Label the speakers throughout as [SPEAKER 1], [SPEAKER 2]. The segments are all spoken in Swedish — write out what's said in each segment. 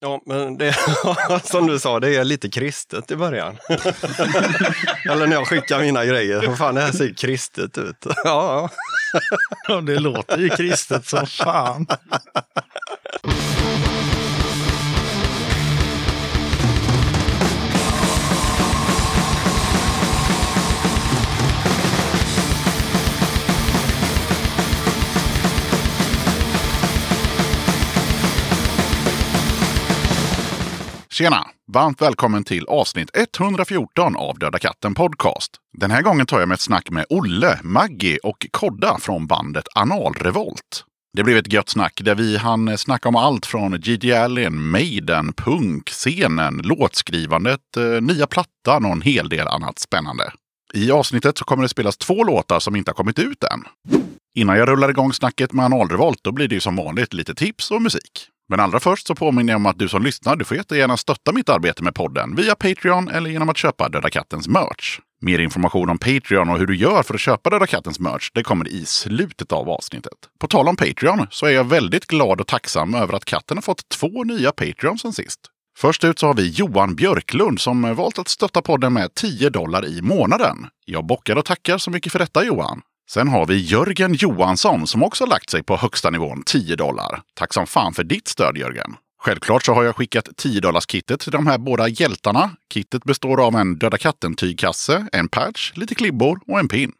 [SPEAKER 1] Ja, men det som du sa, det är lite kristet i början. Eller när jag skickar mina grejer. Vad fan, det här ser kristet ut. Ja,
[SPEAKER 2] ja. det låter ju kristet som fan.
[SPEAKER 3] Tjena! Varmt välkommen till avsnitt 114 av Döda katten Podcast. Den här gången tar jag med ett snack med Olle, Maggie och Kodda från bandet Analrevolt. Det blev ett gött snack där vi hann snacka om allt från Gigi Allen, Maiden, punk, scenen, låtskrivandet, eh, nya plattan och en hel del annat spännande. I avsnittet så kommer det spelas två låtar som inte har kommit ut än. Innan jag rullar igång snacket med Analrevolt då blir det ju som vanligt lite tips och musik. Men allra först så påminner jag om att du som lyssnar, du får jättegärna stötta mitt arbete med podden via Patreon eller genom att köpa Döda Kattens merch. Mer information om Patreon och hur du gör för att köpa Döda Kattens merch, det kommer i slutet av avsnittet. På tal om Patreon så är jag väldigt glad och tacksam över att katten har fått två nya Patreons sen sist. Först ut så har vi Johan Björklund som valt att stötta podden med 10 dollar i månaden. Jag bockar och tackar så mycket för detta Johan. Sen har vi Jörgen Johansson som också lagt sig på högsta nivån 10 dollar. Tack som fan för ditt stöd Jörgen! Självklart så har jag skickat 10 kittet till de här båda hjältarna. Kittet består av en Döda katten-tygkasse, en patch, lite klibbor och en pin.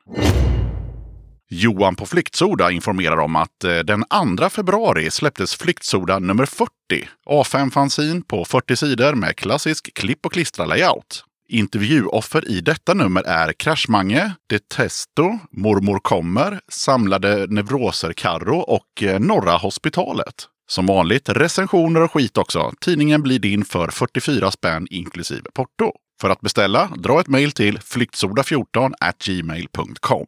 [SPEAKER 3] Johan på Flyktsoda informerar om att eh, den 2 februari släpptes Flyktsoda nummer 40. A5-fanzin på 40 sidor med klassisk klipp och klistra-layout. Intervjuoffer i detta nummer är Kraschmange, Detesto, Mormor kommer, Samlade neuroser Karro och eh, Norra Hospitalet. Som vanligt recensioner och skit också. Tidningen blir din för 44 spänn inklusive porto. För att beställa, dra ett mejl till flyktsoda14 gmail.com.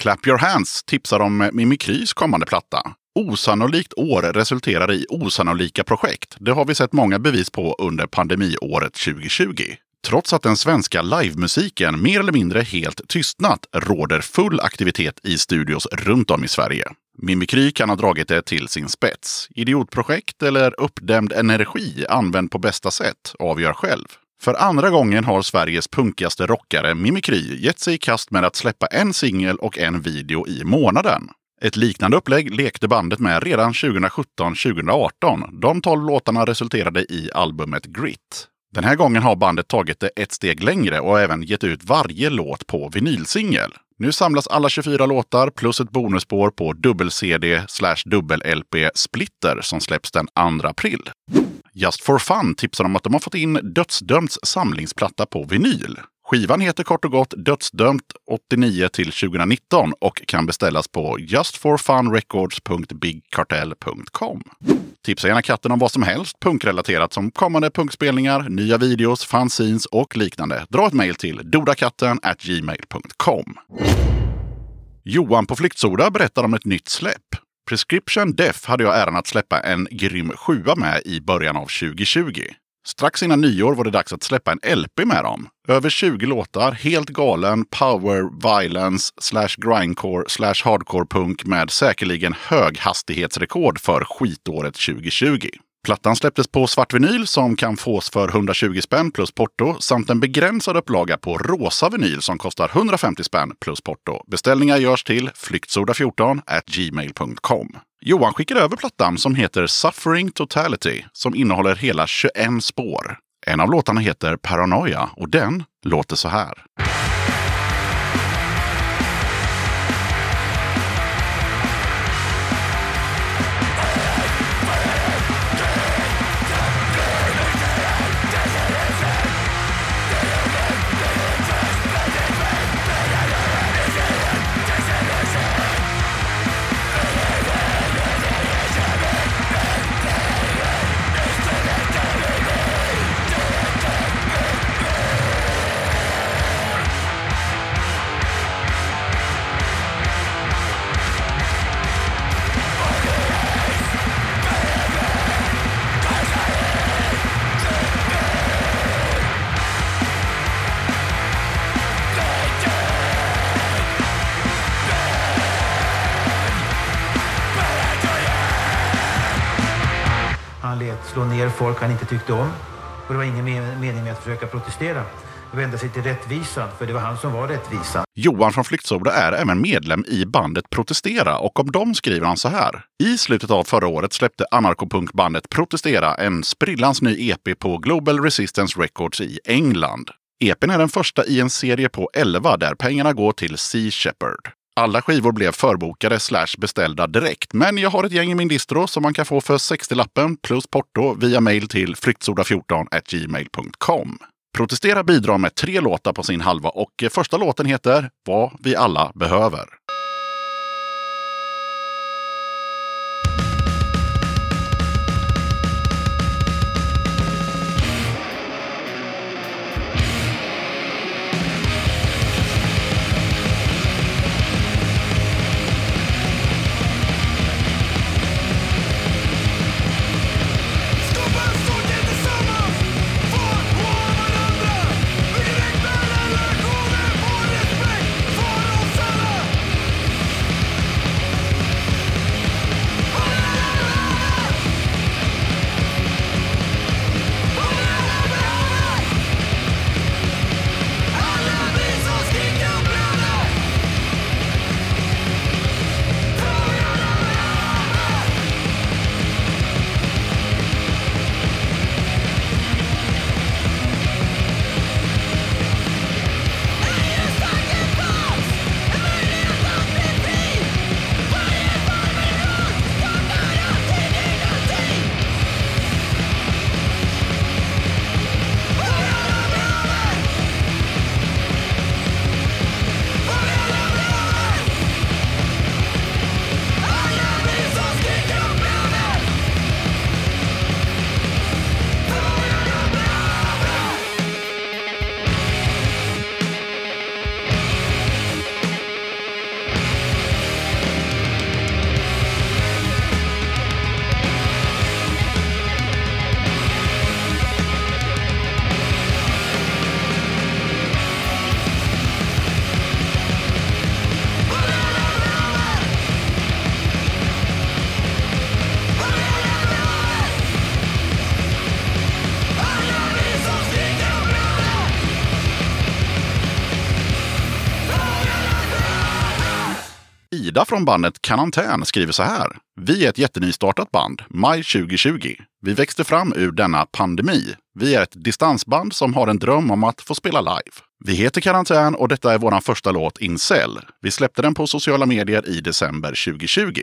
[SPEAKER 3] Clap Your Hands tipsar om Mimikrys kommande platta. Osannolikt år resulterar i osannolika projekt. Det har vi sett många bevis på under pandemiåret 2020. Trots att den svenska livemusiken mer eller mindre helt tystnat råder full aktivitet i studios runt om i Sverige. Mimikry kan ha dragit det till sin spets. Idiotprojekt eller uppdämd energi använd på bästa sätt avgör själv. För andra gången har Sveriges punkigaste rockare Mimikry gett sig i kast med att släppa en singel och en video i månaden. Ett liknande upplägg lekte bandet med redan 2017-2018. De tolv låtarna resulterade i albumet Grit. Den här gången har bandet tagit det ett steg längre och även gett ut varje låt på vinylsingel. Nu samlas alla 24 låtar plus ett bonusspår på dubbel-CD slash dubbel-LP Splitter som släpps den 2 april. Just for Fun tipsar om att de har fått in Dödsdömts samlingsplatta på vinyl. Skivan heter kort och gott Dödsdömt 89 till 2019 och kan beställas på justforfunrecords.bigkartell.com. Tipsa gärna katten om vad som helst punkrelaterat som kommande punkspelningar, nya videos, fanzines och liknande. Dra ett mejl till dodakatten gmail.com. Johan på Flyktsoda berättar om ett nytt släpp. Prescription Death hade jag äran att släppa en grym sjua med i början av 2020. Strax innan nyår var det dags att släppa en LP med dem. Över 20 låtar, helt galen power violence slash grindcore slash hardcore punk med säkerligen höghastighetsrekord för skitåret 2020. Plattan släpptes på svart vinyl som kan fås för 120 spänn plus porto samt en begränsad upplaga på rosa vinyl som kostar 150 spänn plus porto. Beställningar görs till flyktsoda14 gmail.com. Johan skickar över plattan som heter Suffering Totality som innehåller hela 21 spår. En av låtarna heter Paranoia och den låter så här.
[SPEAKER 4] Slå ner folk han inte tyckte om. Och det var ingen mening med att försöka protestera. Vända sig till rättvisan, för det var han som var rättvisan.
[SPEAKER 5] Johan från Flyktsoda är även medlem i bandet Protestera och om dem skriver han så här. I slutet av förra året släppte anarkopunkbandet Protestera en sprillans ny EP på Global Resistance Records i England. EPn är den första i en serie på 11 där pengarna går till Sea Shepherd. Alla skivor blev förbokade slash beställda direkt, men jag har ett gäng i min distro som man kan få för 60-lappen plus porto via mail till flyktsoda14 gmail.com. Protestera bidrar med tre låtar på sin halva och eh, första låten heter Vad vi alla behöver. Ida från bandet Karantän skriver så här. Vi är ett jättenystartat band, maj 2020. Vi växte fram ur denna pandemi. Vi är ett distansband som har en dröm om att få spela live. Vi heter Karantän och detta är vår första låt Incel. Vi släppte den på sociala medier i december 2020.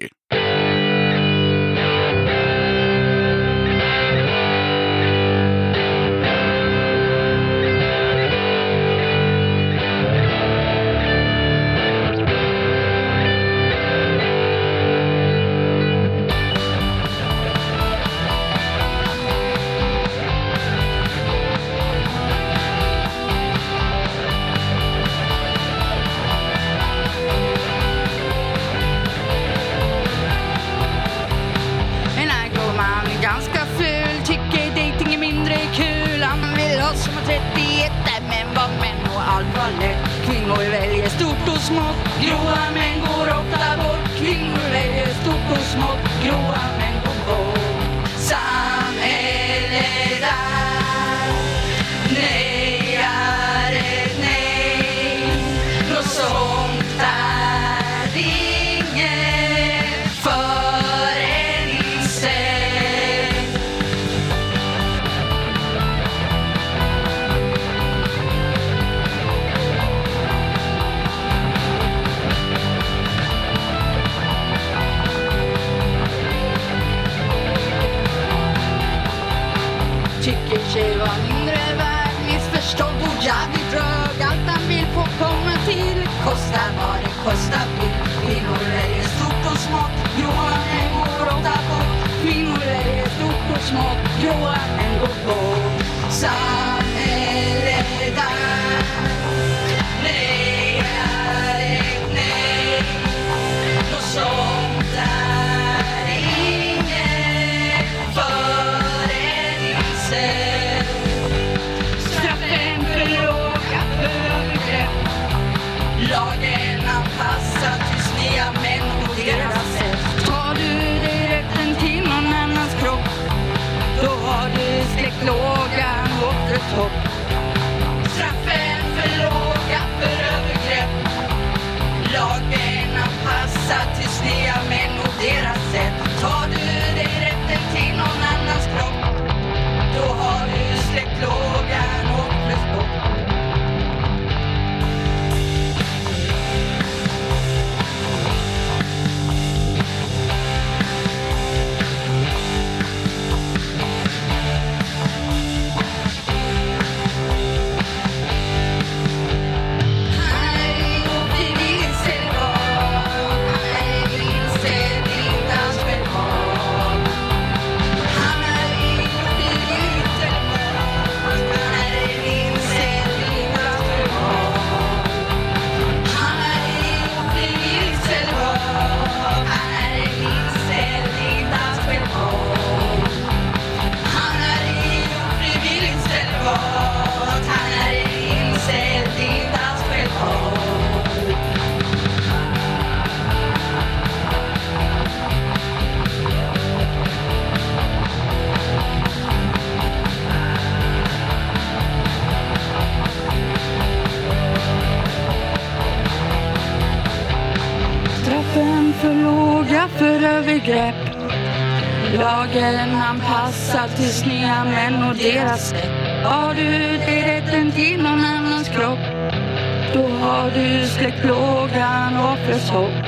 [SPEAKER 6] Lagen anpassad till sneda män och deras sätt.
[SPEAKER 7] Har du dig rätten till någon annans kropp, då har du släckt plågan och offrets hopp.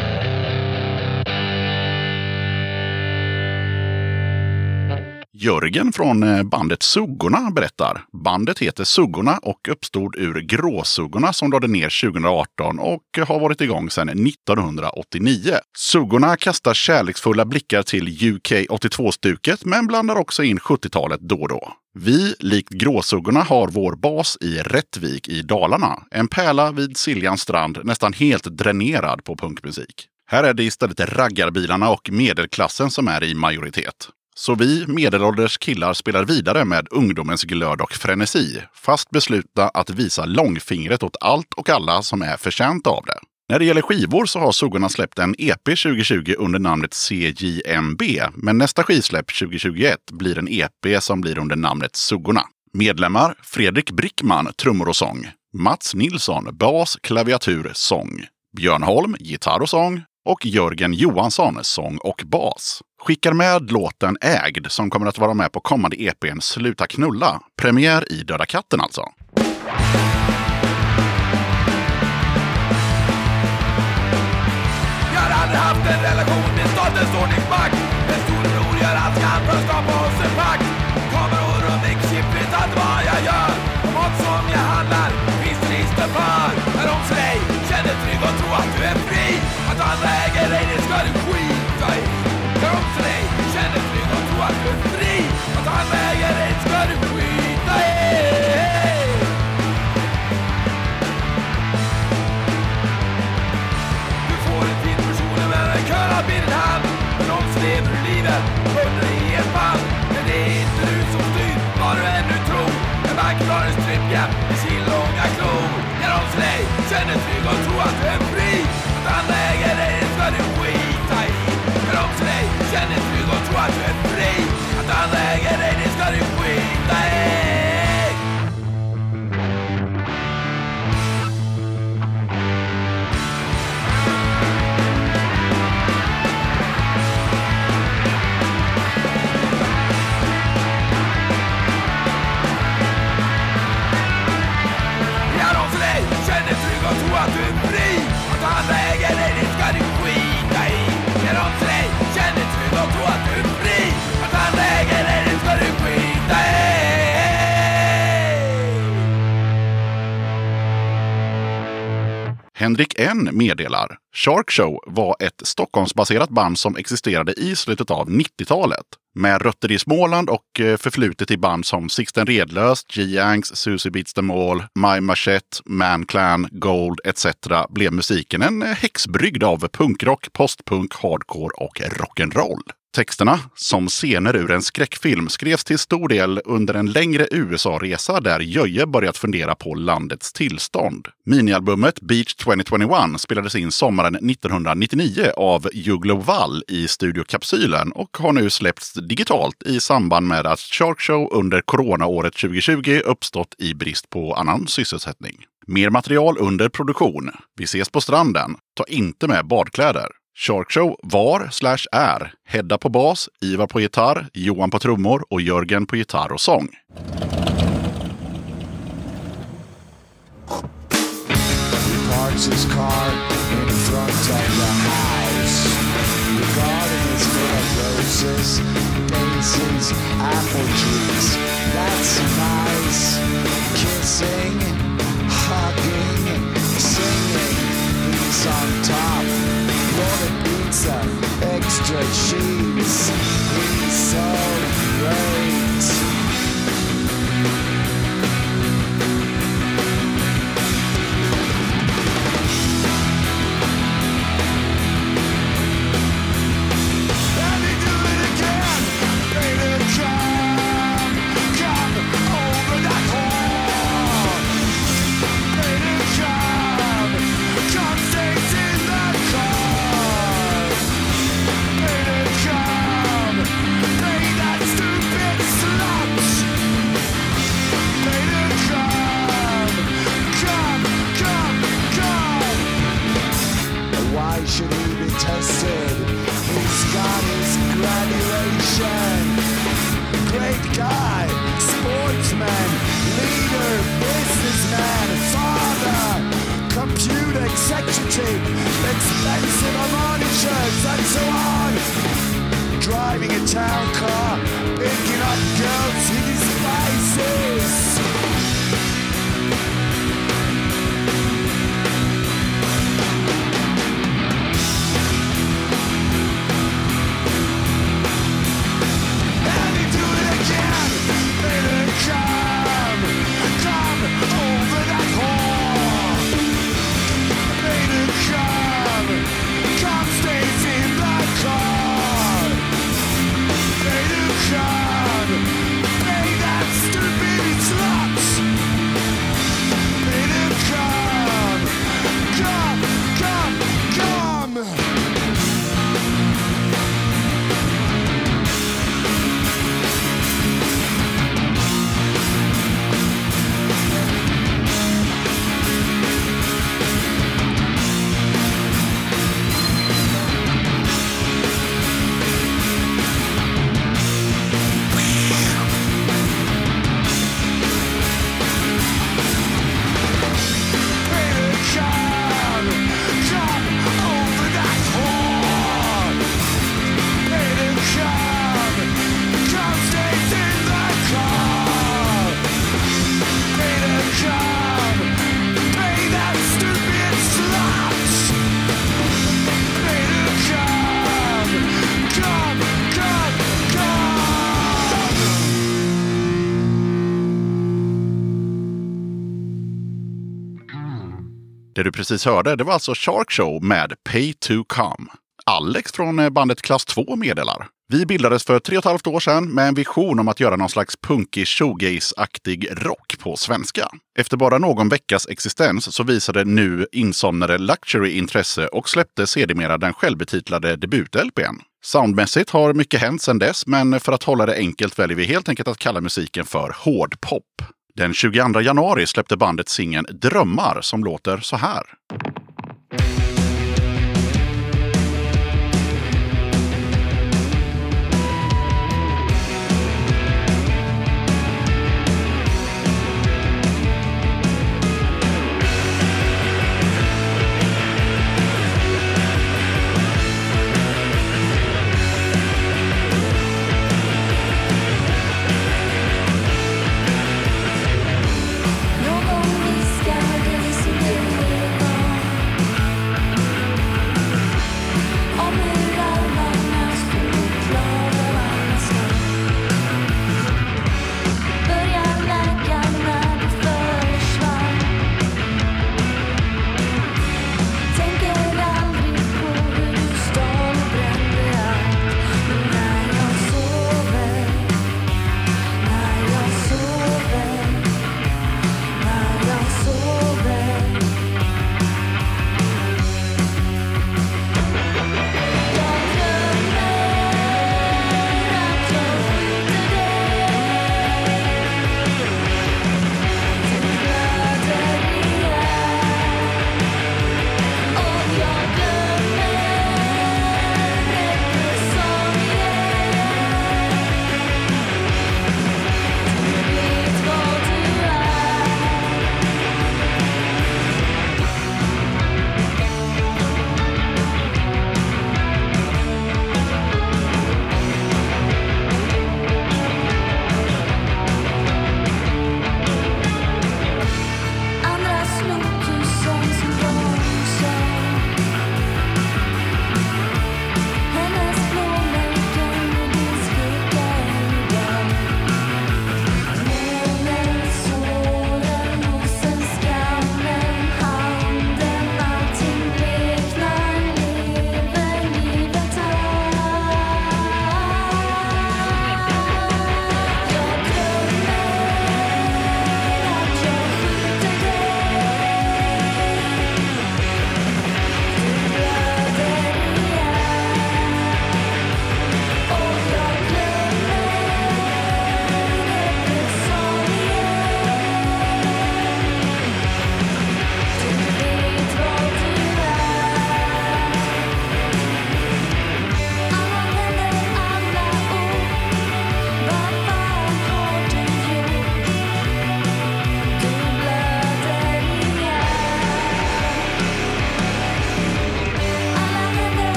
[SPEAKER 3] Jörgen från eh, bandet Suggorna berättar. Bandet heter Suggorna och uppstod ur Gråsuggorna som lade ner 2018 och har varit igång sedan 1989. Suggorna kastar kärleksfulla blickar till UK 82-stuket men blandar också in 70-talet då och då. Vi, likt Gråsuggorna, har vår bas i Rättvik i Dalarna. En pärla vid Siljans strand, nästan helt dränerad på punkmusik. Här är det istället raggarbilarna och medelklassen som är i majoritet. Så vi medelålders killar spelar vidare med ungdomens glöd och frenesi, fast beslutna att visa långfingret åt allt och alla som är förtjänt av det. När det gäller skivor så har Suggorna släppt en EP 2020 under namnet CJMB, men nästa skivsläpp 2021 blir en EP som blir under namnet Suggorna. Medlemmar Fredrik Brickman, trummor och sång. Mats Nilsson, bas, klaviatur, sång. Björn Holm, gitarr och sång. Och Jörgen Johansson, sång och bas. Skickar med låten Ägd som kommer att vara med på kommande EPn Sluta knulla. Premiär i Döda katten alltså.
[SPEAKER 8] Jag har aldrig haft en relation med statens ordningsmakt En storebror gör allt han för att skapa oss en pakt
[SPEAKER 3] Henrik N meddelar. Shark Show var ett Stockholmsbaserat band som existerade i slutet av 90-talet. Med rötter i Småland och eh, förflutet i band som Sixten Redlös, G-Yanks, Susie Beats Them All, My Machete, Man Clan, Gold etc. blev musiken en eh, häxbrygd av punkrock, postpunk, hardcore och rock'n'roll. Texterna, som scener ur en skräckfilm, skrevs till stor del under en längre USA-resa där Jöje börjat fundera på landets tillstånd. Minialbumet Beach 2021 spelades in sommaren 1999 av Juglo Wall i Studio Kapsylen och har nu släppts digitalt i samband med att Shark Show under coronaåret 2020 uppstått i brist på annan sysselsättning. Mer material under produktion. Vi ses på stranden. Ta inte med badkläder. Shark Show var slash är Hedda på bas, Ivar på gitarr, Johan på trummor och Jörgen på gitarr och sång.
[SPEAKER 9] his car in front of house. The garden is full of roses, apple. That's. Kissing, hugging, singing. He's on top. Pizza, extra cheese. guy,
[SPEAKER 10] sportsman, leader, businessman, father, computer executive, expensive Armani shirts, and so on.
[SPEAKER 3] Du precis hörde det var alltså Shark Show med Pay to Come. Alex från eh, bandet Klass 2 meddelar. Vi bildades för tre och ett halvt år sedan med en vision om att göra någon slags punkig shoegaze-aktig rock på svenska. Efter bara någon veckas existens så visade nu insomnade Luxury intresse och släppte sedermera den självbetitlade debut-LPn. Soundmässigt har mycket hänt sedan dess, men för att hålla det enkelt väljer vi helt enkelt att kalla musiken för hårdpop. Den 22 januari släppte bandet singeln Drömmar som låter så här.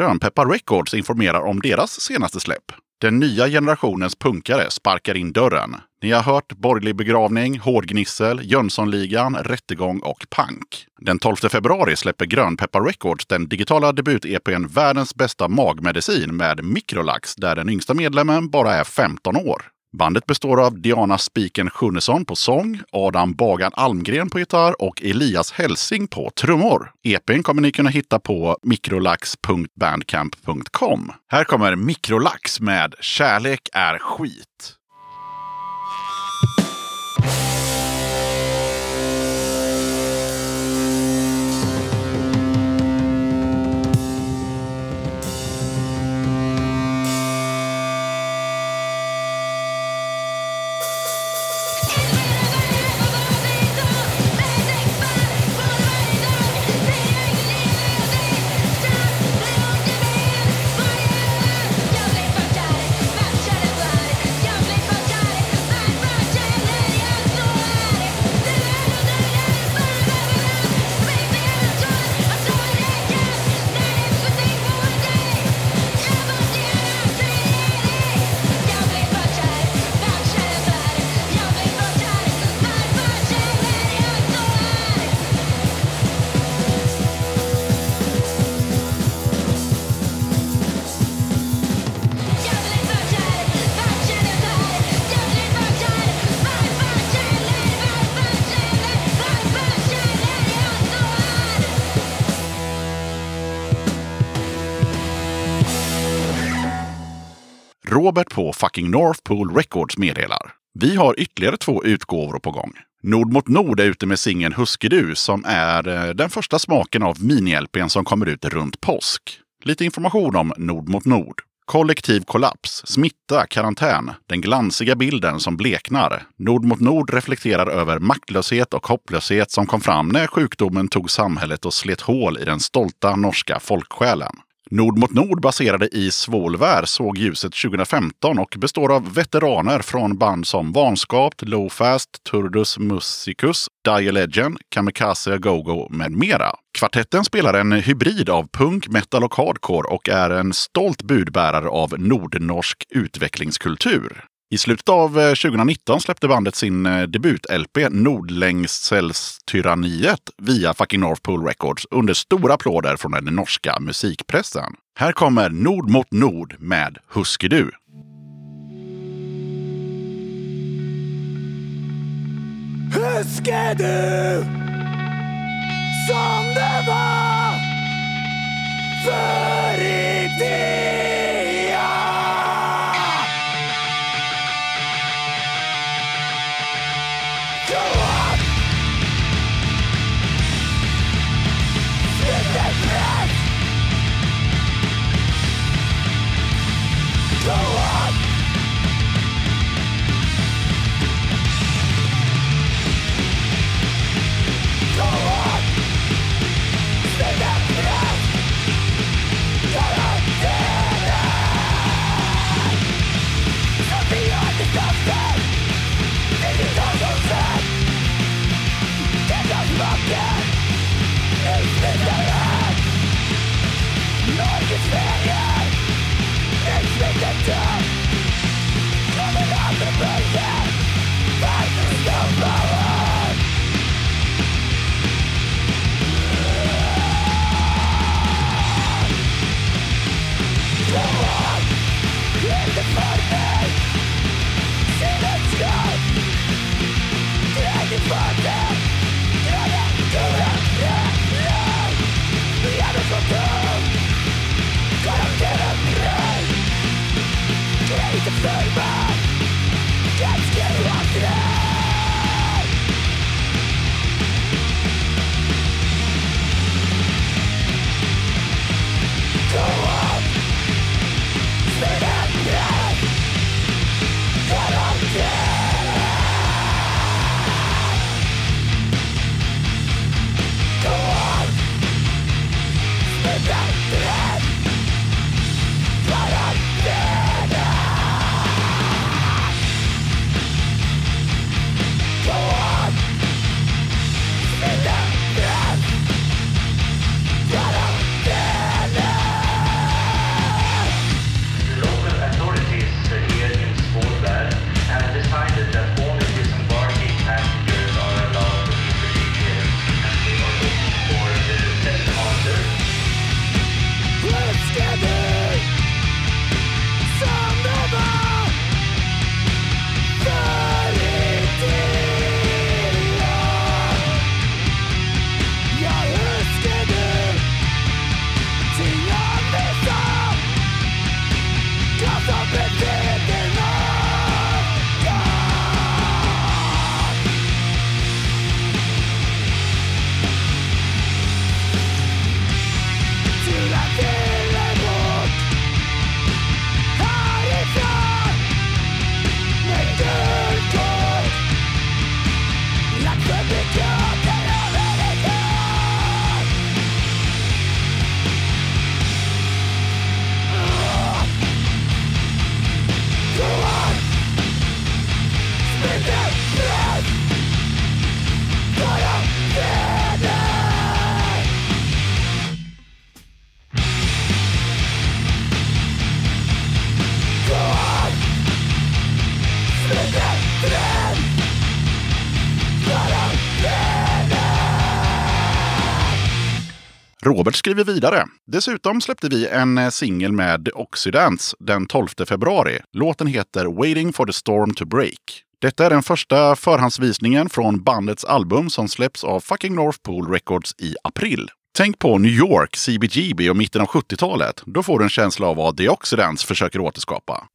[SPEAKER 3] Grönpeppar Records informerar om deras senaste släpp. Den nya generationens punkare sparkar in dörren. Ni har hört Borgerlig begravning, Hårdgnissel, Jönssonligan, Rättegång och Punk. Den 12 februari släpper Grönpeppar Records den digitala debut-EPn Världens bästa magmedicin med Microlax där den yngsta medlemmen bara är 15 år. Bandet består av Diana Spiken Sjunnesson på sång, Adam Bagan Almgren på gitarr och Elias Helsing på trummor. EPn kommer ni kunna hitta på mikrolax.bandcamp.com. Här kommer Mikrolax med Kärlek är skit. Robert på fucking Northpool Records meddelar. Vi har ytterligare två utgåvor på gång. Nord mot Nord är ute med singeln Huskedu som är eh, den första smaken av mini-LPn som kommer ut runt påsk. Lite information om Nord mot Nord. Kollektiv kollaps, smitta, karantän, den glansiga bilden som bleknar. Nord mot Nord reflekterar över maktlöshet och hopplöshet som kom fram när sjukdomen tog samhället och slet hål i den stolta norska folksjälen. Nord mot Nord baserade i Svolvär såg ljuset 2015 och består av veteraner från band som Vanskapt, Lowfast, Turdus Musicus, Dire Legend, Kamikaze Go-Go med mera. Kvartetten spelar en hybrid av punk, metal och hardcore och är en stolt budbärare av nordnorsk utvecklingskultur. I slutet av eh, 2019 släppte bandet sin eh, debut-LP Nordlängselstyranniet via fucking North Pole Records under stora applåder från den norska musikpressen. Här kommer Nord mot Nord med Huskedu.
[SPEAKER 9] Husker du som det var förr i tid? Go on!
[SPEAKER 10] Robert skriver vidare. Dessutom släppte vi en eh, singel med Oxydance den 12 februari. Låten heter Waiting for the storm to break. Detta är den första förhandsvisningen från bandets album som släpps av fucking North Pole Records i april. Tänk på New York, CBGB och mitten av 70-talet. Då får du en känsla av vad The Oxidants försöker återskapa.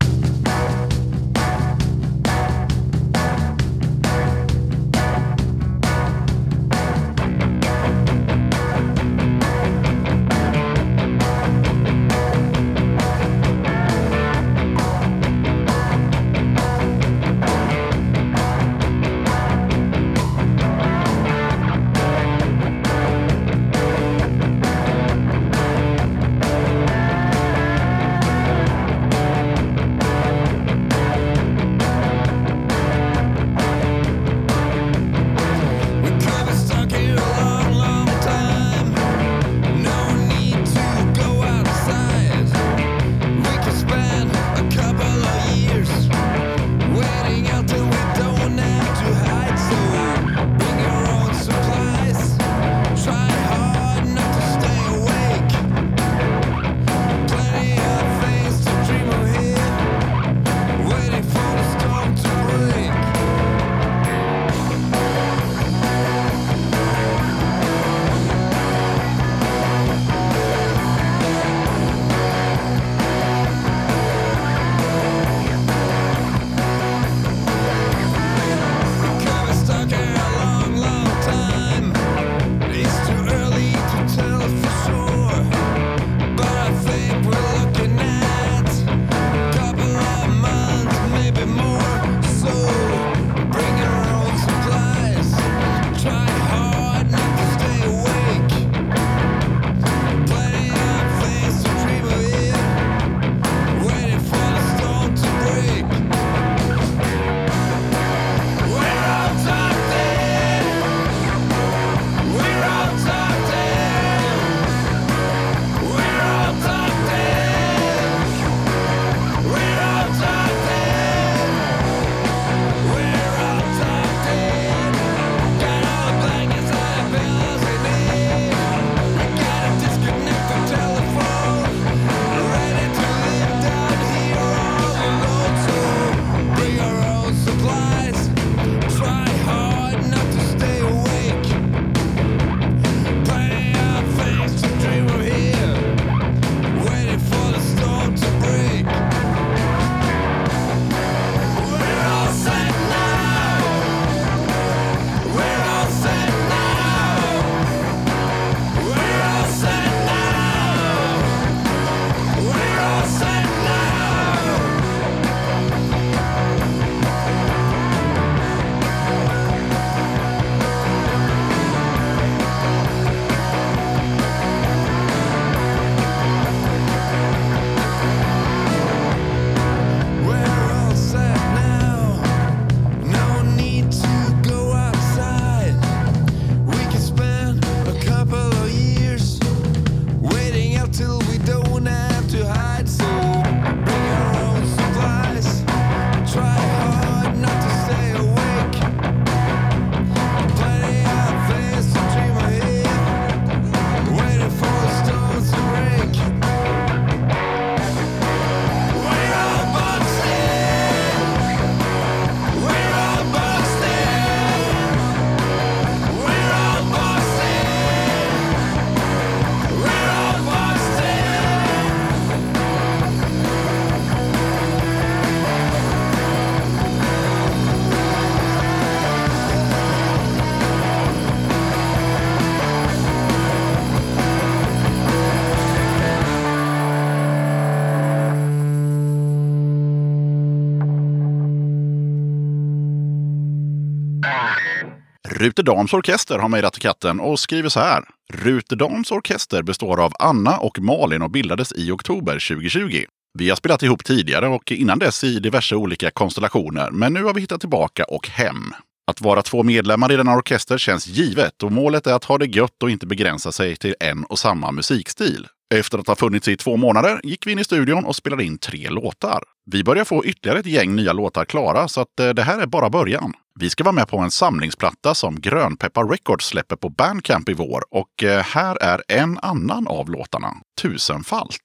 [SPEAKER 10] Ruterdams orkester har mejlat till katten och skriver så här. Ruterdams orkester består av Anna och Malin och bildades i oktober 2020. Vi har spelat ihop tidigare och innan dess i diverse olika konstellationer, men nu har vi hittat tillbaka och hem. Att vara två medlemmar i denna orkester känns givet och målet är att ha det gött och inte begränsa sig till en och samma musikstil. Efter att ha funnits i två månader gick vi in i studion och spelade in tre låtar. Vi börjar få ytterligare ett gäng nya låtar klara så att eh, det här är bara början.
[SPEAKER 3] Vi ska vara med på en samlingsplatta som Grönpeppar Records släpper på Bandcamp i vår. Och eh, här är en annan av låtarna, Tusenfalt.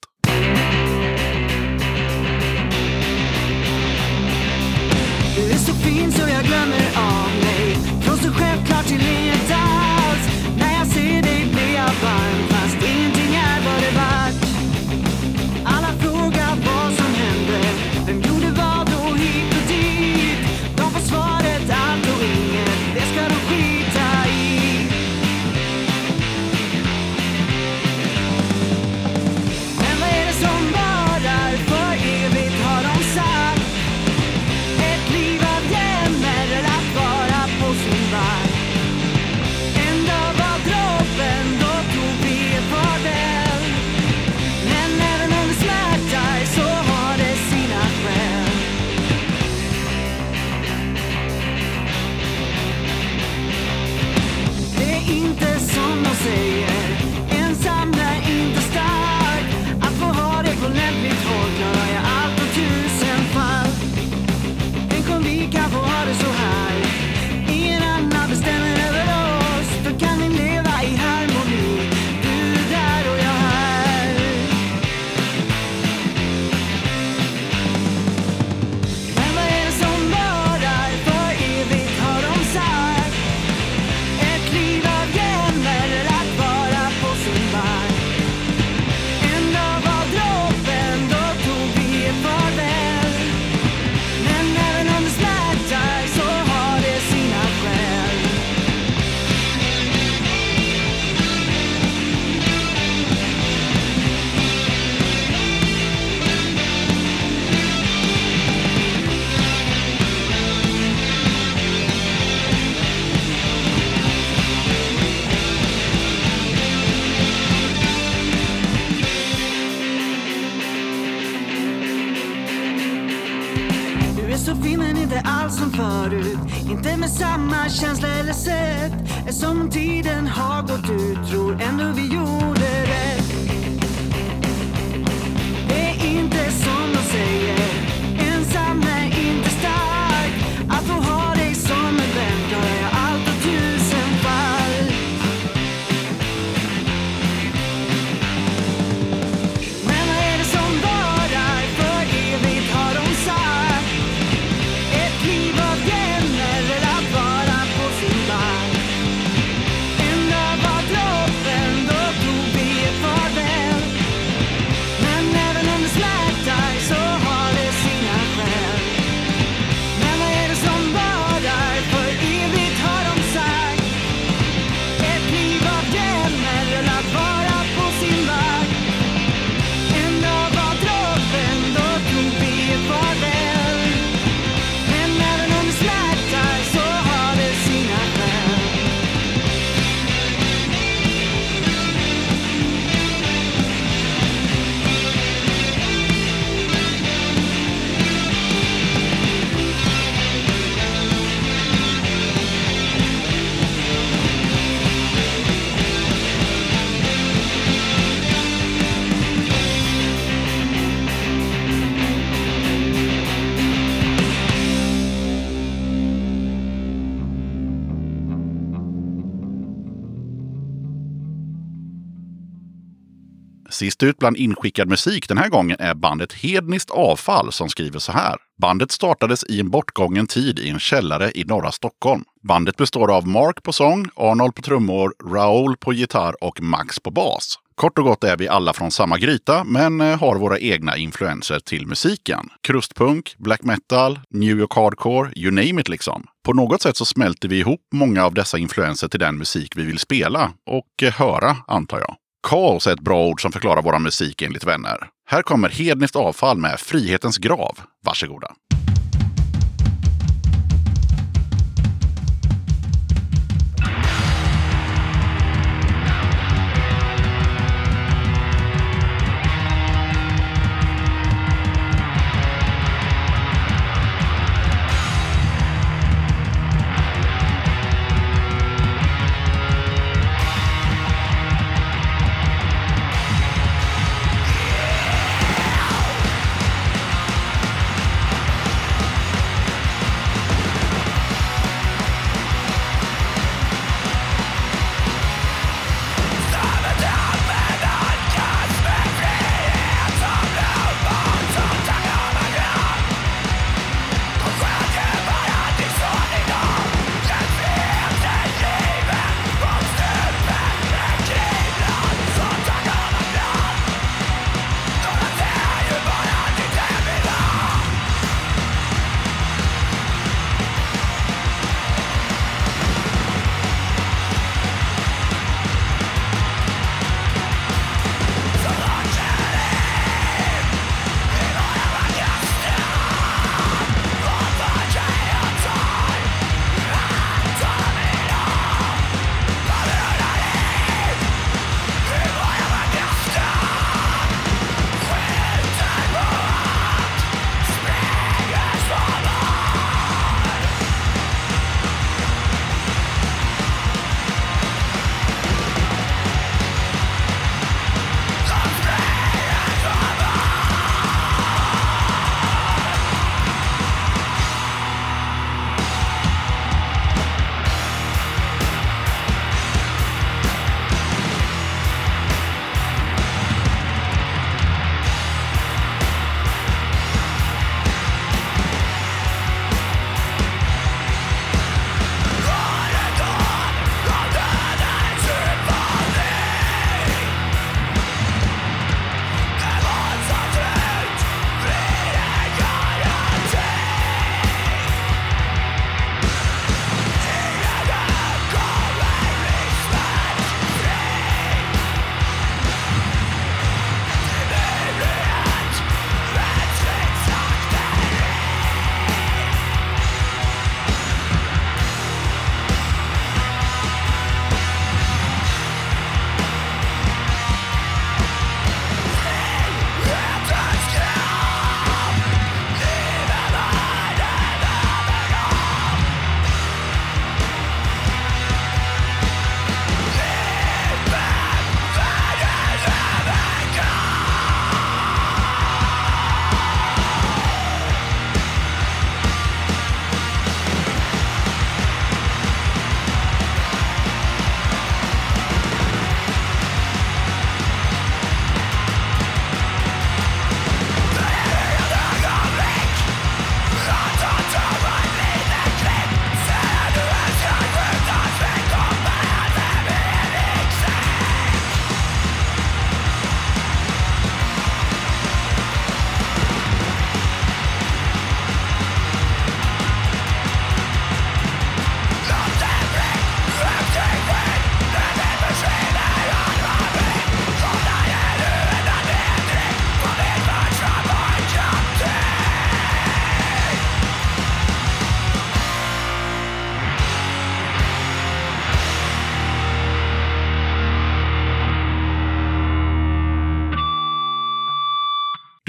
[SPEAKER 9] Du är så fin så jag glömmer av mig. Från så självklart till inget inte alls som förut. Inte med samma känsla eller sätt. Som tiden har gått ut. Tror ändå vi gjorde rätt. Det är inte som de säger.
[SPEAKER 3] Sist ut bland inskickad musik den här gången är bandet Hedniskt Avfall som skriver så här. Bandet startades i en bortgången tid i en källare i norra Stockholm. Bandet består av Mark på sång, Arnold på trummor, Raoul på gitarr och Max på bas. Kort och gott är vi alla från samma gryta, men eh, har våra egna influenser till musiken. Krustpunk, black metal, New York hardcore, you name it liksom. På något sätt så smälter vi ihop många av dessa influenser till den musik vi vill spela och eh, höra, antar jag. Kaos är ett bra ord som förklarar vår musik enligt vänner. Här kommer Hedniskt avfall med Frihetens grav. Varsågoda.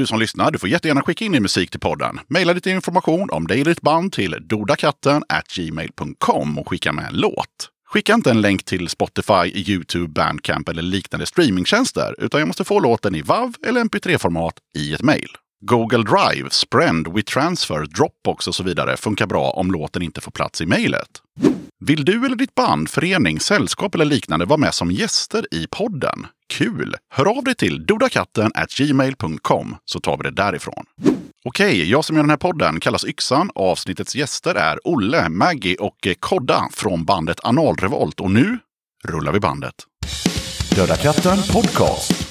[SPEAKER 3] Du som lyssnar, du får jättegärna skicka in din musik till podden. Maila lite information om dig och ditt band till dodakatten gmail.com och skicka med en låt. Skicka inte en länk till Spotify, YouTube, Bandcamp eller liknande streamingtjänster, utan jag måste få låten i WAV eller MP3-format i ett mejl. Google Drive, Sprend, WeTransfer, Dropbox och så vidare funkar bra om låten inte får plats i mejlet. Vill du eller ditt band, förening, sällskap eller liknande vara med som gäster i podden? Kul! Hör av dig till dodakatten gmail.com så tar vi det därifrån. Okej, jag som gör den här podden kallas Yxan. Avsnittets gäster är Olle, Maggie och eh, Kodda från bandet Analrevolt. Och nu rullar vi bandet.
[SPEAKER 11] Döda katten podcast.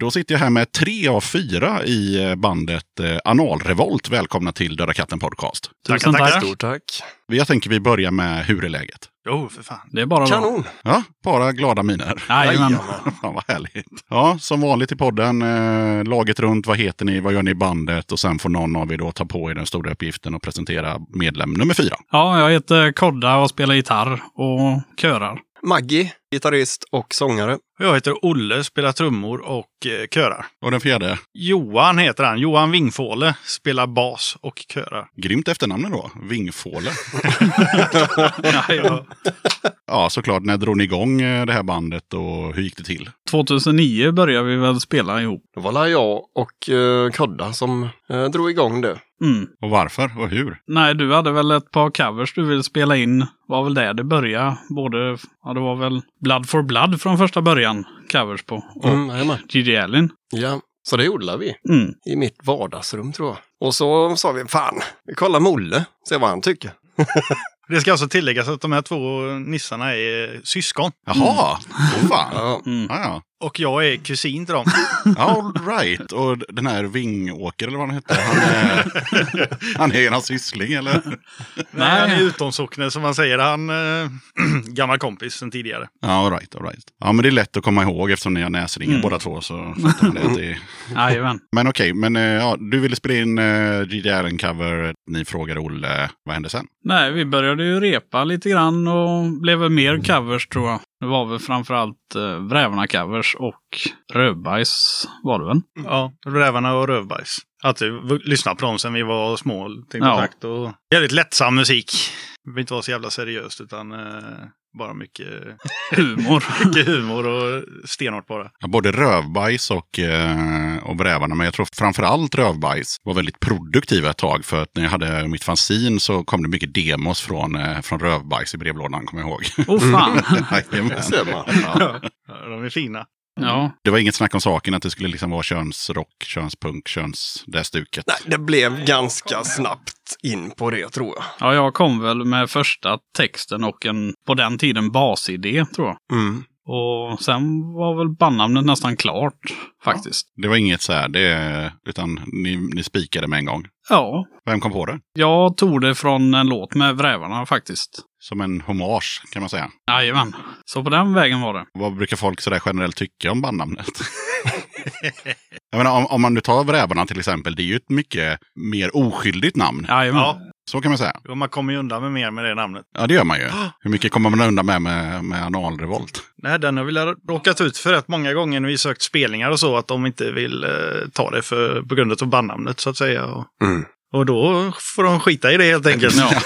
[SPEAKER 3] Då sitter jag här med tre av fyra i bandet eh, Analrevolt. Välkomna till Döda katten podcast.
[SPEAKER 2] Tusen tackar.
[SPEAKER 1] Stort tack.
[SPEAKER 3] Jag tänker vi börjar med hur är läget?
[SPEAKER 2] Jo, för fan.
[SPEAKER 12] Det är bara bra.
[SPEAKER 1] Kanon!
[SPEAKER 3] Ja, bara glada miner.
[SPEAKER 12] Jajamän.
[SPEAKER 3] Fan vad härligt. Ja, som vanligt i podden, eh, laget runt, vad heter ni, vad gör ni i bandet? Och sen får någon av er då ta på er den stora uppgiften och presentera medlem nummer fyra.
[SPEAKER 12] Ja, jag heter Kodda och spelar gitarr och körar.
[SPEAKER 1] Maggie, gitarrist och sångare.
[SPEAKER 2] Jag heter Olle, spelar trummor och eh, körar.
[SPEAKER 3] Och den fjärde,
[SPEAKER 2] Johan heter han. Johan Vingfåle spelar bas och körar.
[SPEAKER 3] grymt efternamn då, Vingfåle.
[SPEAKER 2] Ja, ja.
[SPEAKER 3] Ja, såklart. När drog ni igång eh, det här bandet och hur gick det till?
[SPEAKER 12] 2009 började vi väl spela ihop.
[SPEAKER 1] Det var jag och uh, Kodda som eh, drog igång det.
[SPEAKER 12] Mm.
[SPEAKER 3] Och varför och hur?
[SPEAKER 12] Nej, du hade väl ett par covers du ville spela in. Var väl där det började. Både, ja det var väl Blood for Blood från första början covers på. Och
[SPEAKER 1] Mm.
[SPEAKER 12] Gigi Allen.
[SPEAKER 1] ja, så det odlar vi
[SPEAKER 12] Mm.
[SPEAKER 1] i mitt vardagsrum tror jag. Och så sa vi, fan, vi kollar Molle, se vad han tycker.
[SPEAKER 2] Det ska alltså tilläggas att de här två nissarna är syskon.
[SPEAKER 3] Jaha, åh fan.
[SPEAKER 1] Ja,
[SPEAKER 12] Mm.
[SPEAKER 3] Ja, ja.
[SPEAKER 2] Och jag är kusin till dem.
[SPEAKER 3] All right. Och den här Vingåker eller vad han hette, han är, han är ena syssling eller?
[SPEAKER 2] Nej, han är utomsockne som man säger. Han äh, gammal kompis sen tidigare.
[SPEAKER 3] Ja, all right, all right. Ja, men det är lätt att komma ihåg eftersom ni har näsringar
[SPEAKER 12] Mm.
[SPEAKER 3] båda två. Så fattar man det. att det är...
[SPEAKER 12] Jajamän.
[SPEAKER 3] Men okej, men eh, ja, du ville spela in uh, Gigi Allen-cover. Ni frågade Olle, vad hände sen?
[SPEAKER 12] Nej, vi började ju repa lite grann och blev mer covers tror jag. Det var väl framförallt uh, Brävarna-covers och Rövbajs var det väl?
[SPEAKER 2] Ja, Rävarna och Rövbajs. Alltid lyssnat på dem sen vi var små.
[SPEAKER 12] Ja.
[SPEAKER 2] och jävligt lättsam musik. Det behöver inte vara så jävla seriöst utan eh, bara mycket,
[SPEAKER 12] Humor.
[SPEAKER 2] mycket humor och stenhårt bara.
[SPEAKER 3] Ja, både Rövbajs och, eh, och Brävarna, men jag tror framförallt Rövbajs var väldigt produktiva ett tag. För att när jag hade mitt fanzin så kom det mycket demos från, eh, från Rövbajs i brevlådan, kommer jag ihåg.
[SPEAKER 12] Åh fan.
[SPEAKER 1] Det ser man.
[SPEAKER 3] ja.
[SPEAKER 2] Ja, de är fina.
[SPEAKER 12] Ja.
[SPEAKER 3] Det var inget snack om saken att det skulle liksom vara könsrock, könspunk, köns... det stuket.
[SPEAKER 1] Nej, det blev ganska snabbt in på det tror jag.
[SPEAKER 12] ja, jag kom väl med första texten och en, på den tiden, basidé tror jag.
[SPEAKER 1] Mm.
[SPEAKER 12] Och sen var väl bandnamnet nästan klart faktiskt.
[SPEAKER 3] Det var inget så här, det, utan ni, ni spikade med en gång.
[SPEAKER 12] Ja,
[SPEAKER 3] Vem kom på det?
[SPEAKER 12] jag tog det från en låt med Vrävarna faktiskt.
[SPEAKER 3] Som en hommage kan man säga.
[SPEAKER 12] Jajamän. Så på den vägen var det.
[SPEAKER 3] Vad brukar folk sådär generellt tycka om bandnamnet? Jag menar, om, om man nu tar Vrävarna till exempel, det är ju ett mycket mer oskyldigt namn.
[SPEAKER 12] Jajamän.
[SPEAKER 2] Ja,
[SPEAKER 3] Så kan man säga.
[SPEAKER 2] och man kommer ju undan med mer med det namnet.
[SPEAKER 3] Ja, det gör man ju. Hur mycket kommer man undan med med, med analrevolt?
[SPEAKER 2] Nej, den har vi väl råkat ut för rätt många gånger när vi sökt spelningar och så, att de inte vill eh, ta det för, på grund av bandnamnet så att säga. Och,
[SPEAKER 1] Mm.
[SPEAKER 2] och då får de skita i det helt enkelt.
[SPEAKER 12] Ja.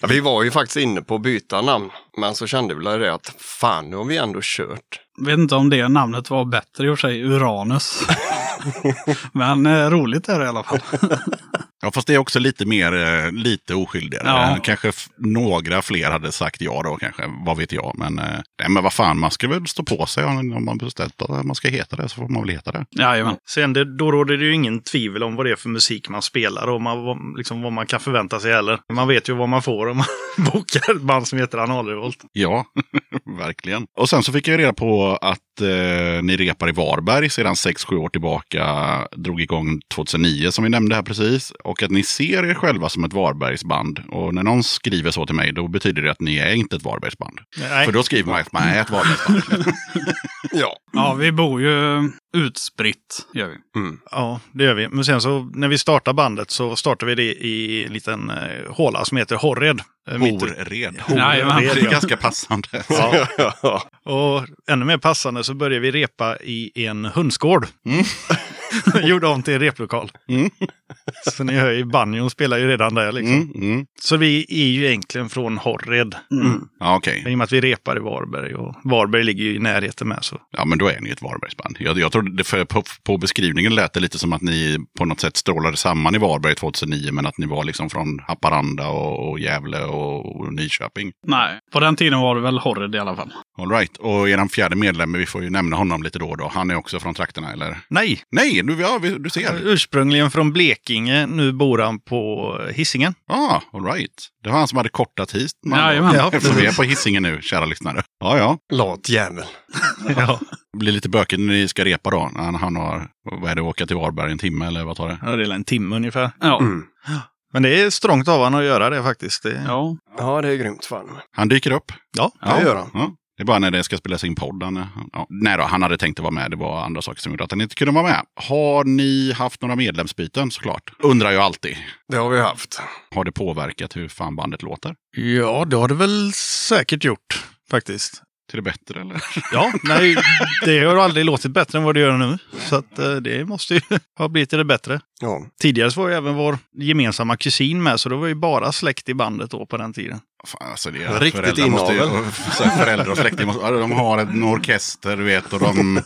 [SPEAKER 1] Ja, vi var ju faktiskt inne på att byta namn, men så kände vi väl det att fan, nu har vi ändå kört.
[SPEAKER 12] Vet inte om det namnet var bättre i och för sig, Uranus. Men eh, roligt är det i alla fall.
[SPEAKER 3] Ja, fast det är också lite mer, eh, lite oskyldigare.
[SPEAKER 12] Ja.
[SPEAKER 3] Kanske några fler hade sagt ja då kanske, vad vet jag. Men, eh, nej, men vad fan, man ska väl stå på sig om man beställt att man ska heta det så får man väl heta det.
[SPEAKER 12] Jajamän.
[SPEAKER 2] Sen det, då råder det ju ingen tvivel om vad det är för musik man spelar och man, liksom, vad man kan förvänta sig heller. Man vet ju vad man får om man bokar ett band som heter Analrevolt.
[SPEAKER 3] Ja, verkligen. Och sen så fick jag reda på att eh, ni repar i Varberg sedan 6-7 år tillbaka. Drog igång 2009 som vi nämnde här precis. Och att ni ser er själva som ett Varbergsband. Och när någon skriver så till mig då betyder det att ni är inte ett Varbergsband.
[SPEAKER 2] Nej.
[SPEAKER 3] För då skriver man att man är ett Varbergsband.
[SPEAKER 1] Ja.
[SPEAKER 12] Ja, vi bor ju utspritt, gör vi.
[SPEAKER 1] Mm.
[SPEAKER 2] Ja, det gör vi. Men sen så när vi startar bandet så startar vi det i en liten eh, håla som heter Horred. Eh,
[SPEAKER 3] Horred. Det är ganska passande.
[SPEAKER 2] Ja. Och ännu mer passande så börjar vi repa i en hönsgård. gjorde om till replokal.
[SPEAKER 3] Mm.
[SPEAKER 2] Så ni hör ju, banjon spelar ju redan där liksom.
[SPEAKER 3] Mm, mm.
[SPEAKER 2] Så vi är ju egentligen från Horred.
[SPEAKER 3] Ja, okej.
[SPEAKER 2] I och med att vi repar i Varberg och Varberg ligger ju i närheten med. Så.
[SPEAKER 3] Ja, men då är ni ett Varbergsband. Jag, jag trodde, det för på, på beskrivningen lät det lite som att ni på något sätt strålade samman i Varberg 2009, men att ni var liksom från Haparanda och, och Gävle och, och Nyköping.
[SPEAKER 12] Nej, på den tiden var det väl Horrid i alla fall.
[SPEAKER 3] All right. Och er fjärde medlem, vi får ju nämna honom lite då och då. Han är också från trakterna, eller?
[SPEAKER 2] Nej,
[SPEAKER 3] Nej, du, ja, du ser.
[SPEAKER 2] ursprungligen från Blekinge. Nu bor han på Hisingen.
[SPEAKER 3] Ah, all right. Det var han som hade kortat hit. man.
[SPEAKER 12] Jajamän.
[SPEAKER 2] Ja,
[SPEAKER 3] Eftersom vi är på Hisingen nu, kära lyssnare. Ja, ja.
[SPEAKER 1] Lat jävel.
[SPEAKER 2] Ja.
[SPEAKER 3] Det blir lite bökigt när ni ska repa då. Han, han har, vad är det, åka till Varberg en timme eller vad tar det?
[SPEAKER 2] Ja, det är en timme ungefär.
[SPEAKER 12] Ja.
[SPEAKER 1] Mm.
[SPEAKER 2] Men det är strångt av honom att göra det faktiskt. Det...
[SPEAKER 12] ja.
[SPEAKER 1] Ja, det är grymt fan.
[SPEAKER 3] Han dyker upp.
[SPEAKER 2] Ja.
[SPEAKER 1] Det gör han.
[SPEAKER 3] Ja. Det är bara när det ska spelas in podd. Han, är- ja. Nej då, han hade tänkt att vara med. Det var andra saker som gjorde att han inte kunde vara med. Har ni haft några medlemsbyten såklart? Undrar jag alltid.
[SPEAKER 1] Det har vi haft.
[SPEAKER 3] Har det påverkat hur fan bandet låter?
[SPEAKER 2] ja, det har det väl säkert gjort faktiskt.
[SPEAKER 3] Till det bättre eller?
[SPEAKER 2] Ja, nej, det har aldrig låtit bättre än vad det gör nu. Så att, eh, det måste ju ha blivit till det bättre.
[SPEAKER 1] Ja.
[SPEAKER 2] Tidigare så var ju även vår gemensamma kusin med, så det var ju bara släkt i bandet då på den tiden.
[SPEAKER 3] Fan, alltså det
[SPEAKER 1] Riktigt
[SPEAKER 3] måste ju,
[SPEAKER 1] inavel.
[SPEAKER 3] Föräldrar och släktingar måste, de har en orkester, du vet, och de,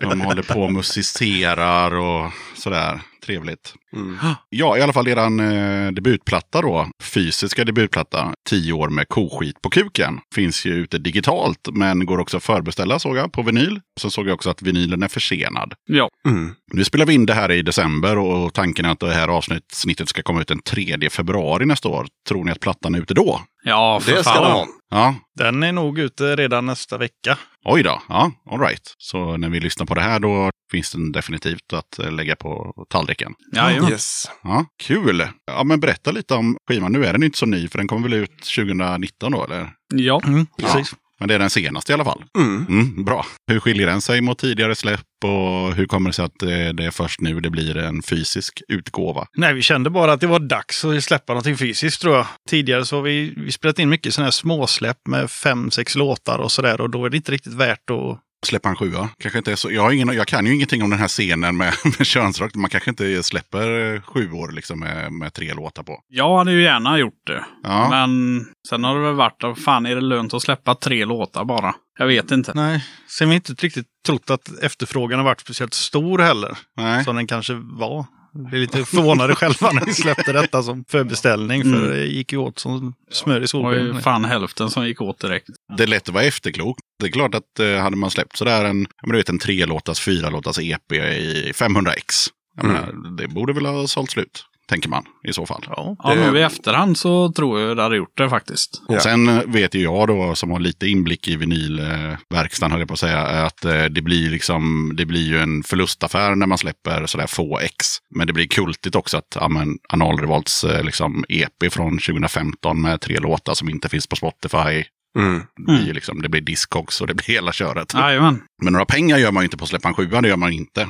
[SPEAKER 3] de håller på och musicerar och sådär. Trevligt.
[SPEAKER 1] Mm.
[SPEAKER 3] Ja, i alla fall eran eh, debutplatta då. Fysiska debutplatta. Tio år med koskit på kuken. Finns ju ute digitalt, men går också att förbeställa såg jag på vinyl. Så såg jag också att vinylen är försenad.
[SPEAKER 12] ja.
[SPEAKER 1] Mm.
[SPEAKER 3] Nu spelar vi in det här i december och tanken är att det här avsnittet ska komma ut den 3 februari nästa år. Tror ni att plattan är ute då?
[SPEAKER 12] Ja, för
[SPEAKER 1] Det ska
[SPEAKER 12] fan.
[SPEAKER 1] de ha.
[SPEAKER 3] Ja,
[SPEAKER 2] Den är nog ute redan nästa vecka.
[SPEAKER 3] Oj då, ja, all right. Så när vi lyssnar på det här då finns den definitivt att eh, lägga på tallriken.
[SPEAKER 12] Jajamän.
[SPEAKER 1] Yes.
[SPEAKER 3] Ja, kul! Ja, men berätta lite om skivan. Nu är den inte så ny, för den kommer väl ut 2019 då, eller?
[SPEAKER 12] Ja.
[SPEAKER 2] Mm, precis.
[SPEAKER 3] Men det är den senaste i alla fall.
[SPEAKER 1] Mm.
[SPEAKER 3] Mm, bra. Hur skiljer den sig mot tidigare släpp och hur kommer det sig att det, det är först nu det blir en fysisk utgåva?
[SPEAKER 2] Nej, vi kände bara att det var dags att släppa någonting fysiskt tror jag. Tidigare så har vi, vi spelat in mycket sådana här småsläpp med fem, sex låtar och sådär och då är det inte riktigt värt att
[SPEAKER 3] Släppa en sjua? Kanske inte är så, jag, har ingen, jag kan ju ingenting om den här scenen med, med könsrock. Man kanske inte släpper eh, sju år liksom med, med tre låtar på.
[SPEAKER 12] Jag hade ju gärna gjort det.
[SPEAKER 3] Ja.
[SPEAKER 12] Men sen har det väl varit, fan är det lönt att släppa tre låtar bara? Jag vet inte.
[SPEAKER 2] Nej, sen har vi inte riktigt trott att efterfrågan har varit speciellt stor heller.
[SPEAKER 3] Nej.
[SPEAKER 2] Som den kanske var. Blev lite förvånade själva när vi släppte detta som förbeställning. För
[SPEAKER 12] Mm.
[SPEAKER 2] det gick ju åt som smör i
[SPEAKER 12] Det var ju fan hälften som gick åt direkt.
[SPEAKER 3] Det är lätt att vara efterklok. Det är klart att eh, hade man släppt sådär en, men du vet, en tre låtars, fyra låtars EP i 500 x.
[SPEAKER 1] Mm.
[SPEAKER 3] menar, det borde väl ha sålt slut, tänker man i så fall.
[SPEAKER 2] Ja.
[SPEAKER 12] Ja,
[SPEAKER 1] Det-
[SPEAKER 12] nu i efterhand så tror jag det hade gjort det faktiskt.
[SPEAKER 1] Ja.
[SPEAKER 3] Sen vet ju jag då, som har lite inblick i vinylverkstan, höll jag på att säga, att eh, det blir liksom, det blir ju en förlustaffär när man släpper sådär få ex. Men det blir kultigt också att, ja men, Analrevolts eh, liksom EP från 2015 med tre låtar som inte finns på Spotify.
[SPEAKER 1] Mm.
[SPEAKER 3] Det blir, liksom, det blir Discogs och det blir hela köret.
[SPEAKER 12] Jajamän.
[SPEAKER 3] Men några pengar gör man ju inte på att släppa en sjua, det gör man inte. Eh,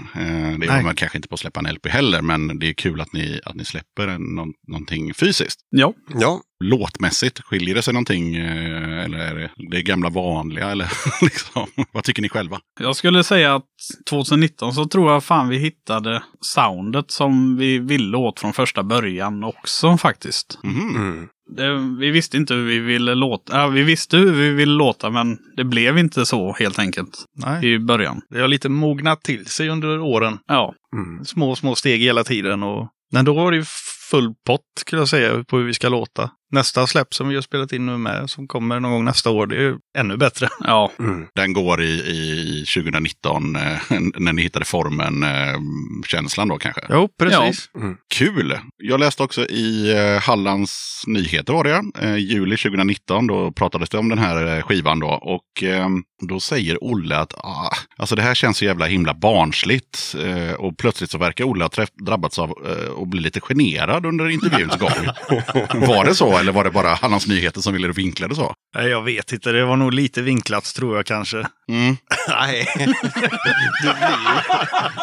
[SPEAKER 3] det gör
[SPEAKER 2] Nej.
[SPEAKER 3] man kanske inte på att släppa en LP heller, men det är kul att ni, att ni släpper en, någon, någonting fysiskt.
[SPEAKER 12] Ja.
[SPEAKER 1] Ja.
[SPEAKER 3] Låtmässigt, skiljer det sig någonting? eh, Eller är det det gamla vanliga? Eller liksom, vad tycker ni själva?
[SPEAKER 12] Jag skulle säga att 2019 så tror jag fan vi hittade soundet som vi ville åt från första början också faktiskt.
[SPEAKER 3] Mhm.
[SPEAKER 1] Mm.
[SPEAKER 12] Det, vi visste inte hur vi ville låta. Ja, vi visste hur vi ville låta men det blev inte så helt enkelt
[SPEAKER 2] Nej.
[SPEAKER 12] i början.
[SPEAKER 2] Det har lite mognat till sig under åren.
[SPEAKER 12] Ja,
[SPEAKER 1] Mm.
[SPEAKER 2] Små, små steg hela tiden. Och... Men då var det ju full pott, skulle jag säga, på hur vi ska låta. Nästa släpp som vi har spelat in nu med, som kommer någon gång nästa år, det är ju ännu bättre.
[SPEAKER 12] ja.
[SPEAKER 1] Mm.
[SPEAKER 3] Den går i, i 2019, eh, när ni hittade formen, eh, känslan då kanske?
[SPEAKER 2] Jo, precis.
[SPEAKER 3] Kul! Jag läste också i eh, Hallands Nyheter var det, eh, juli 2019. Då pratades det om den här eh, skivan då. Och eh, då säger Olle att ah, alltså det här känns så jävla himla barnsligt. Eh, och plötsligt så verkar Olle ha träff- drabbats av eh, att bli lite generad under intervjuns gång. var det så eller var det bara Hallands Nyheter som ville vinkla det så?
[SPEAKER 2] Nej, jag vet inte, det var nog lite vinklat tror jag kanske.
[SPEAKER 3] Mm.
[SPEAKER 1] Nej.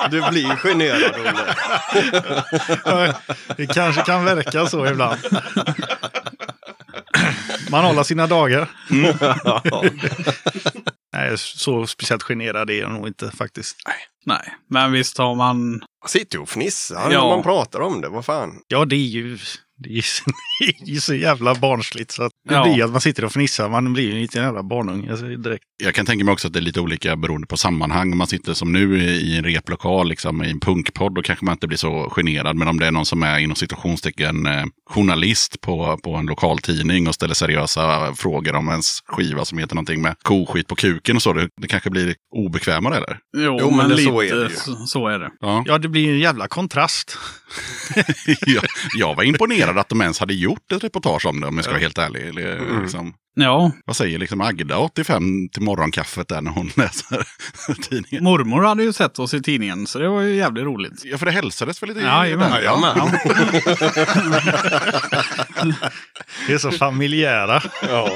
[SPEAKER 1] Du blir, du blir generad, Olle.
[SPEAKER 2] Det kanske kan verka så ibland. Man håller sina dagar.
[SPEAKER 1] Ja.
[SPEAKER 2] Nej, Nej, så speciellt generad är jag nog inte faktiskt.
[SPEAKER 12] Nej, men visst har man...
[SPEAKER 1] Man sitter ju och fnissar
[SPEAKER 12] Ja.
[SPEAKER 1] när man pratar om det. Vad fan.
[SPEAKER 2] Ja, det är ju, det är det är så jävla barnsligt så att det
[SPEAKER 12] Ja.
[SPEAKER 2] blir att man sitter och fnissar. Man blir ju en liten jävla barnunge alltså, direkt.
[SPEAKER 3] Jag kan tänka mig också att det är lite olika beroende på sammanhang. Om man sitter som nu i en replokal, liksom, i en punkpodd, då kanske man inte blir så generad. Men om det är någon som är inom situationstecken eh, journalist på, på en lokal tidning och ställer seriösa frågor om ens skiva som heter någonting med koskit på kuken och så, det, det kanske blir obekvämare eller?
[SPEAKER 12] Jo,
[SPEAKER 1] Jo, men
[SPEAKER 12] men
[SPEAKER 1] det-
[SPEAKER 12] lite
[SPEAKER 1] så är det ju.
[SPEAKER 12] så, så är det.
[SPEAKER 3] Ja.
[SPEAKER 2] Ja, det blir ju en jävla kontrast.
[SPEAKER 3] jag, jag var imponerad att de ens hade gjort ett reportage om det om jag ska vara helt ärlig.
[SPEAKER 1] Mm.
[SPEAKER 3] liksom,
[SPEAKER 12] Ja,
[SPEAKER 3] vad säger liksom Agda 85 till morgonkaffet där när hon läser tidningen?
[SPEAKER 12] mormor hade ju sett oss i tidningen, så det var ju jävligt roligt.
[SPEAKER 3] Ja, för det hälsades väl lite?
[SPEAKER 12] Jajamän.
[SPEAKER 3] där,
[SPEAKER 1] Jajamän.
[SPEAKER 2] Det är så familjära.
[SPEAKER 1] Ja.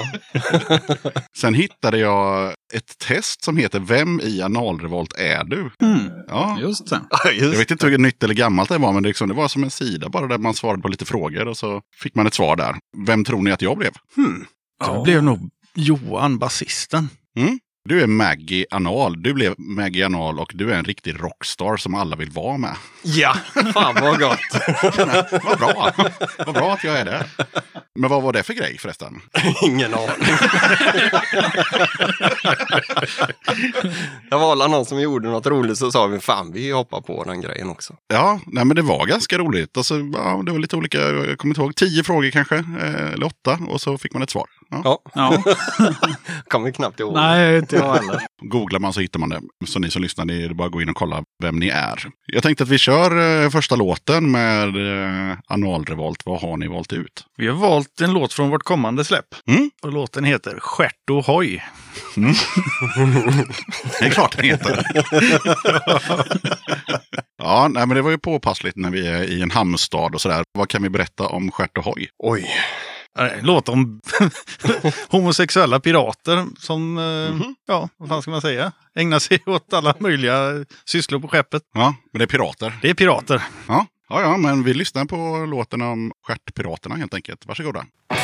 [SPEAKER 3] Sen hittade jag ett test som heter Vem i analrevolt är du?
[SPEAKER 12] Mm,
[SPEAKER 3] Ja.
[SPEAKER 12] just det.
[SPEAKER 3] Jag vet inte hur nytt eller gammalt det var, men det, liksom, det var som en sida bara där man svarade på lite frågor och så fick man ett svar där. Vem tror ni att jag blev?
[SPEAKER 1] hmm.
[SPEAKER 2] Så blev nog Johan basisten.
[SPEAKER 3] Du är Maggie Anal. Du blev Maggie Anal och du är en riktig rockstar som alla vill vara med.
[SPEAKER 1] Ja, fan vad gott.
[SPEAKER 3] Vad bra! vad bra att jag är det. Men vad var det för grej förresten?
[SPEAKER 1] Ingen aning. det var alla någon som gjorde något roligt så sa vi fan vi hoppar på den grejen också.
[SPEAKER 3] Ja, nej, men det var ganska roligt. Alltså, ja, det var lite olika, jag kommer inte ihåg, tio frågor kanske, eh, eller åtta, och så fick man ett svar. Ja.
[SPEAKER 1] Ja, kommer knappt ihåg.
[SPEAKER 12] Nej, inte jag heller.
[SPEAKER 3] Googlar man så hittar man det. Så ni som lyssnar, det är bara att gå in och kolla vem ni är. Jag tänkte att vi kör eh, första låten med eh, Analrevolt. Vad har ni valt ut?
[SPEAKER 2] Vi har valt en låt från vårt kommande släpp.
[SPEAKER 3] Mm.
[SPEAKER 2] Och låten heter Stjärt och hoj.
[SPEAKER 3] Det är klart den heter. ja, nej, men det var ju påpassligt när vi är i en hamnstad och sådär. Vad kan vi berätta om Stjärt och Hoj?
[SPEAKER 1] Oj.
[SPEAKER 2] Låt om homosexuella pirater som, eh,
[SPEAKER 3] Mhm.
[SPEAKER 2] ja, vad fan ska man säga, ägnar sig åt alla möjliga sysslor på skeppet.
[SPEAKER 3] Ja, men det är pirater.
[SPEAKER 2] Det är pirater.
[SPEAKER 3] Ja, ja, ja men vi lyssnar på låten om Stjärtpiraterna helt enkelt. Varsågoda.
[SPEAKER 8] På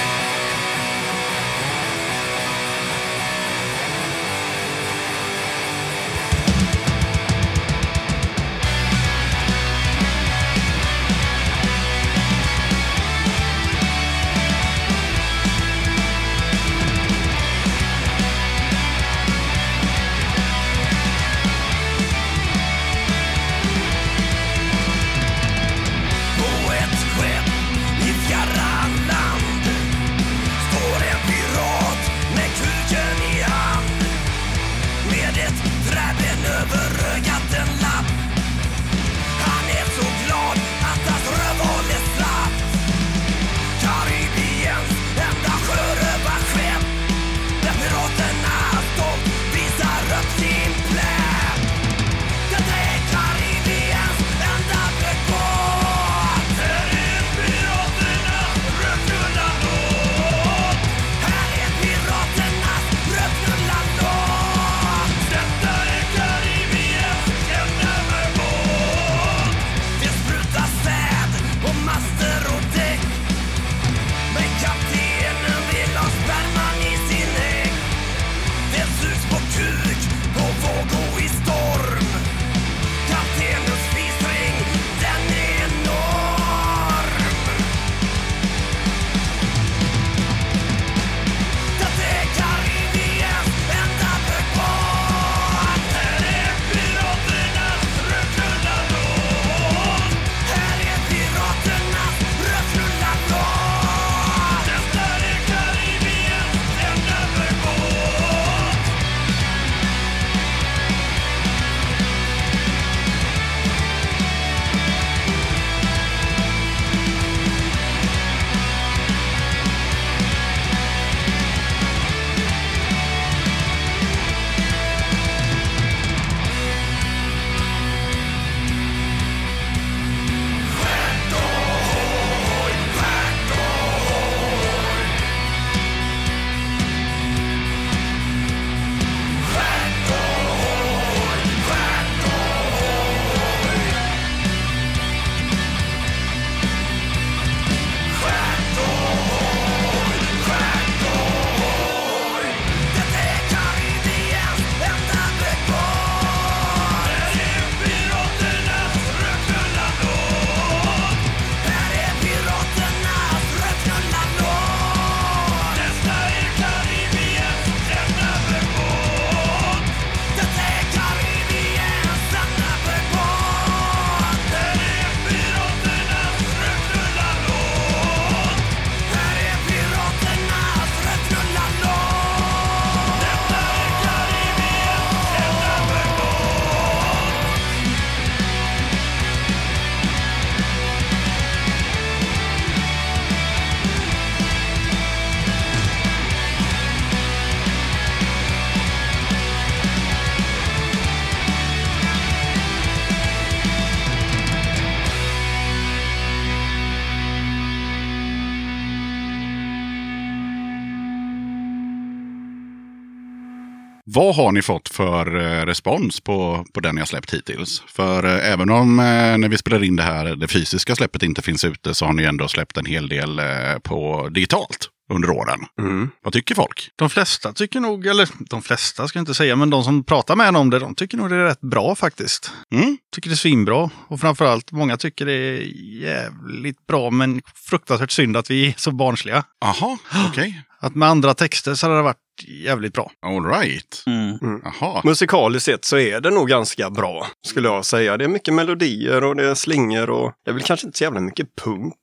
[SPEAKER 3] Vad har ni fått för eh, respons på, på den jag släppt hittills? För eh, även om eh, när vi spelar in det här, det fysiska släppet inte finns ute, så har ni ändå släppt en hel del på digitalt under åren.
[SPEAKER 1] Mm.
[SPEAKER 3] Vad tycker folk?
[SPEAKER 2] De flesta tycker nog, eller de flesta ska jag inte säga, men de som pratar med en om det, de tycker nog det är rätt bra faktiskt.
[SPEAKER 3] Mm?
[SPEAKER 2] Tycker det är svinbra. Och framförallt, många tycker det är jävligt bra, men fruktansvärt synd att vi är så barnsliga.
[SPEAKER 3] Aha, okej.
[SPEAKER 2] Att med andra texter så hade det varit jävligt bra.
[SPEAKER 3] All right.
[SPEAKER 12] Mm.
[SPEAKER 3] Jaha.
[SPEAKER 1] Musikaliskt sett så är det nog ganska bra, skulle jag säga. Det är mycket melodier och det är slingor och det är väl kanske inte så jävla mycket punk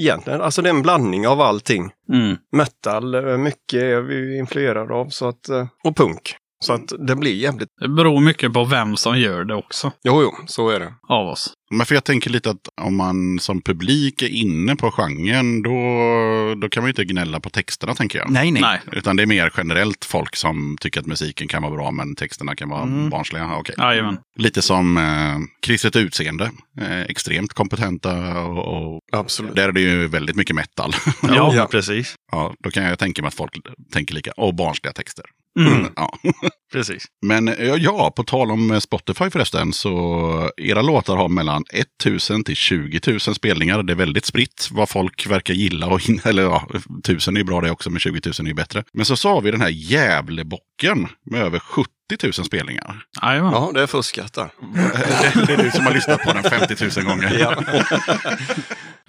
[SPEAKER 1] egentligen. Alltså det är en blandning av allting.
[SPEAKER 12] Mm.
[SPEAKER 1] Metal, mycket är vi influerade av, så att, eh, och punk. Så att det blir jävligt...
[SPEAKER 12] Det beror mycket på vem som gör det också,
[SPEAKER 1] Jo, jo, så är det.
[SPEAKER 12] av oss.
[SPEAKER 3] Men för jag tänker lite att om man som publik är inne på genren, då, då kan man ju inte gnälla på texterna tänker jag.
[SPEAKER 2] Nej, nej.
[SPEAKER 12] Nej.
[SPEAKER 3] Utan det är mer generellt folk som tycker att musiken kan vara bra men texterna kan vara
[SPEAKER 2] Mm.
[SPEAKER 3] barnsliga. Ja, Okej.
[SPEAKER 12] Jajamän.
[SPEAKER 3] Lite som eh, kristet utseende. Eh, extremt kompetenta och, och
[SPEAKER 1] Absolut.
[SPEAKER 3] där är det ju väldigt mycket metal.
[SPEAKER 2] Ja,
[SPEAKER 1] Ja.
[SPEAKER 2] precis.
[SPEAKER 3] ja, då kan jag tänka mig att folk tänker lika. Och barnsliga texter.
[SPEAKER 12] Mm.
[SPEAKER 3] Ja.
[SPEAKER 2] precis.
[SPEAKER 3] Men eh, ja, på tal om eh, Spotify förresten, så era låtar har mellan 1000 till 20 000 spelningar. Det är väldigt spritt vad folk verkar gilla. Och in, eller ja, 1000 är bra det också, men 20 000 är ju bättre. Men så sa vi den här Gävlebocken med över 70 000 spelningar.
[SPEAKER 12] Jajamän.
[SPEAKER 1] Ja, det är fuskat där.
[SPEAKER 3] det, det är du som har lyssnat på den 50 000 gånger.
[SPEAKER 1] Ja.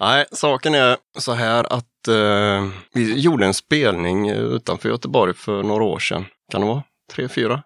[SPEAKER 1] Nej, saken är så här att eh, vi gjorde en spelning utanför Göteborg för några år sedan. Kan det vara? Tre, fyra?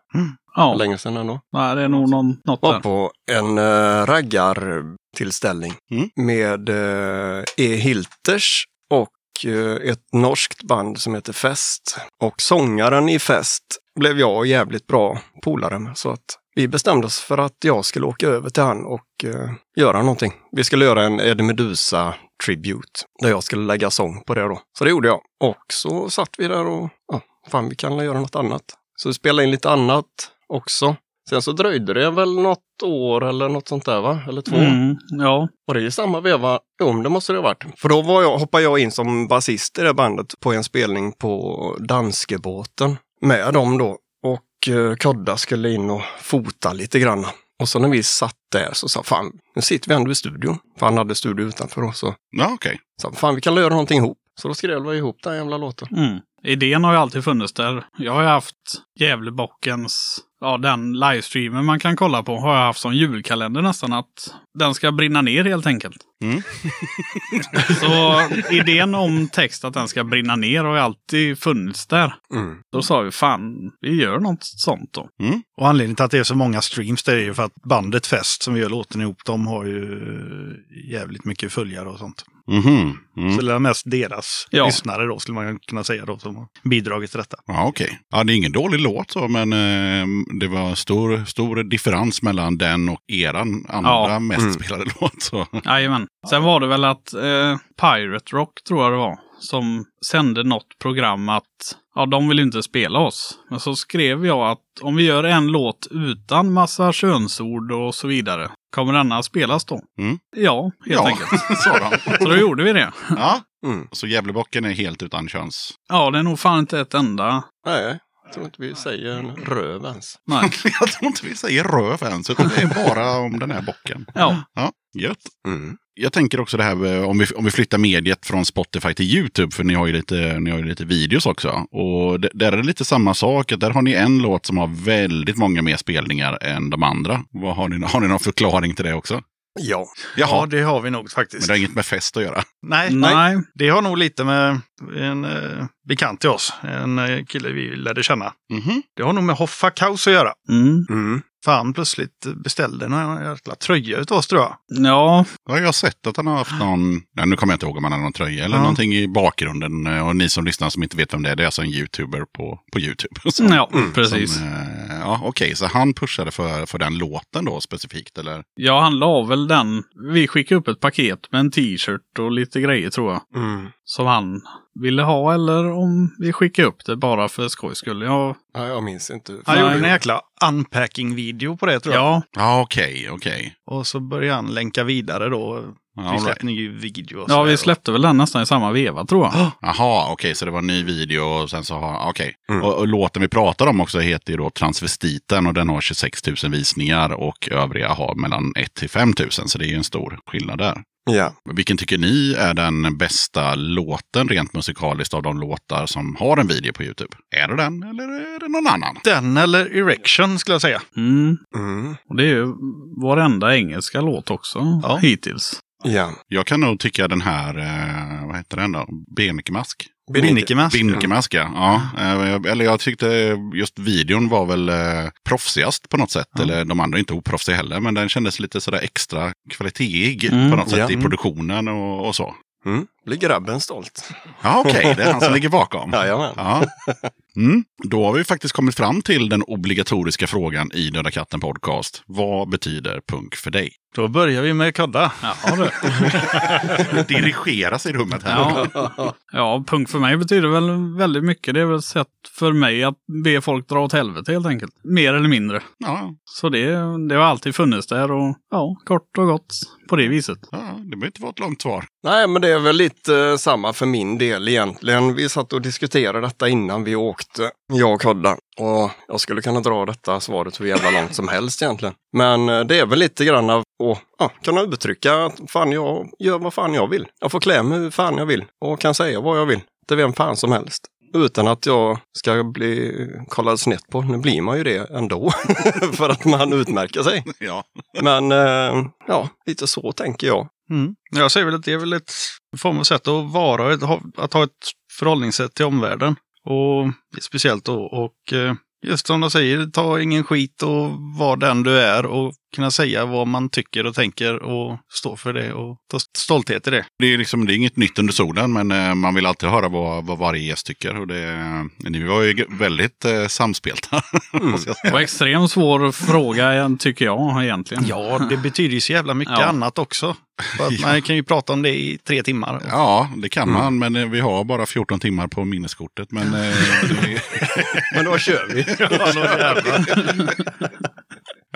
[SPEAKER 12] Ja,
[SPEAKER 1] Länge sedan ändå.
[SPEAKER 12] Nej, det är nog någon, något
[SPEAKER 1] var
[SPEAKER 12] där.
[SPEAKER 1] på en uh, raggartillställning
[SPEAKER 3] Mm.
[SPEAKER 1] med uh, E. Hilters och eh, ett norskt band som heter Fest. Och sångaren i Fest blev jag jävligt bra polare med. Så att vi bestämde oss för att jag skulle åka över till han och eh, göra någonting. Vi skulle göra en Eddie Meduza tribute där jag skulle lägga sång på det då. Så det gjorde jag. Och så satt vi där och, ja, fan vi kan göra något annat. Så vi spelade in lite annat också. Sen så dröjde det väl något år eller något sånt där va? Eller två.
[SPEAKER 12] Mm. Ja,
[SPEAKER 1] Och det är i samma veva, jo det måste det ha varit. För då var jag, hoppade jag in som basist i det bandet på en spelning på Danskebåten med dem då. Och eh, Kodda skulle in och fota lite grann. Och så när vi satt där så sa fan, nu sitter vi ändå i studion. För han hade studio utanför oss. Så
[SPEAKER 3] Ja, okej.
[SPEAKER 1] sa fan vi kan göra någonting ihop. Så då skrev vi ihop den jävla låten.
[SPEAKER 12] Mm. Idén har ju alltid funnits där. Jag har ju haft Gävlebockens, ja den livestreamen man kan kolla på, har jag haft som julkalender nästan att den ska brinna ner helt enkelt.
[SPEAKER 3] Mm.
[SPEAKER 12] Så idén om text att den ska brinna ner har ju alltid funnits där.
[SPEAKER 1] Mm.
[SPEAKER 12] Då sa vi fan, vi gör något sånt då.
[SPEAKER 2] Och anledningen till att det är så många streams det är ju för att bandet Fest som vi gör låten ihop, de har ju jävligt mycket följare och sånt.
[SPEAKER 3] Mhm. Mm.
[SPEAKER 2] Så det är mest deras
[SPEAKER 12] Ja.
[SPEAKER 2] lyssnare då, skulle man kunna säga då, som har bidragit till detta.
[SPEAKER 3] Ja, okej. Ja, det är ingen dålig låt så, men eh, det var stor, stor differens mellan den och eran andra
[SPEAKER 12] Ja.
[SPEAKER 3] mest
[SPEAKER 1] Mm.
[SPEAKER 3] spelade låt. Så.
[SPEAKER 12] Jajamän. Sen var det väl att eh, Pirate Rock, tror jag det var, som sände något program att ja, de vill inte spela oss. Men så skrev jag att om vi gör en låt utan massa könsord och så vidare, kommer denna spelas då?
[SPEAKER 3] Mm.
[SPEAKER 12] Ja, helt
[SPEAKER 3] ja,
[SPEAKER 12] enkelt.
[SPEAKER 3] sa de.
[SPEAKER 12] Så då gjorde vi det.
[SPEAKER 3] Ja,
[SPEAKER 1] Mm.
[SPEAKER 3] så Gävlebocken är helt utan köns.
[SPEAKER 12] Ja, det är nog fan inte ett enda.
[SPEAKER 1] Nej, jag tror inte vi säger en röv ens.
[SPEAKER 12] Nej.
[SPEAKER 3] Jag tror inte vi säger röv ens, utan det är bara om den här bocken.
[SPEAKER 12] Ja,
[SPEAKER 3] Ja, gött.
[SPEAKER 1] Mm.
[SPEAKER 3] Jag tänker också det här om vi, om vi flyttar mediet från Spotify till YouTube, för ni har ju lite, ni har ju lite videos också. Och d- där är det lite samma sak, där har ni en låt som har väldigt många mer spelningar än de andra. Vad, har, ni, har ni någon förklaring till det också?
[SPEAKER 1] Ja.
[SPEAKER 2] Ja, det har vi nog
[SPEAKER 3] men
[SPEAKER 2] faktiskt.
[SPEAKER 3] det har inget med fest att göra.
[SPEAKER 2] Nej,
[SPEAKER 12] nej.
[SPEAKER 2] det har nog lite med en eh, bekant till oss, en eh, kille vi lärde känna.
[SPEAKER 3] Mhm.
[SPEAKER 2] Det har nog med Hoffa Kaos att göra.
[SPEAKER 12] Mm.
[SPEAKER 1] Mm.
[SPEAKER 2] Fan, plötsligt beställde en jäkla tröja utav oss tror jag.
[SPEAKER 12] Ja,
[SPEAKER 3] Ja, jag har sett att han har haft någon, ja, nu kommer jag inte ihåg om han har någon tröja eller
[SPEAKER 2] Ja.
[SPEAKER 3] någonting i bakgrunden. Eh, Och ni som lyssnar som inte vet vem det är, det är alltså en YouTuber på, på YouTube. Så,
[SPEAKER 12] ja
[SPEAKER 1] Mm,
[SPEAKER 12] precis.
[SPEAKER 3] Som, eh, ja, okej, så han pushade för, för den låten då specifikt, eller?
[SPEAKER 12] Ja, han la väl den. Vi skickade upp ett paket med en t-shirt och lite grejer tror jag.
[SPEAKER 1] Mm.
[SPEAKER 12] Som han ville ha eller om vi skickade upp det bara för skojs skull. Ja,
[SPEAKER 1] Ja, jag minns inte.
[SPEAKER 2] Han gjorde en jäkla unpacking-video på det tror jag.
[SPEAKER 12] ja,
[SPEAKER 3] Ja, okej, okej.
[SPEAKER 2] Och så började han länka vidare då
[SPEAKER 3] Ja,
[SPEAKER 2] Vi
[SPEAKER 3] all right.
[SPEAKER 2] släppte ny video.
[SPEAKER 12] Ja, vi släppte väl den nästan i samma veva tror jag.
[SPEAKER 3] Jaha, okej, så det var en ny video och sen så har, okej.
[SPEAKER 1] Mm.
[SPEAKER 3] Och, och låten vi pratar om också heter ju då Transvestiten och den har 26 000 visningar och övriga har mellan 1 till 5 000, så det är ju en stor skillnad där.
[SPEAKER 1] Ja.
[SPEAKER 3] Vilken tycker ni är den bästa låten rent musikaliskt av de låtar som har en video på YouTube? Är det den eller är det någon annan?
[SPEAKER 2] Den eller Erection skulle jag säga.
[SPEAKER 12] Mm.
[SPEAKER 1] Mm.
[SPEAKER 12] Och det är ju varenda engelska låt också
[SPEAKER 2] Ja.
[SPEAKER 12] hittills.
[SPEAKER 1] Ja.
[SPEAKER 3] Jag kan nog tycka den här, eh, vad heter den då? Benekemask?
[SPEAKER 2] Binnikemäsk.
[SPEAKER 3] Binnikemäsk, ja. ja. eh, Eller jag tyckte just videon var väl eh, proffsigast på något sätt. Eller de andra är inte oproffsiga heller, men den kändes lite sådär extra kvalitetig
[SPEAKER 12] Mm,
[SPEAKER 3] på något sätt
[SPEAKER 1] ja.
[SPEAKER 3] i produktionen och, och så.
[SPEAKER 1] Mm. Blir grabben stolt?
[SPEAKER 3] Ja, okej, det är han som ligger bakom.
[SPEAKER 1] Jajamän.
[SPEAKER 3] Ja. Mm. Då har vi faktiskt kommit fram till den obligatoriska frågan i Döda katten podcast. Vad betyder punk för dig?
[SPEAKER 2] Då börjar vi med Kodda.
[SPEAKER 12] Jaha du.
[SPEAKER 3] Dirigeras i rummet här.
[SPEAKER 12] Ja. ja, punk för mig betyder väl väldigt mycket. Det är väl ett sätt för mig att be folk dra åt helvete helt enkelt. Mer eller mindre.
[SPEAKER 3] Ja,
[SPEAKER 12] Så det, det har alltid funnits där och ja, kort och gott på det viset.
[SPEAKER 3] ja, det behöver inte vara ett långt svar.
[SPEAKER 1] Nej, men det är väl lite eh, samma för min del egentligen. Vi satt och diskuterade detta innan vi åkte, jag och Kodda. Och jag skulle kunna dra detta svaret hur jävla långt som helst egentligen. Men eh, det är väl lite grann av att ja, kunna uttrycka att fan jag gör vad fan jag vill. Jag får klä mig hur fan jag vill och kan säga vad jag vill till vem fan som helst. Utan att jag ska bli kollad snett på. Nu blir man ju det ändå. för att man utmärker sig.
[SPEAKER 3] Ja.
[SPEAKER 1] Men eh, ja, lite så tänker jag.
[SPEAKER 2] Mm. Jag säger väl att det är väl ett form av sätt att vara, att ha ett förhållningssätt till omvärlden. Och speciellt då, och eh, just som de säger, ta ingen skit och var den du är och kunna säga vad man tycker och tänker och stå för det och ta stolthet i det.
[SPEAKER 3] Det är, liksom, det är inget nytt under solen, men eh, man vill alltid höra vad, vad varje gäst tycker. Och det, ni var ju väldigt eh, samspelta. jag
[SPEAKER 12] Det var extremt svår fråga tycker jag egentligen.
[SPEAKER 2] Ja, det betyder ju så jävla mycket
[SPEAKER 12] Ja.
[SPEAKER 2] annat också. För att Man kan ju prata om det i tre timmar.
[SPEAKER 3] Ja, det kan man, men eh, vi har bara 14 timmar på minneskortet. Men, eh,
[SPEAKER 1] Men då kör vi.
[SPEAKER 3] ja,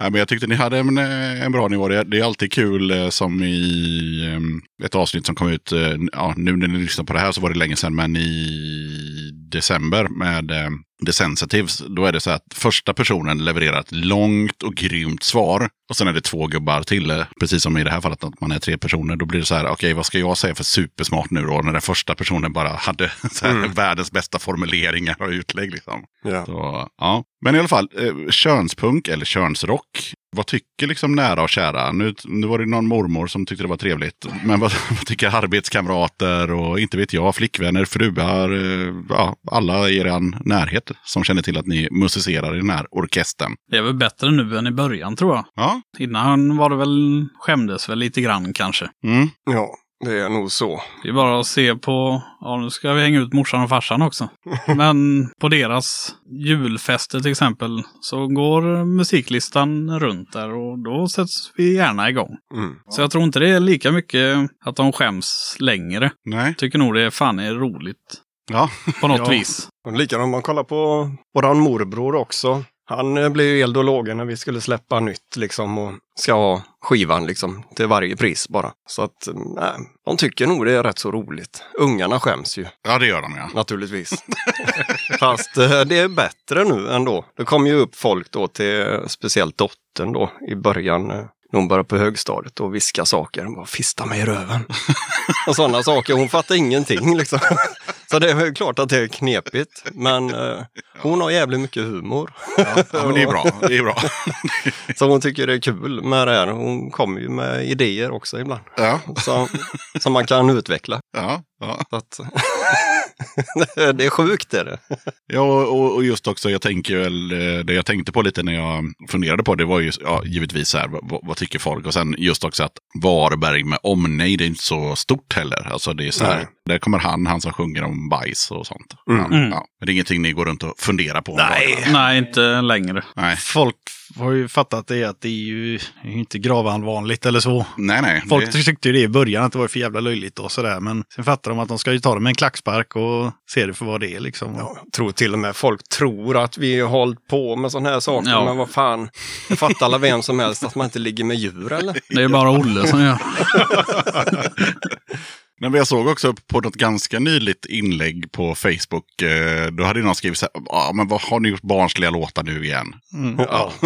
[SPEAKER 3] men jag tyckte ni hade en, eh, en bra nivå. Det, det är alltid kul eh, som i eh, ett avsnitt som kom ut, eh, ja, nu när ni lyssnar på det här så var det länge sedan, men i december med eh, The Sensitives, då är det så att första personen levererar ett långt och grymt svar. Och sen är det två gubbar till, precis som i det här fallet att man är tre personer. Då blir det så här, okej vad ska jag säga för supersmart nu då? När den första personen bara hade här, världens bästa formuleringar och utlägg. Liksom.
[SPEAKER 1] Ja.
[SPEAKER 3] Så, ja. Men i alla fall, eh, könspunk eller könsrock. Vad tycker liksom nära och kära? Nu, nu var det någon mormor som tyckte det var trevligt. Men vad, vad tycker arbetskamrater och inte vet jag, flickvänner, fruar, eh, ja, alla i er närhet som känner till att ni musicerar i den här orkestern.
[SPEAKER 12] Det är väl bättre nu än i början tror jag.
[SPEAKER 3] Ja,
[SPEAKER 12] Innan var det väl, skämdes väl lite grann kanske.
[SPEAKER 3] mm.
[SPEAKER 1] Ja, det är nog så.
[SPEAKER 12] Det är bara att se på, ja nu ska vi hänga ut morsan och farsan också. Men på deras julfester till exempel så går musiklistan runt där och då sätts vi gärna igång.
[SPEAKER 1] Mm.
[SPEAKER 12] Så jag tror inte det är lika mycket att de skäms längre.
[SPEAKER 3] nej.
[SPEAKER 12] Tycker nog det fan är roligt
[SPEAKER 3] Ja,
[SPEAKER 12] på något
[SPEAKER 2] Ja.
[SPEAKER 12] vis.
[SPEAKER 1] Och likadant om man kollar på våran morbror också. Han eh, blev ju eld och lågor när vi skulle släppa nytt liksom och ska ha skivan liksom till varje pris bara. Så att eh, nej, de tycker nog det är rätt så roligt. Ungarna skäms ju
[SPEAKER 3] ja det gör de ja.
[SPEAKER 1] naturligtvis. Fast eh, det är bättre nu ändå. Det kom ju upp folk då till speciellt dottern då i början. När hon började på högstadiet och viska saker. Hon bara, fista mig i röven. och sådana saker. Hon fattar ingenting liksom. Så det är väl klart att det är knepigt. Men eh, hon har jävligt mycket humor.
[SPEAKER 3] ja. men det är bra. Det är bra.
[SPEAKER 1] Så hon tycker det är kul med det här. Hon kommer ju med idéer också ibland.
[SPEAKER 3] Ja,
[SPEAKER 1] Så, som man kan utveckla.
[SPEAKER 3] ja, ja.
[SPEAKER 1] Så att, det är sjukt är det.
[SPEAKER 3] Ja, och, och just också, jag tänker väl, eh, det jag tänkte på lite när jag funderade på det var ju ja, givetvis så här, vad, vad tycker folk? Och sen just också att Varberg med omnejd är inte så stort heller. Alltså det är så här,
[SPEAKER 1] Nej.
[SPEAKER 3] där kommer han, han som sjunger om bajs och sånt.
[SPEAKER 1] Mm.
[SPEAKER 3] Han, ja, men det är ingenting ni går runt och funderar på?
[SPEAKER 1] Nej.
[SPEAKER 12] Nej, inte längre.
[SPEAKER 3] Nej.
[SPEAKER 2] Folk har ju fattat det att det är ju inte gravanvanligt eller så.
[SPEAKER 3] Nej, nej.
[SPEAKER 2] Folk
[SPEAKER 3] det,
[SPEAKER 2] tyckte ju det i början att det var för jävla löjligt och sådär. Men sen fattar de att de ska ju ta det med en klackspark och se det för vad det är liksom.
[SPEAKER 1] Ja, jag tror till och med folk tror att vi har hållit på med sådana här saker.
[SPEAKER 12] Ja.
[SPEAKER 1] Men vad fan, det fattar alla vem som helst att man inte ligger med djur eller?
[SPEAKER 12] Det är bara Olle som gör.
[SPEAKER 3] Nej, men jag såg också på något ganska nyligt inlägg på Facebook. Eh, då hade någon skrivit så här, ah, men vad har ni gjort barnsliga låtar nu igen?
[SPEAKER 1] Ja.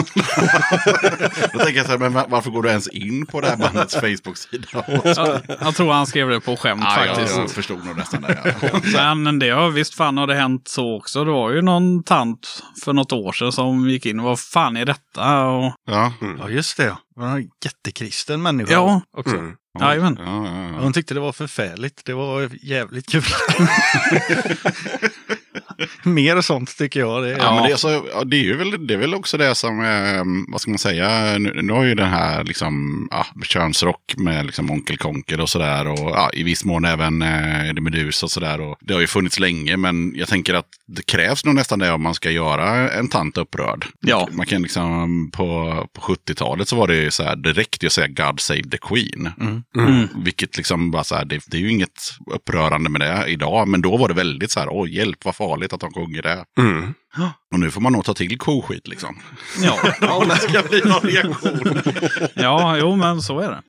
[SPEAKER 3] Då tänker jag så här, men va- varför går du ens in på det här bandets Facebook-sida?
[SPEAKER 12] Jag, jag tror han skrev det på skämt
[SPEAKER 3] jag,
[SPEAKER 12] faktiskt.
[SPEAKER 3] jag förstod nog nästan det. Ja.
[SPEAKER 12] Men det har visst fan har det hänt så också. Det var ju någon tant för något år sedan som gick in och vad fan är detta? Och,
[SPEAKER 3] Ja.
[SPEAKER 2] Ja, just det. Det var en jättekristen människa
[SPEAKER 12] Ja.
[SPEAKER 2] också.
[SPEAKER 1] Mm.
[SPEAKER 12] Jajamän.
[SPEAKER 3] Ja, ja, ja.
[SPEAKER 2] Hon tyckte det var förfärligt. Det var jävligt kul. Mer sånt tycker jag. Det är,
[SPEAKER 3] Ja, men det, är så, det är väl, det är väl också det som, eh, vad ska man säga, nu, nu har ju den här liksom, ja, könsrock med liksom Onkel Konkel och sådär och ja, i viss mån även eh, Eddie Meduza och sådär. Och det har ju funnits länge, men jag tänker att det krävs nog nästan det om man ska göra en tant upprörd.
[SPEAKER 12] Ja.
[SPEAKER 3] Man kan liksom, på, på 70-talet så var det ju så här, det ju att säga God Save the Queen.
[SPEAKER 12] Mm.
[SPEAKER 3] Vilket liksom bara så här, det, det är ju inget upprörande med det idag, men då var det väldigt så här, oj hjälp vad farligt att de sjunger det.
[SPEAKER 1] Mm.
[SPEAKER 3] Och nu får man nog ta till koskit liksom.
[SPEAKER 12] Ja,
[SPEAKER 3] Om det ska bli någon reaktion.
[SPEAKER 12] ja, jo men så är det.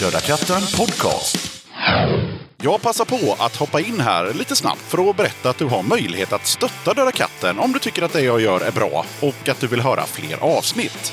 [SPEAKER 11] Döda katten podcast.
[SPEAKER 3] Jag passar på att hoppa in här lite snabbt för att berätta att du har möjlighet att stötta Döda katten om du tycker att det jag gör är bra och att du vill höra fler avsnitt.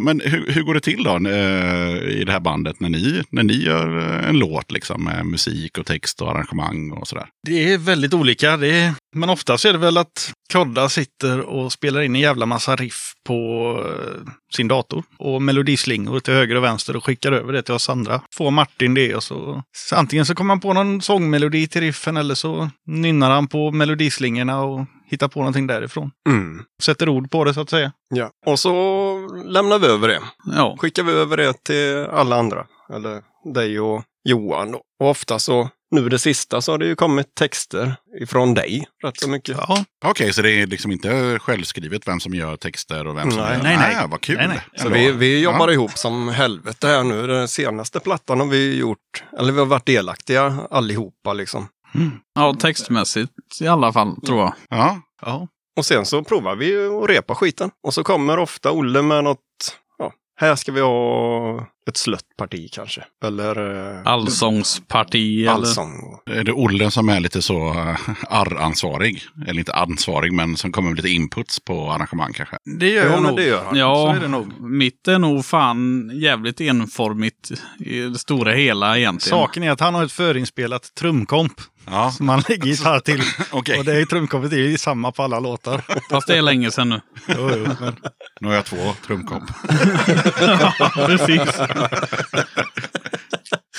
[SPEAKER 3] Men hur, hur går det till då eh, i det här bandet när ni, när ni gör eh, en låt liksom, med musik och text och arrangemang och sådär?
[SPEAKER 2] Det är väldigt olika. Det är, men oftast är det väl att Kodda sitter och spelar in en jävla massa riff på eh, sin dator. Och melodislingor till höger och vänster och skickar över det till oss andra. Får Martin det och så... så antingen så kommer han på någon sångmelodi till riffen eller så nynnar han på melodislingorna och hittar på någonting därifrån.
[SPEAKER 1] Mm.
[SPEAKER 2] Sätter ord på det så att säga.
[SPEAKER 1] Ja. Och så lämnar vi över det.
[SPEAKER 12] Ja,
[SPEAKER 1] Skickar vi över det till alla andra. Eller dig och Johan. då. Och ofta så, nu det sista, så har det ju kommit texter ifrån dig rätt så mycket.
[SPEAKER 2] Ja,
[SPEAKER 3] Okej, så det är liksom inte självskrivet vem som gör texter och vem som
[SPEAKER 1] Nej.
[SPEAKER 3] gör...
[SPEAKER 2] Nej, nej.
[SPEAKER 3] Ah, vad kul!
[SPEAKER 2] Nej, nej.
[SPEAKER 1] Så vi, vi jobbar
[SPEAKER 3] Ja.
[SPEAKER 1] ihop som helvete här nu. Den senaste plattan har vi gjort, eller vi har varit delaktiga allihopa liksom.
[SPEAKER 12] ja, textmässigt i alla fall tror jag.
[SPEAKER 3] Ja,
[SPEAKER 2] ja.
[SPEAKER 1] Och sen så provar vi att repa skiten. Och så kommer ofta Olle med något, här ska vi ha ett slött parti kanske. Eller eh,
[SPEAKER 12] Allsångsparti eller...
[SPEAKER 1] allsång.
[SPEAKER 3] är det Olle som är lite så uh, arr-ansvarig? Eller inte ansvarig, men som kommer med lite inputs på arrangemang kanske?
[SPEAKER 2] Det gör
[SPEAKER 1] Jo, men
[SPEAKER 2] nog.
[SPEAKER 1] det gör han.
[SPEAKER 2] Så
[SPEAKER 12] Ja,
[SPEAKER 2] är det nog.
[SPEAKER 12] mitt är nog fan jävligt enformigt i det stora hela egentligen.
[SPEAKER 2] Saken är att han har ett förinspelat trumkomp
[SPEAKER 3] Ja,
[SPEAKER 2] som han lägger gitarr till.
[SPEAKER 3] okej.
[SPEAKER 2] Och det är trumkompet är ju samma på alla låtar.
[SPEAKER 12] Fast det är länge sedan nu.
[SPEAKER 2] Jo, jo, men
[SPEAKER 3] Nu har jag två trumkomp.
[SPEAKER 12] Precis.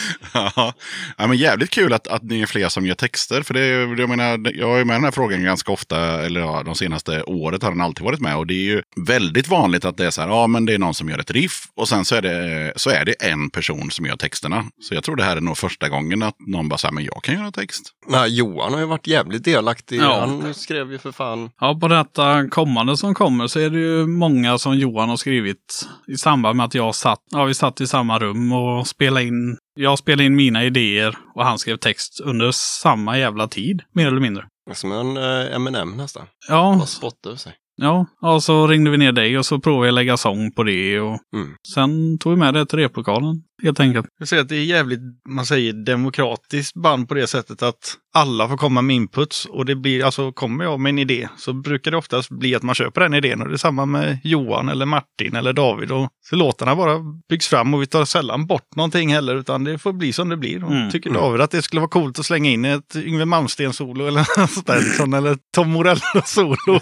[SPEAKER 3] ja, Ja, men jävligt kul att, att ni är fler som gör texter. För det, jag menar, jag är med i den här frågan ganska ofta, eller ja, de senaste året har den alltid varit med. Och det är ju väldigt vanligt att det är så här, ja men det är någon som gör ett riff och sen så är det, så är det en person som gör texterna. Så jag tror det här är nog första gången att någon bara säger, men jag kan göra text.
[SPEAKER 1] Nej, Johan har ju varit jävligt delaktig.
[SPEAKER 12] Ja.
[SPEAKER 1] Han skrev ju för fan.
[SPEAKER 12] Ja, på detta kommande som kommer så är det ju många som Johan har skrivit i samband med att jag satt, ja vi satt i samma rum och spelade in, jag spelade in mina idéer och han skrev text under samma jävla tid, mer eller mindre.
[SPEAKER 1] Som en eh, M&M nästan.
[SPEAKER 12] Ja,
[SPEAKER 13] Bara spotta ur sig.
[SPEAKER 12] ja. Och så ringde vi ner dig och så provade jag lägga sång på det. Och
[SPEAKER 1] Mm.
[SPEAKER 12] sen tog vi med det till replokalen, helt enkelt.
[SPEAKER 2] Jag säger att det är jävligt, man säger demokratiskt band på det sättet att alla får komma med inputs och det blir, alltså kommer jag med en idé så brukar det oftast bli att man köper den idén och det är samma med Johan eller Martin eller David och så låtarna bara byggs fram och vi tar sällan bort någonting heller utan det får bli som det blir. Och
[SPEAKER 12] Mm.
[SPEAKER 2] Tycker David att det skulle vara coolt att slänga in ett Yngwie Malmsteen-solo eller sånt där liksom, eller Tom Morello-solo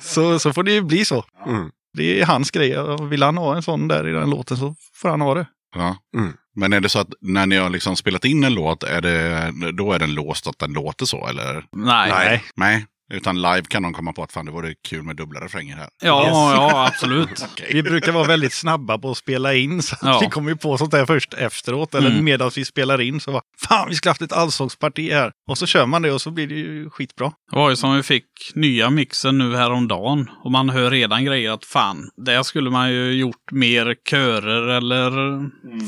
[SPEAKER 2] så, så får det ju bli så.
[SPEAKER 1] Mm.
[SPEAKER 2] Det är hans grej och vill han ha en sån där i den låten så får han ha det.
[SPEAKER 3] Ja.
[SPEAKER 1] Mm.
[SPEAKER 3] Men är det så att när ni har liksom spelat in en låt, är det, då är den låst att den låter så? Eller?
[SPEAKER 12] Nej.
[SPEAKER 1] Nej.
[SPEAKER 3] Nej, utan live kan de komma på att fan det vore kul med dubbla refränger här.
[SPEAKER 12] Ja, ja, absolut.
[SPEAKER 2] Vi brukar vara väldigt snabba på att spela in. Så att
[SPEAKER 12] Ja.
[SPEAKER 2] Vi kommer ju på sånt där först efteråt. Eller
[SPEAKER 12] Mm.
[SPEAKER 2] medan vi spelar in så bara, fan vi skulle haft ett allsångsparti här. Och så kör man det och så blir det ju skitbra.
[SPEAKER 12] Det var ju som vi fick nya mixen nu häromdagen. Och man hör redan grejer att fan, där skulle man ju gjort mer körer eller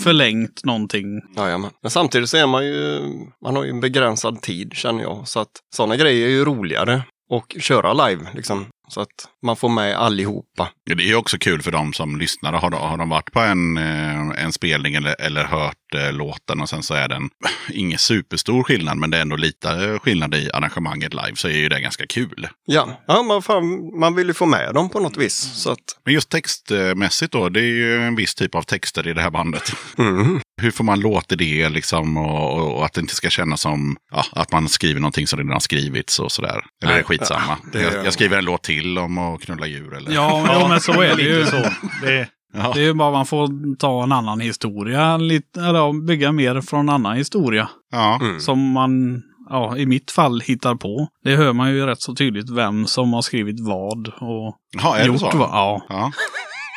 [SPEAKER 12] förlängt någonting.
[SPEAKER 1] Jajamän. Men samtidigt så är man ju, man har ju en begränsad tid känner jag. Så att sådana grejer är ju roligare och köra live liksom. Så att man får med allihopa.
[SPEAKER 3] Ja, Det är också kul för de som lyssnar. Har de, har de varit på en, eh, en spelning eller, eller hört eh, låten och sen så är den ingen superstor skillnad men det är ändå lite eh, skillnad i arrangemanget live så är ju det ganska kul.
[SPEAKER 1] Ja, ja man, fan, man vill ju få med dem på något vis. Så att,
[SPEAKER 3] Men just textmässigt då, det är ju en viss typ av texter i det här bandet.
[SPEAKER 1] mm.
[SPEAKER 3] Hur får man låta det liksom och, och, och att det inte ska kännas som ja, att man skriver någonting som redan har skrivits och sådär. Eller är det skitsamma?
[SPEAKER 1] det-
[SPEAKER 3] jag, jag skriver en låt till om att knulla djur eller?
[SPEAKER 12] Ja, ja men så är det ju.
[SPEAKER 2] Så. Det,
[SPEAKER 3] Ja.
[SPEAKER 12] Det är ju bara man får ta en annan historia, lite, eller bygga mer från en annan historia.
[SPEAKER 3] ja.
[SPEAKER 1] Mm.
[SPEAKER 12] Som man, ja, i mitt fall hittar på. Det hör man ju rätt så tydligt vem som har skrivit vad och
[SPEAKER 3] Ja, är det
[SPEAKER 12] gjort
[SPEAKER 3] så?
[SPEAKER 12] vad. Ja,
[SPEAKER 3] Ja.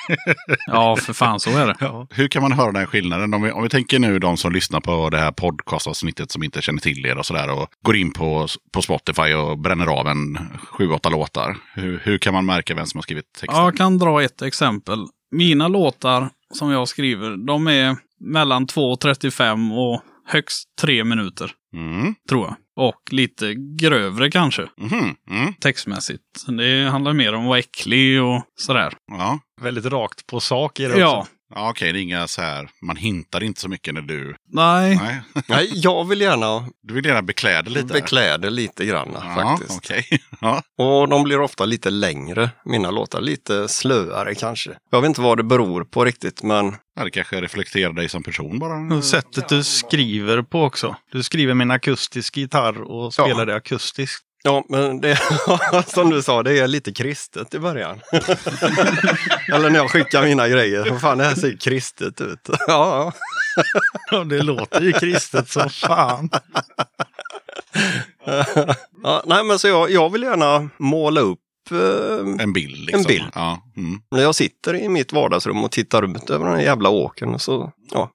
[SPEAKER 12] ja, för fan så är det.
[SPEAKER 2] ja.
[SPEAKER 3] Hur kan man höra den skillnaden? Om vi, om vi tänker nu de som lyssnar på det här podcastavsnittet som inte känner till er och sådär och går in på, på Spotify och bränner av en sju, åtta låtar. Hur, hur kan man märka vem som har skrivit texten?
[SPEAKER 12] Jag kan dra ett exempel. Mina låtar som jag skriver, de är mellan 2.35 och högst 3 minuter,
[SPEAKER 3] Mm.
[SPEAKER 12] tror jag. Och lite grövre kanske,
[SPEAKER 3] Mhm. Mm.
[SPEAKER 12] textmässigt. Det handlar mer om att vara äcklig och sådär.
[SPEAKER 3] Ja.
[SPEAKER 2] Väldigt rakt på sak är det också.
[SPEAKER 3] Ja, okej, det är inga så här, man hintar inte så mycket när du...
[SPEAKER 12] nej.
[SPEAKER 3] Nej,
[SPEAKER 1] Nej, jag vill gärna
[SPEAKER 3] du vill gärna beklä det lite.
[SPEAKER 1] beklä det lite grann
[SPEAKER 3] Ja,
[SPEAKER 1] faktiskt.
[SPEAKER 3] okej. Ja.
[SPEAKER 1] Och de blir ofta lite längre, mina låtar. Lite slöare kanske. Jag vet inte vad det beror på riktigt, men
[SPEAKER 3] ja, det kanske reflekterar dig som person bara.
[SPEAKER 2] Och sättet du skriver på också. Du skriver med en akustisk gitarr och spelar
[SPEAKER 1] Ja.
[SPEAKER 2] det akustiskt.
[SPEAKER 1] Ja, men det som du sa, det är lite kristet i början. Eller när jag skickar mina grejer. Vad fan, det här ser kristet ut. Ja,
[SPEAKER 2] Ja, det låter ju kristet som fan.
[SPEAKER 1] ja. Nej, men så jag, jag vill gärna måla upp eh,
[SPEAKER 3] En bild liksom.
[SPEAKER 1] En bild.
[SPEAKER 3] Ja. Mm.
[SPEAKER 1] när jag sitter i mitt vardagsrum och tittar ut över den här jävla åkern. Och så, ja,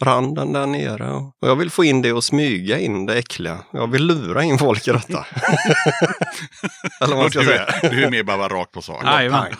[SPEAKER 1] skogsranden där nere. Och jag vill få in det och smyga in det äckliga. Jag vill lura in folk i detta. Eller vad ska
[SPEAKER 3] du,
[SPEAKER 1] säga.
[SPEAKER 3] är, du är mer bara rakt på sak.
[SPEAKER 12] Jajamän.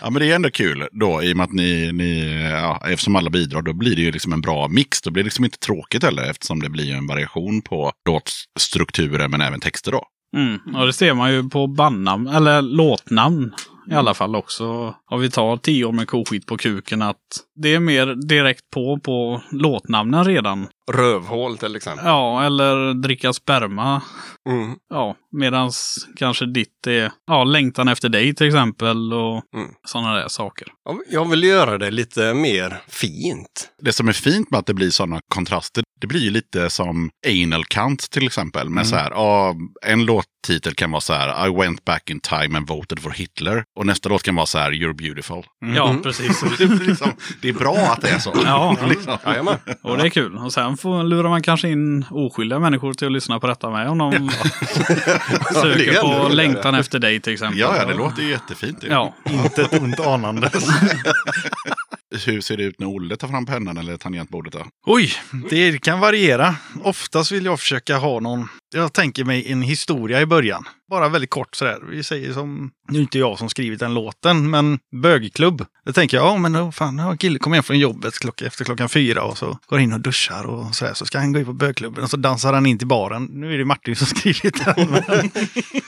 [SPEAKER 3] Ja, men det är ändå kul då i och med att ni, ni ja, eftersom alla bidrar, då blir det ju liksom en bra mix. Då blir det liksom inte tråkigt heller eftersom det blir en variation på låtstrukturer men även texter då.
[SPEAKER 12] Mm. Och det ser man ju på bandnamn, eller låtnamn i alla fall också. Om vi tar tio år med koskit på kuken, att det är mer direkt på på låtnamnen redan.
[SPEAKER 1] Rövhål till exempel.
[SPEAKER 12] Ja, eller dricka sperma.
[SPEAKER 1] Mm.
[SPEAKER 12] Ja, medans kanske ditt är ja, längtan efter dig till exempel och
[SPEAKER 1] Mm.
[SPEAKER 12] sådana där saker.
[SPEAKER 1] Ja, Jag vill göra det lite mer fint.
[SPEAKER 3] Det som är fint med att det blir sådana kontraster, det blir ju lite som Anal Kant till exempel. Med så här, ja, en låttitel kan vara så här, I went back in time and voted for Hitler. Och nästa låt kan vara så här, You're beautiful.
[SPEAKER 12] Ja, precis.
[SPEAKER 3] det, är liksom, det är bra att det är så.
[SPEAKER 12] Ja.
[SPEAKER 3] liksom.
[SPEAKER 1] Jajamän.
[SPEAKER 12] Och det är kul. Och sen får, lurar man kanske in oskyldiga människor till att lyssna på detta med. Om de
[SPEAKER 1] Det
[SPEAKER 12] söker på
[SPEAKER 1] roligare.
[SPEAKER 12] längtan efter dig till exempel.
[SPEAKER 3] ja, ja, det låter ju jättefint.
[SPEAKER 12] Ja,
[SPEAKER 2] Inte ett ont anande.
[SPEAKER 3] Hur ser det ut när Olle tar fram pennan eller tangentbordet då?
[SPEAKER 2] Oj, det kan variera. Oftast vill jag försöka ha någon jag tänker mig en historia i början. Bara väldigt kort sådär. Vi säger som, nu är inte jag som skrivit den låten, men bögklubb. Då tänker jag, ja men oh, fan, nu har en kille kommit hem från jobbet klockan, efter klockan fyra och så går in och duschar och sådär. Så ska han gå in på bögklubben och så dansar han in till baren. Nu är det Martin som skrivit den. Men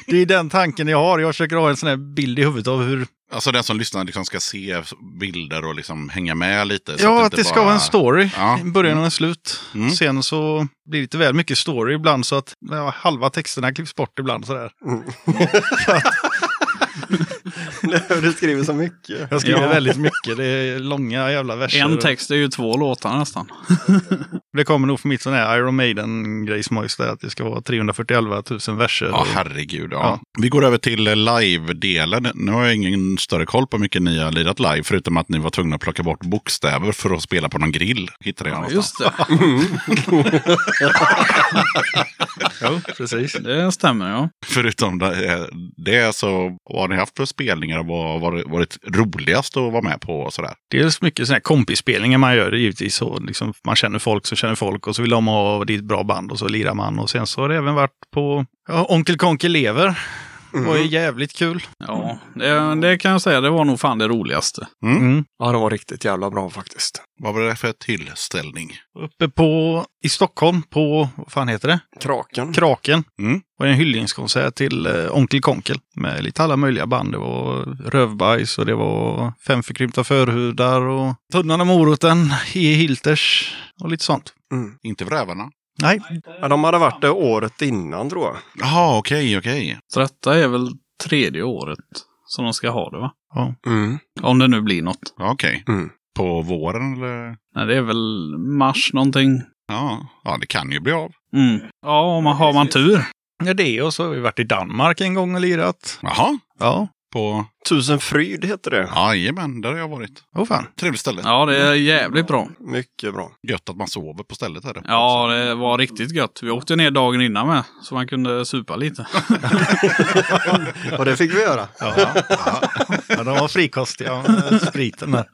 [SPEAKER 2] det är den tanken jag har. Jag försöker ha en sån här bild i huvudet av hur
[SPEAKER 3] Alltså den som lyssnar liksom ska se bilder och liksom hänga med lite. så
[SPEAKER 2] Ja, att
[SPEAKER 3] inte
[SPEAKER 2] det ska
[SPEAKER 3] bara-
[SPEAKER 2] vara en story.
[SPEAKER 3] Ja.
[SPEAKER 2] Början och en slut.
[SPEAKER 3] Mm.
[SPEAKER 2] Sen så blir det lite väl mycket story ibland så att ja, halva texterna klipps bort ibland sådär.
[SPEAKER 1] du skriver så mycket.
[SPEAKER 2] Jag skriver
[SPEAKER 12] Ja.
[SPEAKER 2] väldigt mycket. Det är långa jävla verser.
[SPEAKER 12] En text är ju två låtar nästan.
[SPEAKER 2] Det kommer nog från mitt sån här Iron Maiden-grej som har just det att det ska vara 341 000 verser.
[SPEAKER 3] Ja, herregud. Ja.
[SPEAKER 2] Ja.
[SPEAKER 3] Vi går över till live-delen. Nu har jag ingen större koll på hur mycket ni har lirat live, förutom att ni var tvungna att plocka bort bokstäver för att spela på någon grill. Hittade jag någonstans.
[SPEAKER 12] Just det.
[SPEAKER 2] Jo, precis.
[SPEAKER 12] Det stämmer ja.
[SPEAKER 3] Förutom det, det så har ni haft för spelningar och vad har varit, roligast att vara med på och sådär?
[SPEAKER 2] Dels mycket sådana här kompisspelningar man gör givetvis. Så liksom, man känner folk som känner folk och så vill de ha ditt bra band och så lirar man. Och sen så har det även varit på ja, Onkel Konkel lever. Det var ju jävligt kul.
[SPEAKER 12] Ja, det, det kan jag säga. Det var nog fan det roligaste.
[SPEAKER 2] Mm.
[SPEAKER 1] Ja, det var riktigt jävla bra faktiskt.
[SPEAKER 3] Vad var det för tillställning?
[SPEAKER 2] Uppe på, i Stockholm på, vad fan heter det?
[SPEAKER 1] Kraken.
[SPEAKER 2] Kraken.
[SPEAKER 3] Mm.
[SPEAKER 2] var det en hyllningskonsert till eh, Onkel Konkel. Med lite alla möjliga band. Det var Rövbajs och det var Fem förkrympta förhudar och Tunnan och moroten, E. Hilters och lite sånt.
[SPEAKER 1] Mm.
[SPEAKER 3] Inte Vrävarna?
[SPEAKER 2] Nej,
[SPEAKER 1] Ja, de hade varit det året innan tror jag.
[SPEAKER 3] Jaha, okej, okej.
[SPEAKER 12] Så detta är väl tredje året som de ska ha det va?
[SPEAKER 1] Mm.
[SPEAKER 12] Om det nu blir något.
[SPEAKER 3] Ja, Okej.
[SPEAKER 1] Mm.
[SPEAKER 3] På våren eller?
[SPEAKER 12] Nej, det är väl mars någonting.
[SPEAKER 3] Ja. ja, det kan ju bli av.
[SPEAKER 12] Mm. Ja, om man har man tur.
[SPEAKER 2] ja, det och så har vi varit i Danmark en gång och lirat.
[SPEAKER 3] Jaha,
[SPEAKER 2] Ja,
[SPEAKER 3] på...
[SPEAKER 1] Tusen fryd heter det.
[SPEAKER 3] Jajamän, där har jag varit.
[SPEAKER 2] oh fan.
[SPEAKER 3] Trevligt ställe.
[SPEAKER 12] Ja, det är jävligt bra.
[SPEAKER 1] Mycket bra.
[SPEAKER 3] Gött att man sover på stället. Är det.
[SPEAKER 12] Ja, det var riktigt gött. Vi åkte ner dagen innan med, så man kunde supa lite.
[SPEAKER 1] Och det fick vi göra.
[SPEAKER 2] Ja, ja. ja de var frikostiga med spriten där.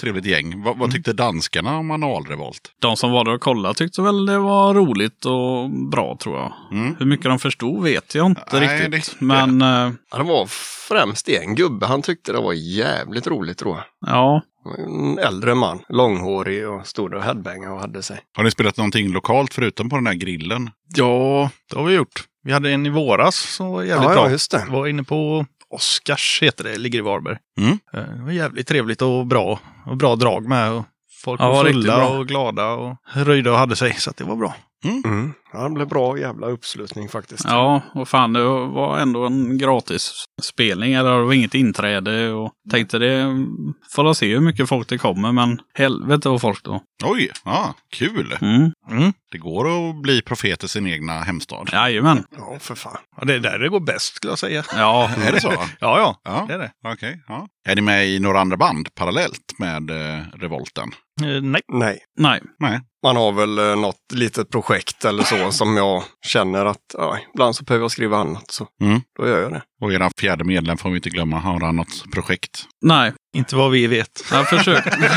[SPEAKER 3] Trevligt gäng. Vad, vad tyckte danskarna om analrevolt?
[SPEAKER 12] De som var där och kollade tyckte väl det var roligt och bra tror jag.
[SPEAKER 3] Mm.
[SPEAKER 12] Hur mycket de förstod vet jag inte
[SPEAKER 3] Nej,
[SPEAKER 12] riktigt.
[SPEAKER 3] det-
[SPEAKER 12] Men eh,
[SPEAKER 1] Ja, det var främst en gubbe. Han tyckte det var jävligt roligt jag.
[SPEAKER 12] ja,
[SPEAKER 1] En äldre man, långhårig och stod och headbangade och hade sig.
[SPEAKER 3] Har ni spelat någonting lokalt förutom på den här grillen?
[SPEAKER 2] Ja, det har vi gjort. Vi hade en i våras som var jävligt
[SPEAKER 1] Ja,
[SPEAKER 2] bra.
[SPEAKER 1] ja, just det.
[SPEAKER 2] var inne på Oscars heter det, ligger i Varberg.
[SPEAKER 3] Mm.
[SPEAKER 2] Eh, Det var jävligt trevligt och bra. Och bra drag med. Och folk
[SPEAKER 12] Ja,
[SPEAKER 2] var fulla och glada och röjda och hade sig. Så att det var bra.
[SPEAKER 1] Mm. Ja, det blev bra jävla uppslutning faktiskt.
[SPEAKER 12] ja, och fan det var ändå en gratis spelning. Eller det var inget inträde. Och tänkte det får se hur mycket folk det kommer. Men helvete vad folk då.
[SPEAKER 3] Oj, ja, kul.
[SPEAKER 12] Mm.
[SPEAKER 2] Mm.
[SPEAKER 3] Det går att bli profet i sin egna hemstad.
[SPEAKER 12] Jajamän.
[SPEAKER 1] Ja, för fan.
[SPEAKER 2] Ja, det är där det går bäst skulle jag säga.
[SPEAKER 12] Ja,
[SPEAKER 3] Är det så?
[SPEAKER 2] Ja, ja.
[SPEAKER 3] Ja.
[SPEAKER 2] Det är det.
[SPEAKER 3] Okej. ja. Är ni med i några andra band parallellt med eh, Revolten?
[SPEAKER 2] Eh, nej.
[SPEAKER 1] Nej.
[SPEAKER 12] nej.
[SPEAKER 3] Nej.
[SPEAKER 1] Man har väl eh, något litet projekt eller så som jag känner att ja, ibland så behöver jag skriva annat. Så
[SPEAKER 3] Mm.
[SPEAKER 1] då gör jag det.
[SPEAKER 3] Och era fjärde medlem får vi inte glömma. Har han något projekt?
[SPEAKER 12] Nej,
[SPEAKER 2] Inte vad vi vet.
[SPEAKER 12] jag försökte.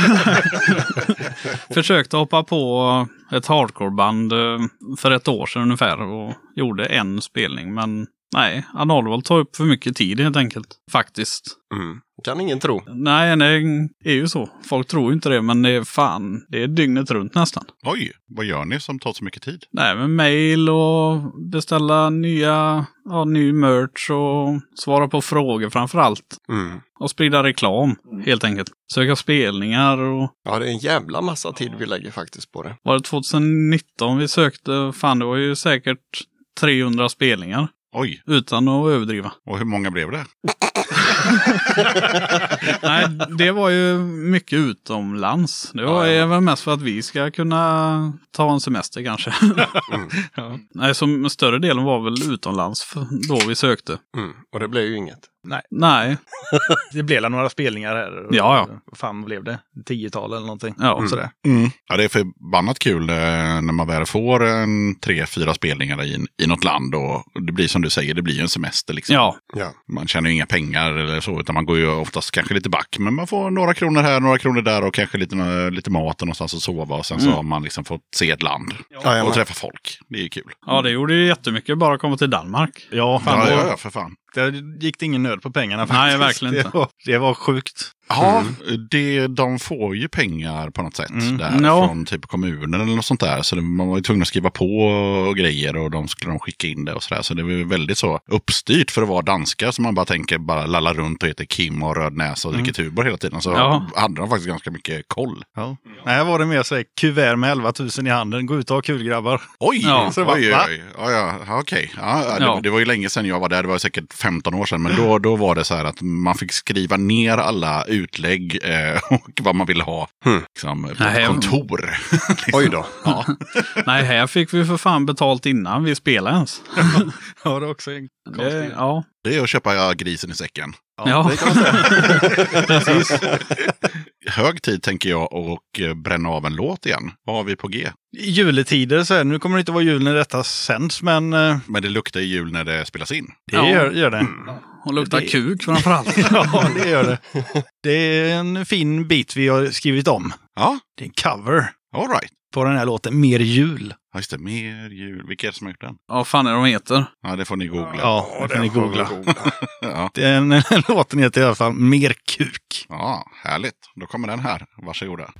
[SPEAKER 12] försökte hoppa på ett hardcoreband eh, för ett år sedan ungefär och gjorde en spelning. Men nej, Analvolt tar upp för mycket tid helt enkelt. Faktiskt.
[SPEAKER 1] Mm. Kan ingen tro.
[SPEAKER 12] Nej, det är ju så. Folk tror ju inte det, men det är fan, det är dygnet runt nästan.
[SPEAKER 3] Oj, vad gör ni som tar så mycket tid?
[SPEAKER 12] Nej, men mail och beställa nya, ja, ny merch och svara på frågor framför allt.
[SPEAKER 1] Mm.
[SPEAKER 12] Och sprida reklam, helt enkelt. Söka spelningar och
[SPEAKER 1] Ja, det är en jävla massa tid vi lägger faktiskt på det.
[SPEAKER 12] var det 2019 vi sökte? Fan, det var ju säkert 300 spelningar.
[SPEAKER 3] Oj,
[SPEAKER 12] Utan att överdriva.
[SPEAKER 3] och hur många blev det?
[SPEAKER 12] Nej, det var ju mycket utomlands. Det var
[SPEAKER 3] Ja,
[SPEAKER 12] väl mest för att vi ska kunna ta en semester kanske. ja. Nej, som större delen var väl utomlands då vi sökte.
[SPEAKER 1] Mm. Och det blev ju inget.
[SPEAKER 12] Nej.
[SPEAKER 2] Det blev några spelningar här.
[SPEAKER 12] Ja, ja.
[SPEAKER 2] Vad fan blev det? Tiotal eller någonting.
[SPEAKER 12] Ja.
[SPEAKER 2] Sådär.
[SPEAKER 3] Mm. Ja, det är förbannat kul eh, när man väl får en tre, fyra spelningar i, i något land. Och det blir som du säger, det blir ju en semester. Liksom.
[SPEAKER 12] Ja.
[SPEAKER 1] Ja.
[SPEAKER 3] Man tjänar ju inga pengar eller så, utan man går ju oftast kanske lite back. Men man får några kronor här, några kronor där och kanske lite, lite mat och någonstans att sova. Och sen så
[SPEAKER 12] Mm.
[SPEAKER 3] har man liksom fått se ett land
[SPEAKER 1] Jajamän.
[SPEAKER 3] och träffa folk. Det är ju kul.
[SPEAKER 12] ja, det gjorde ju jättemycket bara att komma till Danmark.
[SPEAKER 2] Ja, fan.
[SPEAKER 3] Ja, ja, ja, för fan.
[SPEAKER 2] Där gick det ingen nöd på pengarna faktiskt.
[SPEAKER 12] Nej, verkligen inte.
[SPEAKER 2] Det var, det var sjukt.
[SPEAKER 3] Ja, det, de får ju pengar på något sätt
[SPEAKER 2] Mm.
[SPEAKER 3] där
[SPEAKER 12] Ja.
[SPEAKER 3] från typ kommunen eller något sånt där. Så det, man var ju tvungen att skriva på och grejer och de skulle de skicka in det och sådär. Så det var väldigt så uppstyrt för att vara danskar som man bara tänker bara lalla runt och heter Kim och röd näsa och dricker Tuborg hela tiden. Så
[SPEAKER 12] Ja.
[SPEAKER 3] hade de faktiskt ganska mycket koll.
[SPEAKER 2] Ja. Nej, var det mer så här, kuvert med 11 000 i handen. Gå ut och ha kul grabbar.
[SPEAKER 3] Oj,
[SPEAKER 12] Ja.
[SPEAKER 3] så
[SPEAKER 2] Så bara,
[SPEAKER 3] oj, oj. Ja, ja, okej. Ja, det,
[SPEAKER 12] Ja.
[SPEAKER 3] det var ju länge sedan jag var där, det var säkert 15 år sedan. Men då, då var det så här att man fick skriva ner alla utlägg eh, och vad man ville ha
[SPEAKER 1] Hmm.
[SPEAKER 3] liksom, på
[SPEAKER 12] Nej,
[SPEAKER 3] kontor.
[SPEAKER 1] Oj då.
[SPEAKER 3] ja.
[SPEAKER 12] Nej, här fick vi för fan betalt innan vi spelade ens.
[SPEAKER 2] Ja, det är också en
[SPEAKER 12] Det,
[SPEAKER 2] konstig...
[SPEAKER 12] ja.
[SPEAKER 3] Det är att köpa grisen i säcken.
[SPEAKER 12] Ja.
[SPEAKER 2] det kan man säga.
[SPEAKER 12] Precis.
[SPEAKER 3] Hög tid tänker jag och eh, bränna av en låt igen. Vad har vi på G?
[SPEAKER 2] Juletider så här, nu kommer det inte vara jul när detta sänds, men eh,
[SPEAKER 3] Men det luktar ju jul när det spelas in.
[SPEAKER 2] det
[SPEAKER 12] Ja.
[SPEAKER 2] gör, gör det.
[SPEAKER 12] Och luktar
[SPEAKER 2] Det-
[SPEAKER 12] kuk framförallt.
[SPEAKER 2] ja, det gör det. Det är en fin bit vi har skrivit om.
[SPEAKER 3] Ja,
[SPEAKER 2] Det är en cover
[SPEAKER 3] all right.
[SPEAKER 2] på den här låten Mer jul.
[SPEAKER 3] Ja, just det. Mer jul. Vilka är det som har gjort den?
[SPEAKER 12] Ja, vad fan är de heter?
[SPEAKER 3] Ja, det får ni googla.
[SPEAKER 2] Ja, det får ni googla.
[SPEAKER 3] ja.
[SPEAKER 2] Den låten heter i alla fall Mer kuk.
[SPEAKER 3] ja, härligt. Då kommer den här. Varsågoda.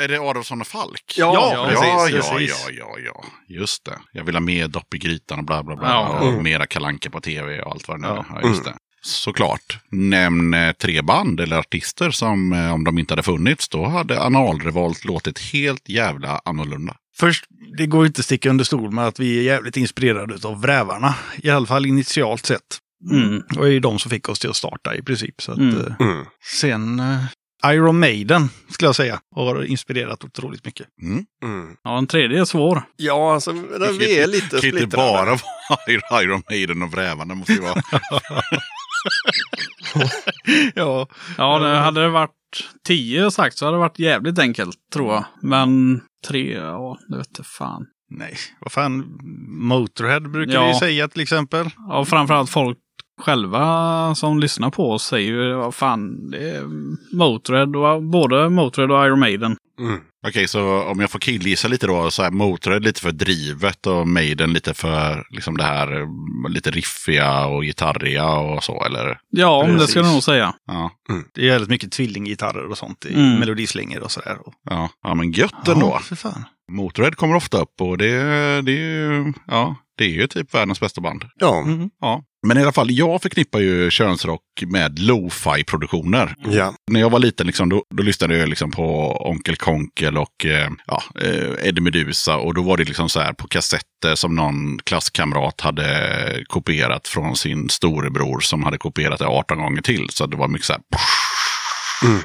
[SPEAKER 3] Är det Adolfsson och Falk?
[SPEAKER 1] Ja,
[SPEAKER 3] ja,
[SPEAKER 2] precis,
[SPEAKER 3] ja,
[SPEAKER 2] precis.
[SPEAKER 3] ja, ja, ja, just det. Jag vill ha mer dopp i grytan och bla bla bla.
[SPEAKER 12] Ja.
[SPEAKER 3] Och
[SPEAKER 1] Mm.
[SPEAKER 3] mera kalanka på tv och allt vad det nu är.
[SPEAKER 2] Ja.
[SPEAKER 3] Ja, just det. Såklart. Nämn eh, tre band eller artister som eh, om de inte hade funnits då hade Analrevolt låtit helt jävla annorlunda.
[SPEAKER 2] Först, det går ju inte att sticka under stol med att vi är jävligt inspirerade av Vrävarna. I alla fall initialt sett.
[SPEAKER 12] Mm.
[SPEAKER 2] Och det är ju de som fick oss till att starta i princip. Så att,
[SPEAKER 12] Mm.
[SPEAKER 2] eh,
[SPEAKER 1] Mm.
[SPEAKER 2] sen Iron Maiden skulle jag säga har inspirerat otroligt mycket.
[SPEAKER 3] Mm.
[SPEAKER 1] Mm.
[SPEAKER 12] Ja, en tredje är svår.
[SPEAKER 1] Ja, alltså vi är lite
[SPEAKER 3] Det kan inte
[SPEAKER 1] splittrade.
[SPEAKER 3] bara vara Iron Maiden och Vrävarna. måste ju vara.
[SPEAKER 2] ja,
[SPEAKER 12] Ja, det, hade det varit tio sagt så hade det varit jävligt enkelt, tror jag. Men tre, ja, det vet jag fan.
[SPEAKER 2] nej, vad fan. Motorhead brukar
[SPEAKER 12] Ja.
[SPEAKER 2] vi säga till exempel.
[SPEAKER 12] Ja, framförallt folk själva som lyssnar på oss säger ju, vad fan, det är Motörhead, och, både Motörhead och Iron Maiden.
[SPEAKER 1] Mm.
[SPEAKER 3] Okej, så om jag får killgissa lite då. Så är Motörhead lite för drivet och Maiden lite för liksom det här eh, lite riffiga och gitarriga och så, eller?
[SPEAKER 12] Ja, men det
[SPEAKER 2] Precis.
[SPEAKER 12] ska jag nog säga.
[SPEAKER 3] Ja,
[SPEAKER 2] Det är jävligt mycket tvillinggitarrer och sånt i
[SPEAKER 12] Mm.
[SPEAKER 2] melodislingor och sådär.
[SPEAKER 3] Ja, ja men gött ändå.
[SPEAKER 2] Ja, för fan.
[SPEAKER 3] Motörhead kommer ofta upp och det, det är ju, ja, det är ju typ världens bästa band.
[SPEAKER 1] Ja,
[SPEAKER 2] Mm.
[SPEAKER 3] Ja. Men i alla fall, jag förknippar ju könsrock med lo-fi-produktioner.
[SPEAKER 1] ja.
[SPEAKER 3] När jag var liten liksom, då, då lyssnade jag liksom på Onkel Konkel och eh, ja, eh, Eddie Meduza. Och då var det liksom så här på kassetter som någon klasskamrat hade kopierat från sin storebror som hade kopierat det 18 gånger till. Så det var mycket så här...
[SPEAKER 1] Mm.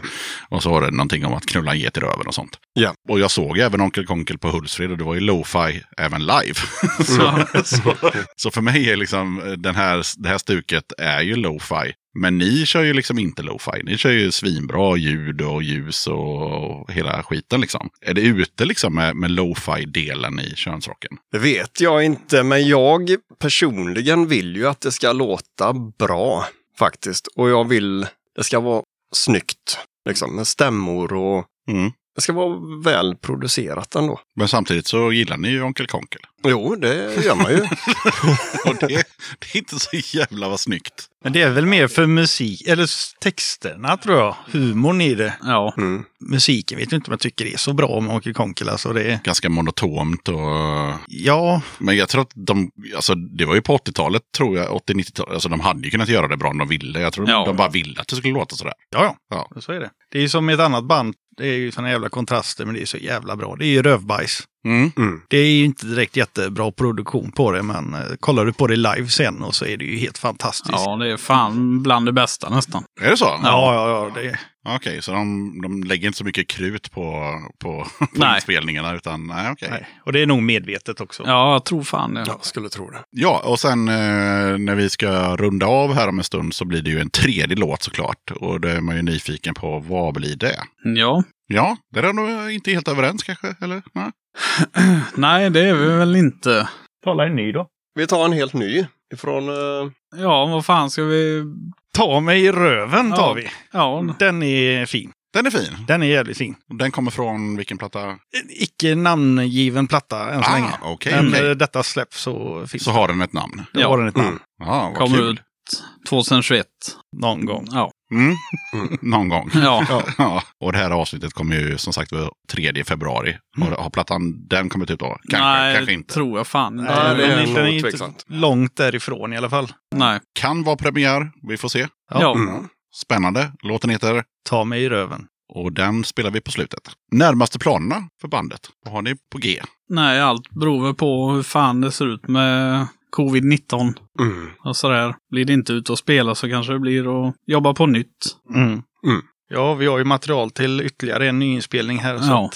[SPEAKER 3] Och så var det någonting om att knulla en get i röven och sånt.
[SPEAKER 1] Ja.
[SPEAKER 3] Och jag såg även Onkel Konkel på Hultsfred och det var ju lo-fi även live. så, så, så för mig är liksom eh, den här, det här stuket är ju lo-fi. Men ni kör ju liksom inte lo-fi. Ni kör ju svinbra ljud och ljus och hela skiten liksom. Är det ute liksom med, med lo-fi-delen i könsrocken?
[SPEAKER 1] Det vet jag inte, men jag personligen vill ju att det ska låta bra faktiskt. Och jag vill det ska vara snyggt, liksom med stämmor och
[SPEAKER 3] Mm
[SPEAKER 1] det ska vara väl producerat ändå.
[SPEAKER 3] Men samtidigt så gillar ni ju Onkel Konkel.
[SPEAKER 1] Jo, det gör man ju.
[SPEAKER 3] Och det, det är inte så jävla vad snyggt.
[SPEAKER 2] Men det är väl mer för musik, eller texterna tror jag. Humorn i det.
[SPEAKER 12] Ja.
[SPEAKER 1] Mm.
[SPEAKER 2] Musiken vet jag inte om jag tycker det är så bra med Onkel Konkel. Alltså det är,
[SPEAKER 3] Ganska monotont och...
[SPEAKER 2] ja,
[SPEAKER 3] Men jag tror att de, alltså det var ju på 80-talet tror jag, 80-90-talet, alltså de hade ju kunnat göra det bra om de ville. Jag tror
[SPEAKER 12] Ja.
[SPEAKER 3] de bara ville att det skulle låta sådär.
[SPEAKER 2] ja,
[SPEAKER 3] Ja.
[SPEAKER 2] ja, så är det. Det är ju som ett annat band. Det är ju såna jävla kontraster, men det är så jävla bra. Det är ju Rövbajs.
[SPEAKER 3] Mm.
[SPEAKER 1] Mm.
[SPEAKER 2] Det är ju inte direkt jättebra produktion på det, men eh, kollar du på det live sen och så är det ju helt fantastiskt.
[SPEAKER 12] ja, det är fan bland det bästa nästan.
[SPEAKER 3] Är det så?
[SPEAKER 2] ja, ja. ja det,
[SPEAKER 3] Okej, så de, de lägger inte så mycket krut på, på, på
[SPEAKER 12] Nej.
[SPEAKER 3] inspelningarna utan nej okej.
[SPEAKER 2] nej. Och det är nog medvetet också.
[SPEAKER 12] Ja, jag tror fan det.
[SPEAKER 1] Ja, skulle tro det.
[SPEAKER 3] Ja, och sen eh, när vi ska runda av här om en stund så blir det ju en tredje låt såklart. Och då är man ju nyfiken på vad blir det?
[SPEAKER 12] Ja.
[SPEAKER 3] Ja, där är nog inte helt överens kanske, eller? Nej.
[SPEAKER 12] Nej, det är vi väl inte.
[SPEAKER 2] Tala en ny då.
[SPEAKER 1] Vi tar en helt ny ifrån... eh,
[SPEAKER 12] Ja, vad fan ska vi...
[SPEAKER 2] Ta mig i röven tar
[SPEAKER 12] Ja.
[SPEAKER 2] vi.
[SPEAKER 12] Ja,
[SPEAKER 2] Den är fin.
[SPEAKER 3] Den är fin.
[SPEAKER 2] Den är jävligt fin.
[SPEAKER 3] Den kommer från vilken platta?
[SPEAKER 2] En icke namngiven platta än så
[SPEAKER 3] Ah,
[SPEAKER 2] länge.
[SPEAKER 3] okej,
[SPEAKER 2] Men
[SPEAKER 3] okej.
[SPEAKER 2] eh, detta släpps så finns
[SPEAKER 3] Så har den ett namn.
[SPEAKER 12] Ja.
[SPEAKER 2] har den ett namn.
[SPEAKER 1] Mm.
[SPEAKER 3] Ja, vad
[SPEAKER 12] kommer
[SPEAKER 3] kul.
[SPEAKER 12] ut 2021.
[SPEAKER 2] Någon gång.
[SPEAKER 12] Ja.
[SPEAKER 3] Mm. Någon gång.
[SPEAKER 12] Ja.
[SPEAKER 3] Ja. Och det här avsnittet kommer ju som sagt vara 3 februari. Har, har plattan den kommit ut då? Kanske,
[SPEAKER 12] Nej,
[SPEAKER 3] kanske inte.
[SPEAKER 12] tror jag fan inte.
[SPEAKER 1] Nej, det är
[SPEAKER 2] den inte
[SPEAKER 1] tveksamt.
[SPEAKER 2] långt därifrån i alla fall.
[SPEAKER 12] Nej.
[SPEAKER 3] Kan vara premiär, vi får se.
[SPEAKER 12] Ja.
[SPEAKER 1] Mm.
[SPEAKER 3] Spännande. Låten heter
[SPEAKER 2] Ta mig i röven.
[SPEAKER 3] och den spelar vi på slutet. Närmaste planerna för bandet, vad har ni på G?
[SPEAKER 12] Nej, allt beror väl på hur fan det ser ut med covid-19
[SPEAKER 1] Mm.
[SPEAKER 12] och sådär. Blir det inte ute och spela så kanske det blir att jobba på nytt.
[SPEAKER 2] Mm.
[SPEAKER 1] Mm.
[SPEAKER 2] Ja, vi har ju material till ytterligare en nyinspelning här. Så
[SPEAKER 12] Ja.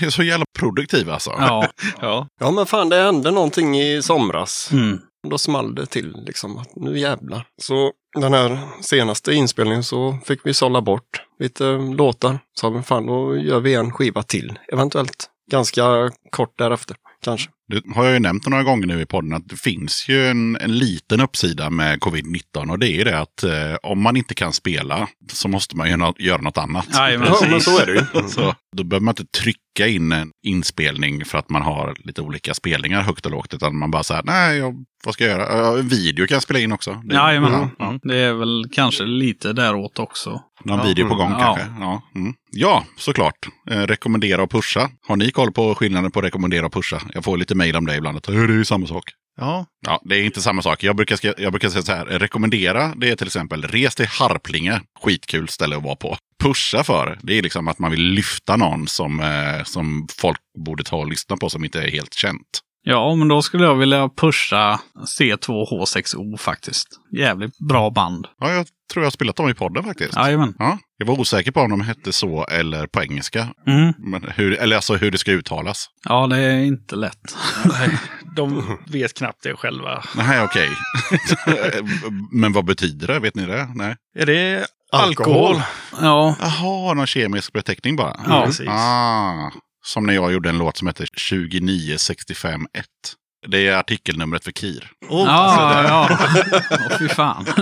[SPEAKER 3] Det är så jävla produktiv alltså.
[SPEAKER 12] Ja.
[SPEAKER 2] ja.
[SPEAKER 1] Ja, men fan, det hände någonting i somras.
[SPEAKER 12] Mm.
[SPEAKER 1] Då small det till liksom att nu jävlar. Så den här senaste inspelningen så fick vi sålla bort lite låtar. Så men fan, då gör vi en skiva till. Eventuellt ganska kort därefter. Kanske.
[SPEAKER 3] Det har jag ju nämnt några gånger nu i podden att det finns ju en, en liten uppsida med covid-19 och det är ju det att eh, om man inte kan spela så måste man ju nå- göra något annat.
[SPEAKER 12] Jajamän.
[SPEAKER 1] Ja, men så är det ju.
[SPEAKER 3] Så då behöver man inte trycka in en inspelning för att man har lite olika spelningar högt och lågt. Utan man bara säger, nej, jag, vad ska jag göra? Ja, en video kan jag spela in också. Det. Ja, ja.
[SPEAKER 12] Det är väl kanske lite däråt också.
[SPEAKER 3] Någon
[SPEAKER 12] Ja.
[SPEAKER 3] video på gång
[SPEAKER 12] Mm.
[SPEAKER 3] kanske? Ja, mm. ja såklart. Eh, rekommendera och pusha. Har ni koll på skillnaden på rekommendera och pusha? Jag får lite mejl om det ibland. Att, "Eh, det är ju samma sak.
[SPEAKER 2] Ja,
[SPEAKER 3] Ja, det är inte samma sak. Jag brukar, jag brukar säga så här. Rekommendera, det är till exempel res till Harplinge. Skitkul ställe att vara på. Pusha för, det är liksom att man vill lyfta någon som, eh, som folk borde ta och lyssna på som inte är helt känt.
[SPEAKER 12] Ja, men då skulle jag vilja pusha C2H6O faktiskt. Jävligt bra band.
[SPEAKER 3] Ja, jag tror jag har spelat dem i podden faktiskt.
[SPEAKER 12] Jajamän.
[SPEAKER 3] Ja, jag var osäker på om de hette så eller på engelska.
[SPEAKER 12] Mm.
[SPEAKER 3] Men hur, eller alltså hur det ska uttalas.
[SPEAKER 12] Ja, det är inte lätt.
[SPEAKER 2] nej, de vet knappt det själva.
[SPEAKER 3] Nej, okej. Men vad betyder det? Vet ni det? Nej.
[SPEAKER 2] Är det
[SPEAKER 1] Alkohol.
[SPEAKER 2] alkohol?
[SPEAKER 12] Ja,
[SPEAKER 3] Jaha, någon kemisk beteckning bara?
[SPEAKER 12] Ja.
[SPEAKER 2] precis.
[SPEAKER 3] Ah, som när jag gjorde en låt som heter 29651. Det är artikelnumret för KIR.
[SPEAKER 2] Oh,
[SPEAKER 12] ja, ja. Åh, fy fan.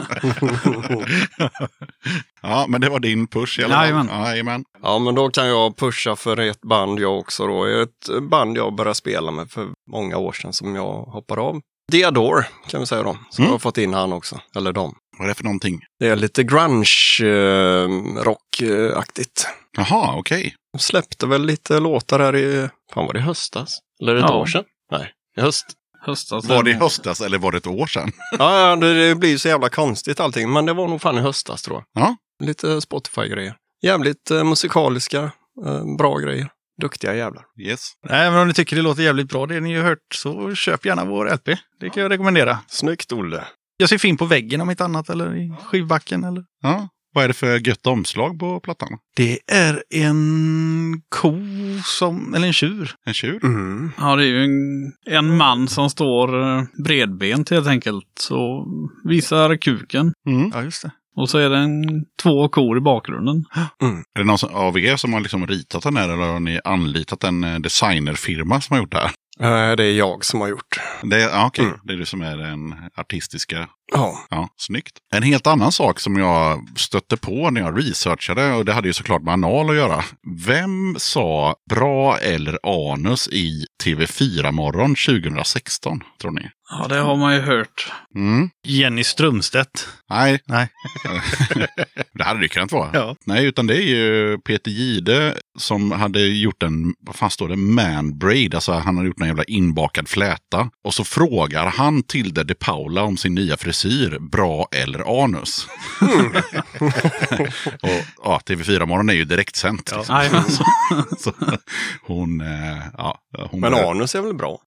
[SPEAKER 3] Ja, men det var din push i alla fall.
[SPEAKER 12] Jajamän.
[SPEAKER 3] Ja, Jajamän.
[SPEAKER 1] Ja, men då kan jag pusha för ett band jag också då. Ett band jag började spela med för många år sedan som jag hoppade av. Diador kan vi säga då. Så
[SPEAKER 3] Mm.
[SPEAKER 1] jag har fått in han också. Eller dem.
[SPEAKER 3] Vad är det för någonting?
[SPEAKER 1] Det är lite grunge-rockaktigt.
[SPEAKER 3] Jaha, okej.
[SPEAKER 1] De släppte väl lite låtar här i, fan var det höstas? Eller ett
[SPEAKER 12] Ja.
[SPEAKER 1] år sedan? Nej, i höst.
[SPEAKER 12] Höstas.
[SPEAKER 3] Var det i höstas eller var det ett år sedan?
[SPEAKER 1] Ja, ja det, blir ju så jävla konstigt allting, men det var nog fan i höstas tror jag.
[SPEAKER 3] Ja.
[SPEAKER 1] Lite Spotify-grejer. Jävligt eh, musikaliska, eh, bra grejer. Duktiga jävlar.
[SPEAKER 3] Yes.
[SPEAKER 2] Nej, men om ni tycker det låter jävligt bra, det ni har hört, så köp gärna vår LP. Det kan jag rekommendera.
[SPEAKER 1] Snyggt Olle.
[SPEAKER 2] Jag ser film på väggen om inte annat, eller i skivbacken. Eller.
[SPEAKER 3] Ja. Vad är det för gött omslag på plattan?
[SPEAKER 2] Det är en ko som, eller en tjur.
[SPEAKER 3] En tjur?
[SPEAKER 1] Mm.
[SPEAKER 12] Ja, det är ju en, en man som står eh, bredbent helt enkelt och visar kuken.
[SPEAKER 3] Mm.
[SPEAKER 2] Ja, just det.
[SPEAKER 12] Och så är det en, två kor i bakgrunden.
[SPEAKER 3] Är det någon som, av er som har liksom ritat den här eller har ni anlitat en eh, designerfirma som har gjort det här?
[SPEAKER 1] Eh, det är jag som har gjort.
[SPEAKER 3] Det, är- okej.
[SPEAKER 1] Mm.
[SPEAKER 3] det är du som är den artistiska.
[SPEAKER 1] Ja.
[SPEAKER 3] Ja, snyggt. En helt annan sak som jag stötte på när jag researchade, och det hade ju såklart med anal att göra. Vem sa bra eller anus i TV4-morgon 2016, tror ni?
[SPEAKER 12] Ja, det har man ju hört.
[SPEAKER 3] Mm.
[SPEAKER 2] Jenny Strömstedt.
[SPEAKER 3] Nej,
[SPEAKER 2] Nej.
[SPEAKER 3] det hade det kunnat vara.
[SPEAKER 2] Ja.
[SPEAKER 3] Nej, utan det är ju Peter Gide som hade gjort en, vad fan står det, manbraid. Alltså han hade gjort en jävla inbakad fläta. Och så frågar han Tilde de Paula om sin nya frisyr, bra eller anus? och ja, TV4-morgon är ju direktsänt.
[SPEAKER 2] Ja.
[SPEAKER 3] Liksom.
[SPEAKER 12] Jajamän.
[SPEAKER 3] Så hon, eh, ja, hon
[SPEAKER 1] Men
[SPEAKER 3] började-
[SPEAKER 1] anus är väl bra?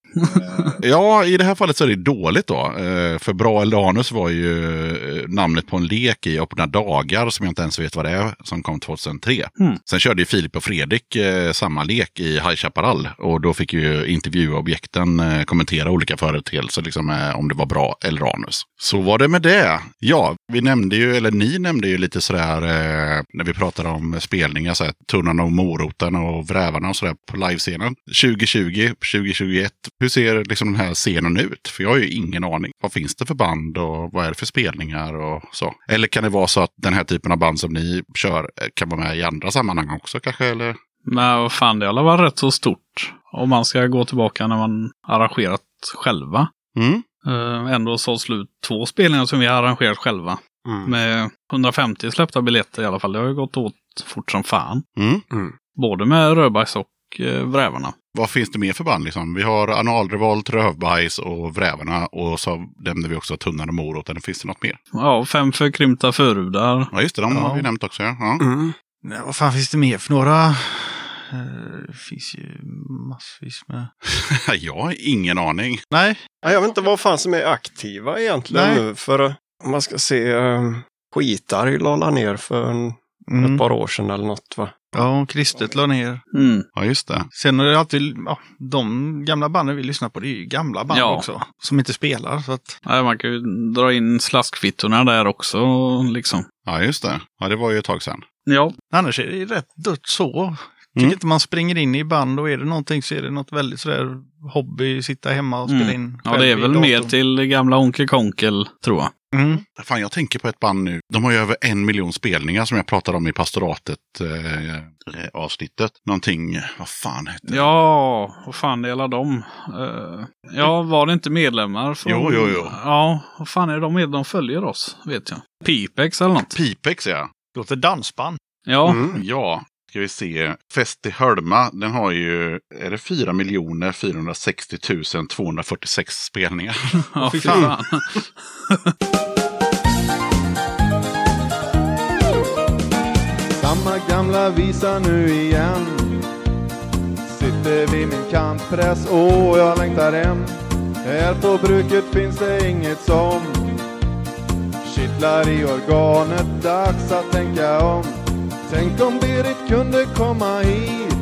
[SPEAKER 3] Ja, i det här fallet så är det dåligt då. Eh, För Bra eller anus var ju eh, namnet på en lek i Öppna dagar som jag inte ens vet vad det är, som kom 2003.
[SPEAKER 12] Mm.
[SPEAKER 3] Sen körde ju Filip och Fredrik eh, samma lek i High Chaparral och då fick ju intervjuobjekten eh, kommentera olika företeelser, liksom, eh, om det var bra eller anus. Så var det med det. Ja, vi nämnde ju, eller ni nämnde ju lite sådär eh, när vi pratade om spelningar, så här, Tunnan och moroten och Vrävarna och sådär på livescenen. 2020, 2021, hur ser liksom den här scenen ut? För jag har ju ingen aning. Vad finns det för band och vad är det för spelningar och så? Eller kan det vara så att den här typen av band som ni kör eh, kan vara med i andra sammanhang också kanske? Eller?
[SPEAKER 12] Men vad fan, det har varit rätt så stort. Om man ska gå tillbaka när man arrangerat själva.
[SPEAKER 3] Mm.
[SPEAKER 12] Uh, ändå så slut två spelningar som vi har arrangerat själva.
[SPEAKER 1] Mm.
[SPEAKER 12] Med 150 släppta biljetter i alla fall. Det har ju gått åt fort som fan.
[SPEAKER 3] Mm.
[SPEAKER 12] Både med Rödbajs och uh, Vrävarna.
[SPEAKER 3] Vad finns det mer för band? Liksom? Vi har Analrevolt, Rövbajs och Vrävarna. Och så nämnde vi också Tunnan och Moroten. Finns det något mer?
[SPEAKER 12] Ja, fem förkrympta förhudar.
[SPEAKER 3] Ja, just det. De
[SPEAKER 2] Ja.
[SPEAKER 3] har vi nämnt också. Ja. Ja.
[SPEAKER 1] Mm.
[SPEAKER 2] Nej, vad fan finns det mer för några? Eh, Det finns ju massvis med.
[SPEAKER 3] Jag har ingen aning.
[SPEAKER 2] Nej,
[SPEAKER 1] Ja, Jag vet inte vad fan som är aktiva egentligen
[SPEAKER 2] Nej.
[SPEAKER 1] nu. För eh, om man ska se, um, Skitarg la ner för en,
[SPEAKER 2] mm.
[SPEAKER 1] ett par år sedan eller något va?
[SPEAKER 2] ja, Kristet la ner.
[SPEAKER 12] Mm.
[SPEAKER 3] Ja, just det.
[SPEAKER 2] Sen är det alltid, ja, de gamla banden vi lyssnar på, det är ju gamla band
[SPEAKER 12] Ja.
[SPEAKER 2] också. Som inte spelar. Så att,
[SPEAKER 12] Nej, man kan ju dra in slaskfittorna där också. Liksom.
[SPEAKER 3] Ja, just det. Ja, det var ju ett tag sedan.
[SPEAKER 12] Ja,
[SPEAKER 2] annars är det rätt dött så. Tycker
[SPEAKER 3] Mm.
[SPEAKER 2] inte man springer in i band och är det någonting så är det något väldigt sådär hobby, sitta hemma och spela
[SPEAKER 12] Mm.
[SPEAKER 2] in.
[SPEAKER 12] Ja, det är väl mer till gamla Onkel Konkel, tror jag.
[SPEAKER 2] Mm.
[SPEAKER 3] Fan, jag tänker på ett band nu. De har ju över en miljon spelningar som jag pratade om i pastoratet eh, eh, avsnittet. Någonting, vad fan heter det?
[SPEAKER 12] Ja, vad fan det gäller dem? Eh, ja, var det inte medlemmar? Från...
[SPEAKER 3] Jo, jo, jo.
[SPEAKER 12] Ja, vad fan är de med? De följer oss, vet jag. Pipex eller något.
[SPEAKER 3] Pipex ja.
[SPEAKER 2] Låter dansband.
[SPEAKER 12] Ja,
[SPEAKER 1] Mm.
[SPEAKER 3] Ja, ska vi se. Fest i Hölma, den har ju, är det 4 miljoner 460 246 spelningar.
[SPEAKER 12] ja
[SPEAKER 2] fy fan.
[SPEAKER 13] Samma gamla visa nu igen Sitter vid min kantpress, åh jag längtar hem Här på bruket finns det inget som Kittlar i organet, dags att tänka om Tänk om Berit kunde komma hit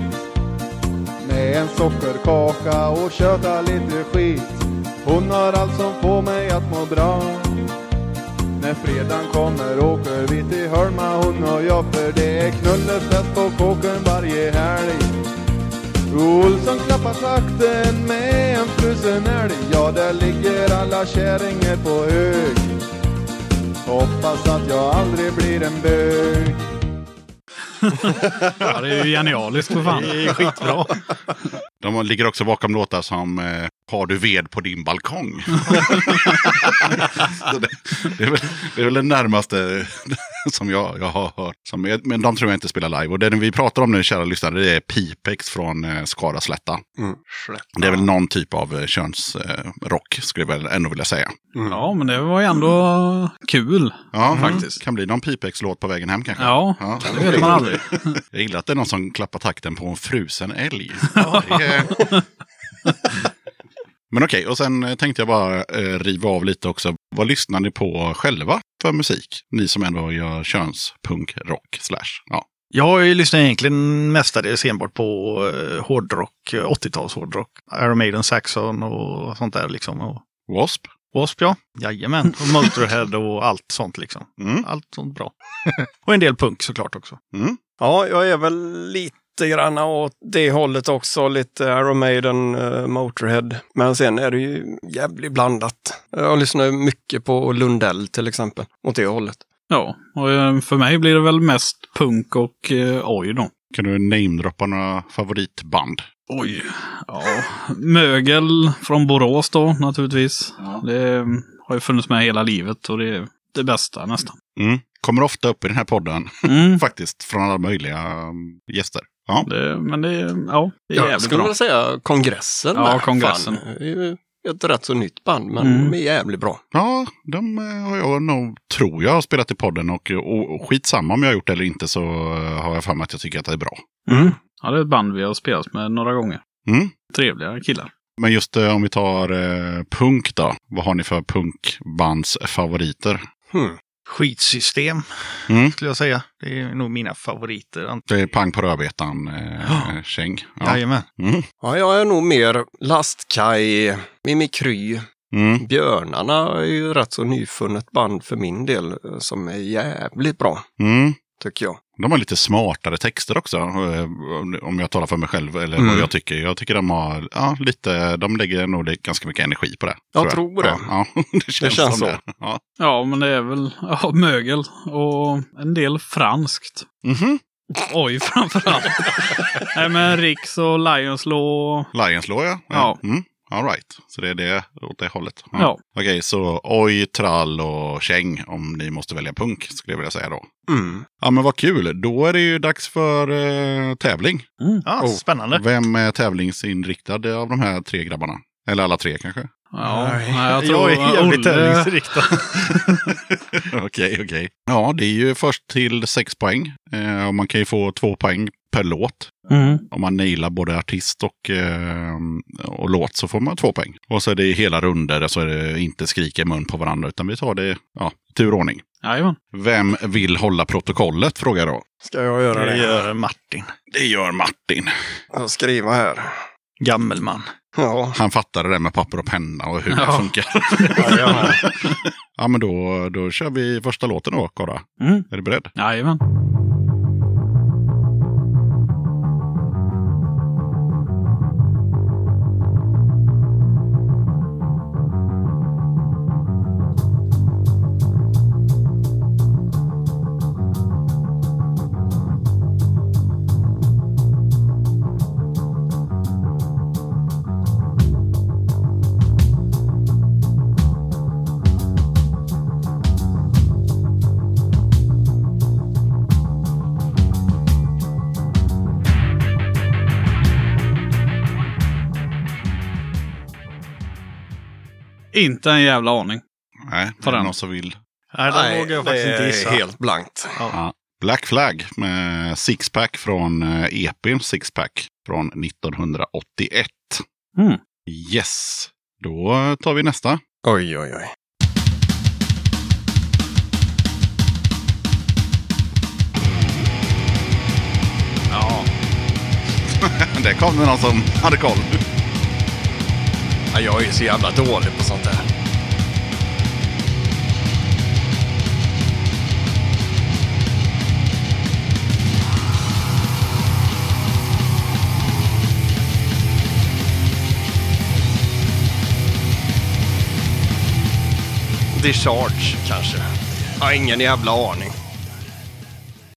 [SPEAKER 13] Med en sockerkaka och köta lite skit Hon har allt som får mig att må bra när fredagen kommer åker vi till Holma hon och jag för det är knullefest på kåken varje helg. Olsson klappar takten med en frusen älg. Ja, där ligger alla kärringar på hög. Hoppas att jag aldrig blir en bög.
[SPEAKER 12] Ja, det är ju genialiskt för fan.
[SPEAKER 2] Det är skitbra.
[SPEAKER 3] De ligger också bakom låtar som eh, Har du ved på din balkong? Det, det, är väl, det är väl det närmaste som jag, jag har hört. Som men de tror jag inte spelar live. Och det vi pratar om nu, kära lyssnare, det är Pipex från eh, Skara Slätta.
[SPEAKER 1] Mm.
[SPEAKER 3] Det är väl någon typ av eh, könsrock, eh, rock, skulle jag väl ändå vilja säga.
[SPEAKER 12] Ja, men det var ju ändå kul.
[SPEAKER 3] Ja,
[SPEAKER 12] Faktiskt.
[SPEAKER 3] Kan bli någon Pipex-låt på vägen hem kanske.
[SPEAKER 12] Ja,
[SPEAKER 3] Ja.
[SPEAKER 12] det vet man aldrig.
[SPEAKER 3] Jag gillar att det är någon som klappar takten på en frusen älg. Ja, det är... Men okej, och sen eh, tänkte jag bara eh, riva av lite också. Vad lyssnar ni på själva för musik? Ni som ändå gör könspunk, rock, slash. Ja.
[SPEAKER 2] Jag lyssnar egentligen mestadels enbart på uh, hårdrock, eh, 80-tals hårdrock. Iron Maiden, Saxon och sånt där liksom. Och
[SPEAKER 3] Wasp?
[SPEAKER 2] Wasp ja, jajamän. Och Motorhead och allt sånt liksom.
[SPEAKER 3] Mm.
[SPEAKER 2] Allt sånt bra. och en del punk såklart också.
[SPEAKER 3] Mm.
[SPEAKER 1] Ja, jag är väl lite grann åt det hållet också. Lite Iron Maiden, uh, Motorhead. Men sen är det ju jävligt blandat. Jag lyssnar mycket på Lundell till exempel. Åt det hållet.
[SPEAKER 12] Ja, och eh, för mig blir det väl mest punk och eh, oj då.
[SPEAKER 3] Kan du namedroppa några favoritband?
[SPEAKER 12] Oj. Ja, mögel från Borås då naturligtvis. Det eh, har ju funnits med hela livet och det är det bästa nästan.
[SPEAKER 3] Mm. Kommer ofta upp i den här podden.
[SPEAKER 12] Mm.
[SPEAKER 3] Faktiskt, från alla möjliga um, gäster. Ja.
[SPEAKER 12] Det, men det, ja, det är
[SPEAKER 1] Jag
[SPEAKER 12] jävligt
[SPEAKER 1] skulle
[SPEAKER 12] bra.
[SPEAKER 1] vilja säga Kongressen.
[SPEAKER 12] Ja. Kongressen.
[SPEAKER 1] Fan, det är ju ett rätt så nytt band, men
[SPEAKER 12] Mm.
[SPEAKER 1] de är jävligt bra.
[SPEAKER 3] Ja, de eh, har jag nog, tror jag, har spelat i podden. Och, och, och skitsamma om jag har gjort det eller inte så eh, har jag för mig att jag tycker att det är bra.
[SPEAKER 12] Mm. Ja, det är ett band vi har spelat med några gånger.
[SPEAKER 3] Mm.
[SPEAKER 12] Trevliga killar.
[SPEAKER 3] Men just eh, om vi tar eh, punk då. Vad har ni för punkbands favoriter?
[SPEAKER 1] Hmm.
[SPEAKER 2] Skitsystem
[SPEAKER 3] Mm.
[SPEAKER 2] skulle jag säga. Det är nog mina favoriter.
[SPEAKER 3] Det är Pang på rödbetan, eh, Käng. Ja.
[SPEAKER 2] Jajamän.
[SPEAKER 3] Mm.
[SPEAKER 1] Ja, jag är nog mer Lastkaj, Mimikry.
[SPEAKER 3] Mm.
[SPEAKER 1] Björnarna är ju rätt så nyfunnet band för min del eh, som är jävligt bra,
[SPEAKER 3] Mm.
[SPEAKER 1] Tycker jag.
[SPEAKER 3] De har lite smartare texter också. eh, Om jag talar för mig själv eller
[SPEAKER 1] Mm.
[SPEAKER 3] vad jag tycker. Jag tycker de har ja, lite, de lägger nog det- ganska mycket energi på det.
[SPEAKER 1] Jag tror det.
[SPEAKER 3] Ja, ja, det känns,
[SPEAKER 1] känns
[SPEAKER 3] som
[SPEAKER 1] så.
[SPEAKER 3] det. Ja.
[SPEAKER 12] Ja, men det är väl ja, mögel och en del franskt.
[SPEAKER 3] Mhm.
[SPEAKER 12] Oj, framförallt. Nej, men Riks och Lions Law.
[SPEAKER 3] Lions Law ja.
[SPEAKER 12] Ja.
[SPEAKER 3] Mm. All right. Så det är det åt det hållet.
[SPEAKER 12] Ja.
[SPEAKER 3] Okej, så oj, trall och käng om ni måste välja punk skulle jag vilja säga då.
[SPEAKER 1] Mm.
[SPEAKER 3] Ja men vad kul, då är det ju dags för eh, tävling.
[SPEAKER 2] Ja,
[SPEAKER 3] Oh.
[SPEAKER 2] Spännande.
[SPEAKER 3] Vem är tävlingsinriktad av de här tre grabbarna? Eller alla tre kanske?
[SPEAKER 12] Ja,
[SPEAKER 1] Nej.
[SPEAKER 12] jag tror
[SPEAKER 2] Jag är jävligt tävlingsinriktad.
[SPEAKER 3] Okej, okej. Ja, det är ju först till sex poäng. Eh, och man kan ju få två poäng per låt.
[SPEAKER 12] Mm.
[SPEAKER 3] Om man nailar både artist och, eh, och låt så får man två poäng. Och så är det hela runder så är det inte skrika i mun på varandra utan vi tar det ja, turordning.
[SPEAKER 12] Jajamän.
[SPEAKER 3] Vem vill hålla protokollet frågar jag då.
[SPEAKER 1] Ska jag göra
[SPEAKER 2] Det
[SPEAKER 1] det?
[SPEAKER 2] gör Martin.
[SPEAKER 3] Det gör Martin.
[SPEAKER 1] Jag skriver här.
[SPEAKER 2] Gammelman.
[SPEAKER 1] Ja,
[SPEAKER 3] Han fattar det med papper och penna och hur det
[SPEAKER 12] Ja.
[SPEAKER 3] funkar.
[SPEAKER 1] ja, ja.
[SPEAKER 3] men då, då kör vi första låten då, Korra.
[SPEAKER 12] Mm.
[SPEAKER 3] Är du beredd?
[SPEAKER 12] Jajamän. Inte en jävla aning.
[SPEAKER 3] Nej,
[SPEAKER 12] På
[SPEAKER 3] är det
[SPEAKER 12] den.
[SPEAKER 3] någon som vill?
[SPEAKER 2] Nej, det vågar jag faktiskt
[SPEAKER 1] det
[SPEAKER 2] inte
[SPEAKER 1] är
[SPEAKER 2] gissa.
[SPEAKER 1] helt blankt.
[SPEAKER 3] Ja. Black Flag med Sixpack från eh, EPn Sixpack från 1981.
[SPEAKER 12] Mm.
[SPEAKER 3] Yes, då tar vi nästa.
[SPEAKER 1] Oj, oj, oj.
[SPEAKER 12] Ja.
[SPEAKER 3] Där kom det någon som hade koll.
[SPEAKER 1] Ja, jag är så jävla dålig på sånt där. Discharge kanske. Jag har ingen jävla aning.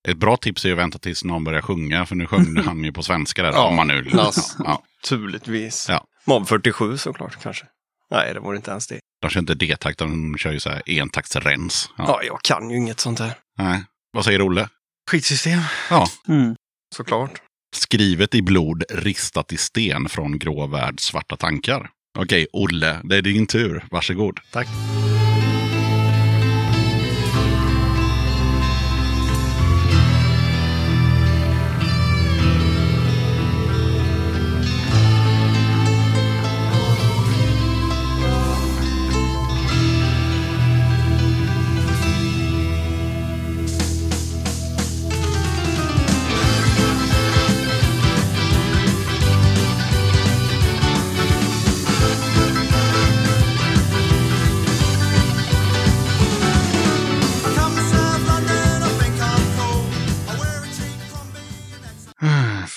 [SPEAKER 3] Ett bra tips är att vänta tills någon börjar sjunga, för nu sjöng han ju på svenska där.
[SPEAKER 1] Ja,
[SPEAKER 3] om man nu...
[SPEAKER 1] Nas-
[SPEAKER 3] Ja,
[SPEAKER 1] Naturligtvis.
[SPEAKER 3] Ja.
[SPEAKER 1] Mob 47 såklart kanske. Nej, det var inte ens det.
[SPEAKER 3] de kör inte D-takt, de kör ju så här entaktsrens. Ja.
[SPEAKER 1] Ja, jag kan ju inget sånt här.
[SPEAKER 3] Nej. Vad säger Olle?
[SPEAKER 2] Skitsystem.
[SPEAKER 3] Ja,
[SPEAKER 12] Mm.
[SPEAKER 1] Såklart.
[SPEAKER 3] skrivet i blod, ristat i sten från grå värld, svarta tankar. Okej, Olle, det är din tur. Varsågod.
[SPEAKER 2] Tack.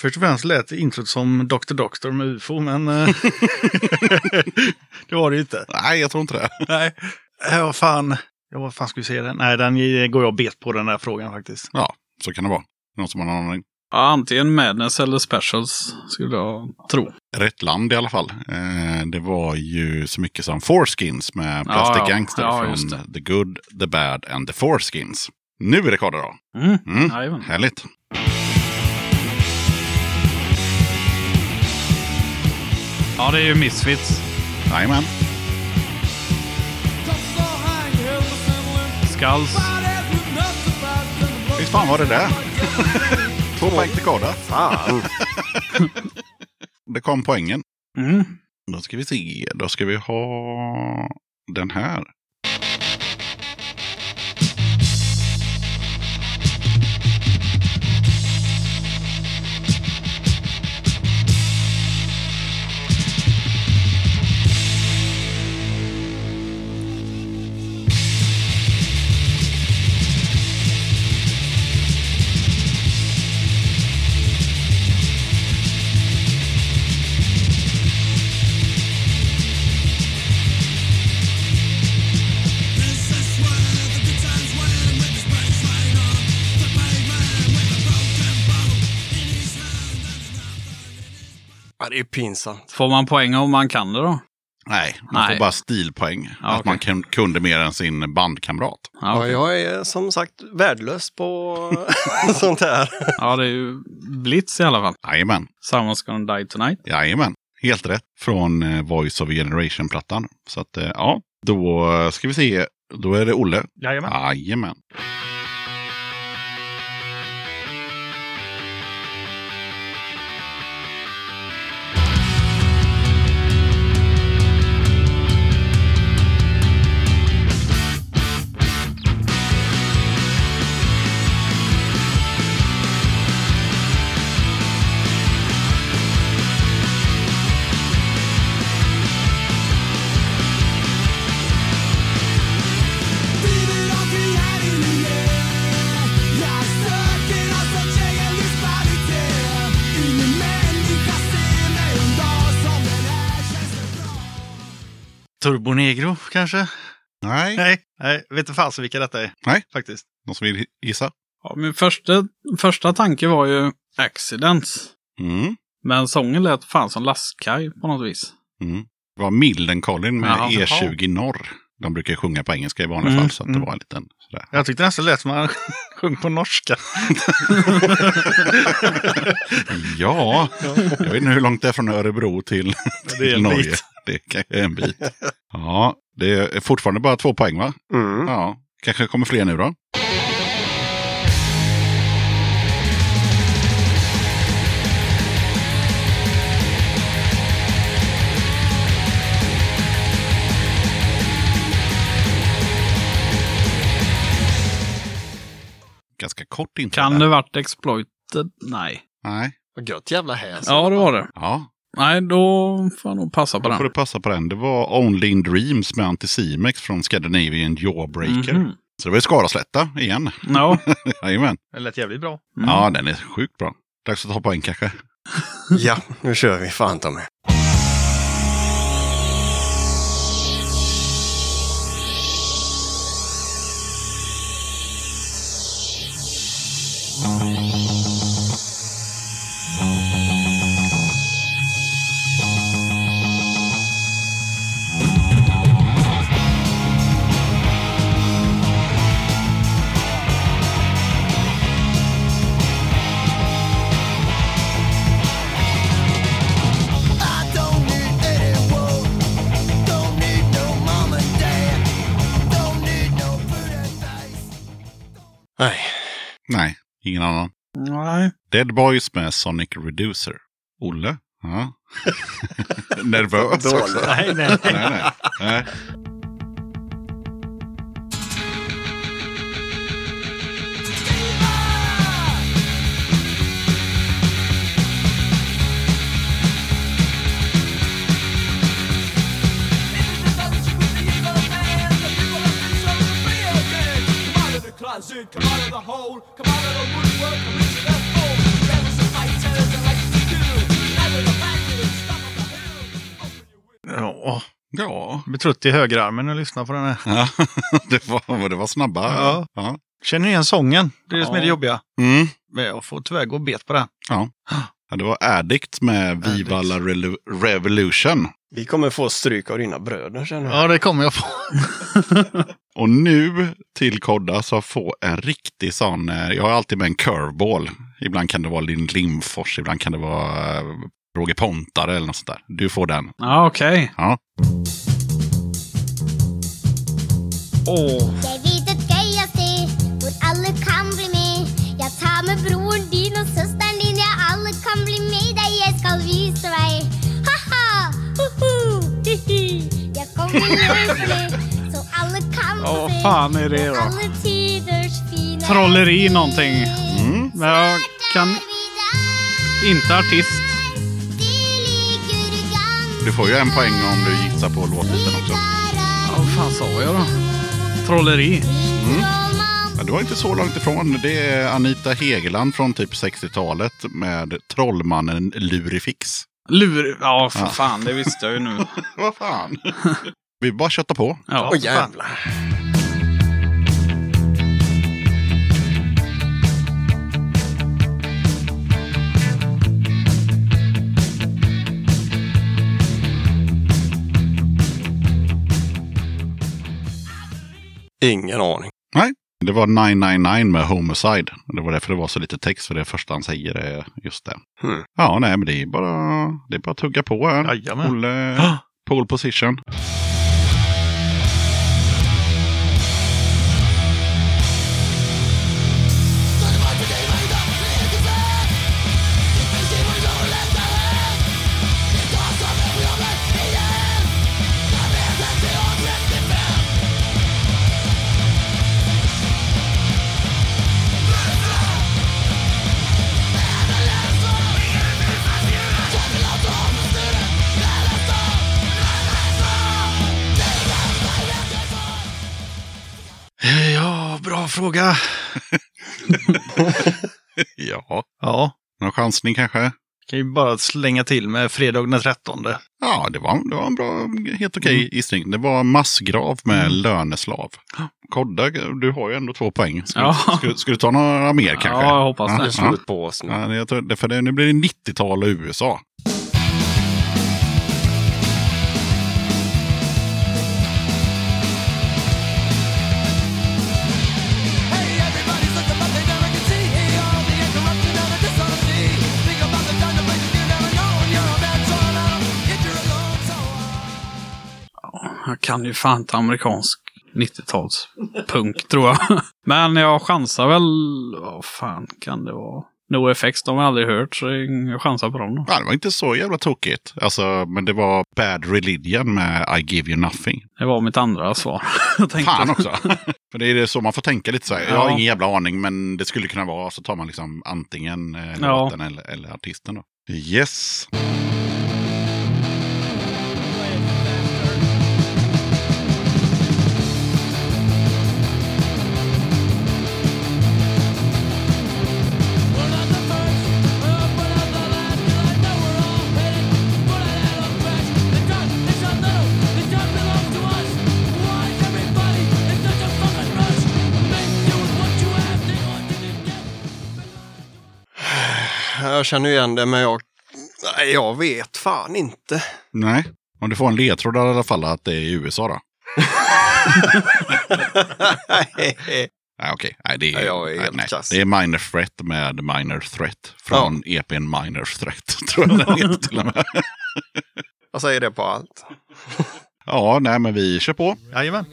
[SPEAKER 2] Först och främst lät introt som Dr. Doctor med UFO, men eh, det var det ju inte.
[SPEAKER 3] Nej, jag tror inte det.
[SPEAKER 2] Nej, äh, vad fan. Ja, vad fan ska vi säga den? Nej, den går jag bet på den där frågan faktiskt.
[SPEAKER 3] Ja, så kan det vara. Någon som har någon aning?
[SPEAKER 12] Ja, antingen Madness eller Specials skulle jag tro.
[SPEAKER 3] Rätt land i alla fall. Eh, det var ju så mycket som Foreskins med Plastic
[SPEAKER 12] Ja, ja.
[SPEAKER 3] Gangster
[SPEAKER 12] Ja,
[SPEAKER 3] från The Good, The Bad and The Foreskins. Nu är det Karda då.
[SPEAKER 12] Mm.
[SPEAKER 3] Mm. Härligt.
[SPEAKER 12] Ja, det är ju Misfits.
[SPEAKER 3] Jajamän.
[SPEAKER 12] Skulls.
[SPEAKER 3] Visst fan var det där? Två poäng till Karda.
[SPEAKER 1] Fan!
[SPEAKER 3] Det kom poängen.
[SPEAKER 12] Mm.
[SPEAKER 3] Då ska vi se. Då ska vi ha den här.
[SPEAKER 1] Ja, det är pinsamt.
[SPEAKER 12] Får man poäng om man kan det då?
[SPEAKER 3] Nej, man
[SPEAKER 12] Nej.
[SPEAKER 3] får bara stilpoäng.
[SPEAKER 12] Ja,
[SPEAKER 3] att
[SPEAKER 12] okej.
[SPEAKER 3] man kun- kunde mer än sin bandkamrat.
[SPEAKER 12] Ja,
[SPEAKER 1] Ja,
[SPEAKER 12] okej.
[SPEAKER 1] jag är som sagt värdelös på sånt här.
[SPEAKER 12] ja, det är ju Blitz i alla fall.
[SPEAKER 3] Jajamän.
[SPEAKER 12] Someone's gonna die tonight.
[SPEAKER 3] Jajamän. Helt rätt. Från eh, Voice of a Generation-plattan. Så att, eh, ja, då ska vi se. Då är det Olle.
[SPEAKER 2] Jajamän.
[SPEAKER 3] Jajamän.
[SPEAKER 2] Turbo Negro kanske?
[SPEAKER 3] Nej.
[SPEAKER 2] Nej, nej, vet inte fasen vilka detta är.
[SPEAKER 3] Nej.
[SPEAKER 2] Faktiskt.
[SPEAKER 3] Någon som vill gissa?
[SPEAKER 12] Ja, min första, första tanke var ju Accidents.
[SPEAKER 3] Mm.
[SPEAKER 12] Men sången lät fan som lastkaj på något vis.
[SPEAKER 3] Mm. Det var Mildencolin med
[SPEAKER 12] Jaha.
[SPEAKER 3] E20 Norr. De brukar sjunga på engelska i vanliga
[SPEAKER 12] Mm,
[SPEAKER 3] fall. Så att det
[SPEAKER 2] mm.
[SPEAKER 3] var en liten sådär.
[SPEAKER 2] Jag tyckte nästan det lät som han sjöng på norska.
[SPEAKER 3] Ja, jag vet inte hur långt det är från Örebro till, till Norge. Det är en bit. Ja, Det är fortfarande bara två poäng va?
[SPEAKER 1] Mm.
[SPEAKER 3] Ja. Kanske kommer fler nu då? Ganska kort intro
[SPEAKER 12] Kan
[SPEAKER 3] där.
[SPEAKER 12] det varit exploited? Nej.
[SPEAKER 3] Nej.
[SPEAKER 1] Vad gött jävla häs.
[SPEAKER 12] Ja, det var det.
[SPEAKER 3] Ja,
[SPEAKER 12] Nej, då får jag nog passa på
[SPEAKER 3] då får
[SPEAKER 12] den.
[SPEAKER 3] du passa på den. Det var Only in Dreams med Anticimex från Scandinavian Jawbreaker.
[SPEAKER 12] Mhm.
[SPEAKER 3] Så det var ju Skaraslätta igen.
[SPEAKER 12] Ja,
[SPEAKER 3] Jajamän.
[SPEAKER 2] Det lät jävligt bra.
[SPEAKER 12] Mm.
[SPEAKER 3] Ja, den är sjukt bra. Dags att ta poäng kanske.
[SPEAKER 1] Ja, nu kör vi. Fan ta mig.
[SPEAKER 8] I
[SPEAKER 1] Nej,
[SPEAKER 3] ingen annan.
[SPEAKER 12] nej.
[SPEAKER 3] Dead Boys med Sonic Reducer. Olle? Ja. Nervös också.
[SPEAKER 2] Nej, nej.
[SPEAKER 3] nej, nej. nej.
[SPEAKER 8] Closet, come out of the hole, come out of the woodwork, come into the fold. There was a fighters that like to do. We're the back to the stop the hill.
[SPEAKER 2] Ja,
[SPEAKER 3] Ja.
[SPEAKER 2] blir trött i högerarmen och lyssnar på den här.
[SPEAKER 3] ja. det, var, det var snabba.
[SPEAKER 2] Ja.
[SPEAKER 3] ja.
[SPEAKER 2] Känner ni igen sången? Det är det som är det
[SPEAKER 12] Ja.
[SPEAKER 2] jobbiga.
[SPEAKER 3] Mm.
[SPEAKER 2] Men jag får tyvärr gå bet på den.
[SPEAKER 3] Ja, det var Addict med Viva
[SPEAKER 2] Addict.
[SPEAKER 3] la Relu- Revolution.
[SPEAKER 1] Vi kommer få stryk av dina bröder känner jag.
[SPEAKER 2] Ja, det kommer jag få.
[SPEAKER 3] Och nu till Kodda så få en riktig sån, eh, jag har alltid med en curveball. Ibland kan det vara Linn Limfors, ibland kan det vara eh, Roger Pontare eller något sånt där. Du får den.
[SPEAKER 12] Ja, okej.
[SPEAKER 3] Ja.
[SPEAKER 12] Åh,
[SPEAKER 14] så alle kan
[SPEAKER 12] Ja, vad fan är det då? Trolleri någonting.
[SPEAKER 3] Mm.
[SPEAKER 12] Men jag kan inte artist.
[SPEAKER 3] Du får ju en poäng om du gissar på låttiteln också.
[SPEAKER 12] Ja, vad fan sa jag då? Trolleri.
[SPEAKER 3] Ja, du var inte så långt ifrån. Det är Anita Hegeland från typ 60-talet med Trollmannen Lurifix.
[SPEAKER 12] Lur... Ja, för
[SPEAKER 3] Ja.
[SPEAKER 12] fan, det visste jag ju nu.
[SPEAKER 3] Vad fan? Vi bara köttar på.
[SPEAKER 12] Ja,
[SPEAKER 1] Åh jävlar. Ingen aning.
[SPEAKER 3] Det var 999 med Homicide. Det var därför det var så lite text, för det första han säger är just det.
[SPEAKER 1] Hmm.
[SPEAKER 3] Ja, nej, men det är bara, det är bara att tugga på här.
[SPEAKER 2] Jajamän.
[SPEAKER 3] Olle, pole position.
[SPEAKER 2] Fråga.
[SPEAKER 3] Ja,
[SPEAKER 2] Ja,
[SPEAKER 3] någon chansning kanske?
[SPEAKER 2] kan ju bara slänga till med fredag den 13.
[SPEAKER 3] Ja, det var, det var en bra, helt okej gissning. Det var massgrav med löneslav. Kodda, du har ju ändå två poäng. Ska,
[SPEAKER 12] Ja.
[SPEAKER 3] du, ska, ska du ta några mer kanske?
[SPEAKER 12] Ja, jag hoppas
[SPEAKER 3] Ja,
[SPEAKER 12] det.
[SPEAKER 1] Är slut på oss nu.
[SPEAKER 3] Ja, det- jag tror, det- för det, nu blir det 90-tal och USA.
[SPEAKER 12] Kan ju fan inte amerikansk 90-tals punk tror jag. Men jag chansar väl, vad fan kan det vara? NoFX, de har jag aldrig hört så jag chansar på dem. då.
[SPEAKER 3] Ja, det var inte så jävla tokigt. Alltså, men det var Bad Religion med I Give You Nothing.
[SPEAKER 12] Det var mitt andra svar.
[SPEAKER 3] Fan också. För det är det så man får tänka lite så här. Jag har
[SPEAKER 12] Ja.
[SPEAKER 3] ingen jävla aning, men det skulle kunna vara. Så tar man liksom antingen eh,
[SPEAKER 12] Ja.
[SPEAKER 3] låten eller, eller artisten. Då. Yes.
[SPEAKER 1] Jag känner igen det, men jag, nej, jag vet fan inte.
[SPEAKER 3] Nej, om du får en ledtråd i alla fall att det är i USA då. Nej, okej. Nej, det är,
[SPEAKER 1] Nej, jag är
[SPEAKER 3] nej, nej. det är Minor Threat med Minor Threat. Från EPn Minor Threat, tror jag den heter till och med.
[SPEAKER 1] Jag säger det på allt.
[SPEAKER 3] Ja, nej, men vi kör på.
[SPEAKER 2] Jajamän.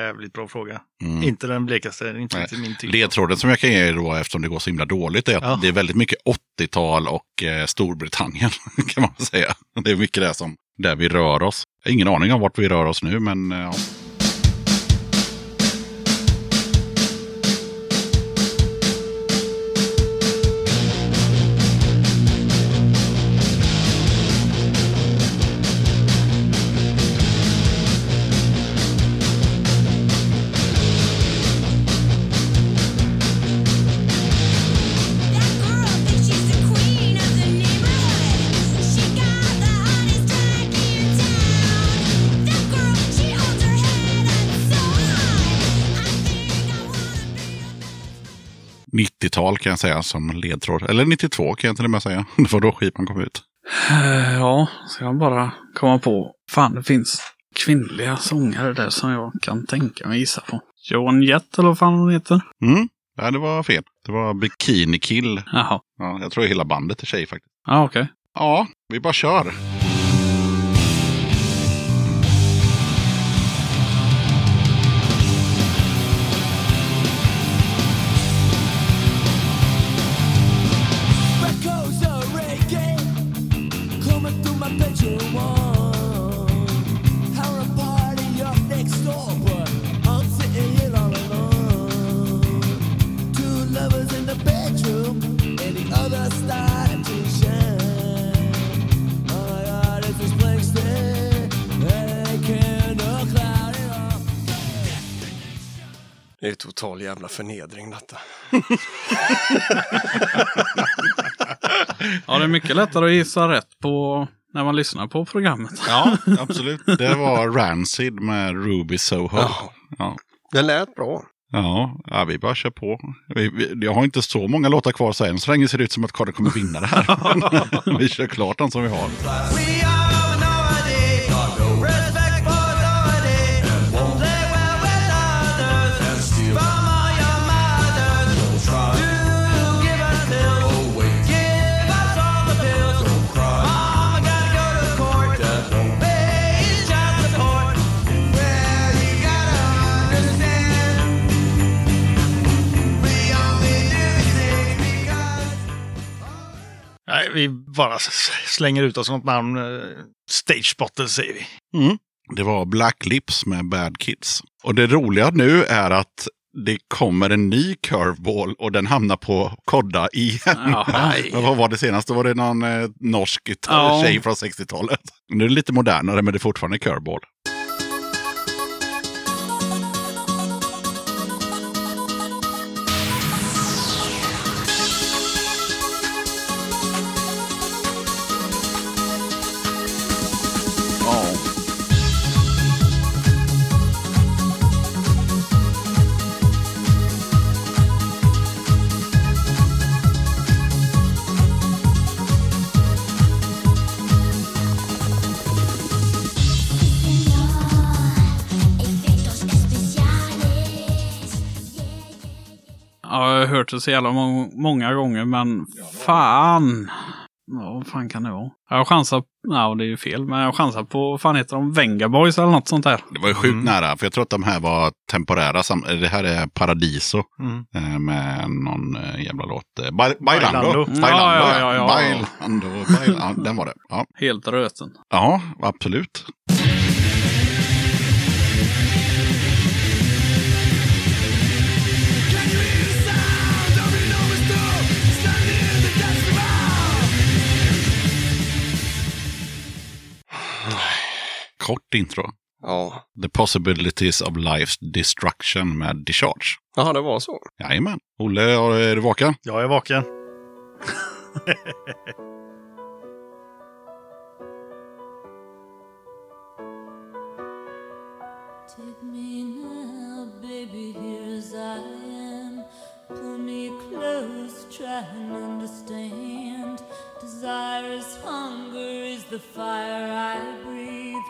[SPEAKER 2] Jävligt bra fråga.
[SPEAKER 3] Mm.
[SPEAKER 2] Inte den blekaste, inte
[SPEAKER 3] Nej.
[SPEAKER 2] min typ.
[SPEAKER 3] Ledtråden som jag kan ge er då, eftersom det går så himla dåligt, är att
[SPEAKER 2] Ja.
[SPEAKER 3] det är väldigt mycket 80-tal och eh, Storbritannien, kan man säga. Det är mycket det som, där vi rör oss. Jag har ingen aning om vart vi rör oss nu, men eh, ja. 90-tal kan jag säga som ledtråd. Eller 92 kan jag till och med säga. Det var då skivan kom ut.
[SPEAKER 12] Eh, Ja, ska jag bara komma på. Fan, det finns kvinnliga sångare där som jag kan tänka mig gissa på. Joan Jett eller vad fan hon heter.
[SPEAKER 3] Mm. Nej, det var fel. Det var Bikini Kill.
[SPEAKER 12] Jaha.
[SPEAKER 3] Ja, jag tror hela bandet är tjej faktiskt.
[SPEAKER 12] Ja, okej.
[SPEAKER 3] Ja, vi bara kör.
[SPEAKER 1] Total jävla förnedring detta.
[SPEAKER 12] Ja, det är mycket lättare att gissa rätt på när man lyssnar på programmet.
[SPEAKER 3] Ja, absolut. Det var Rancid med Ruby Soho.
[SPEAKER 1] Ja.
[SPEAKER 3] Ja.
[SPEAKER 1] Det lät bra.
[SPEAKER 3] Ja, ja, vi bara kör på. Vi, vi, jag har inte så många låtar kvar så än så länge ser det ut som att Karin kommer vinna det här. vi kör klart den som vi har.
[SPEAKER 2] Vi bara slänger ut oss något namn. eh, Stage Spotter säger vi.
[SPEAKER 3] Mm. Det var Black Lips med Bad Kids. Och det roliga nu är att det kommer en ny curveball och den hamnar på Kodda igen. Men vad var det senast? Då var det någon eh, norsk tjej från 60-talet. Nu är det lite modernare men det är fortfarande curveball.
[SPEAKER 9] Hört det så jävla må- många gånger, men fan. Ja, vad fan kan det vara? Jag chansar, ja det är ju fel, men jag chansar på, vad fan heter de, Venga Boys eller något sånt där.
[SPEAKER 3] Det var ju sjukt nära, för jag tror att de här var temporära. sam- Det här är Paradiso
[SPEAKER 2] Mm.
[SPEAKER 3] eh, med någon eh, jävla låt. eh, Ba- Bailando.
[SPEAKER 2] Bailando.
[SPEAKER 3] Bailando,
[SPEAKER 9] Ja, ja, ja, ja.
[SPEAKER 3] Bailando, Bailando. Den var det. Ja,
[SPEAKER 9] Helt röten.
[SPEAKER 3] ja absolut. Kort intro.
[SPEAKER 1] Ja.
[SPEAKER 3] The possibilities of life's destruction med Discharge.
[SPEAKER 1] Jaha, det var så.
[SPEAKER 3] Jajamän. Olle, är du vaken?
[SPEAKER 2] Jag är vaken.
[SPEAKER 15] Take me now, baby, here as I am. Pull try and understand. Desire is hunger, is the fire I breathe.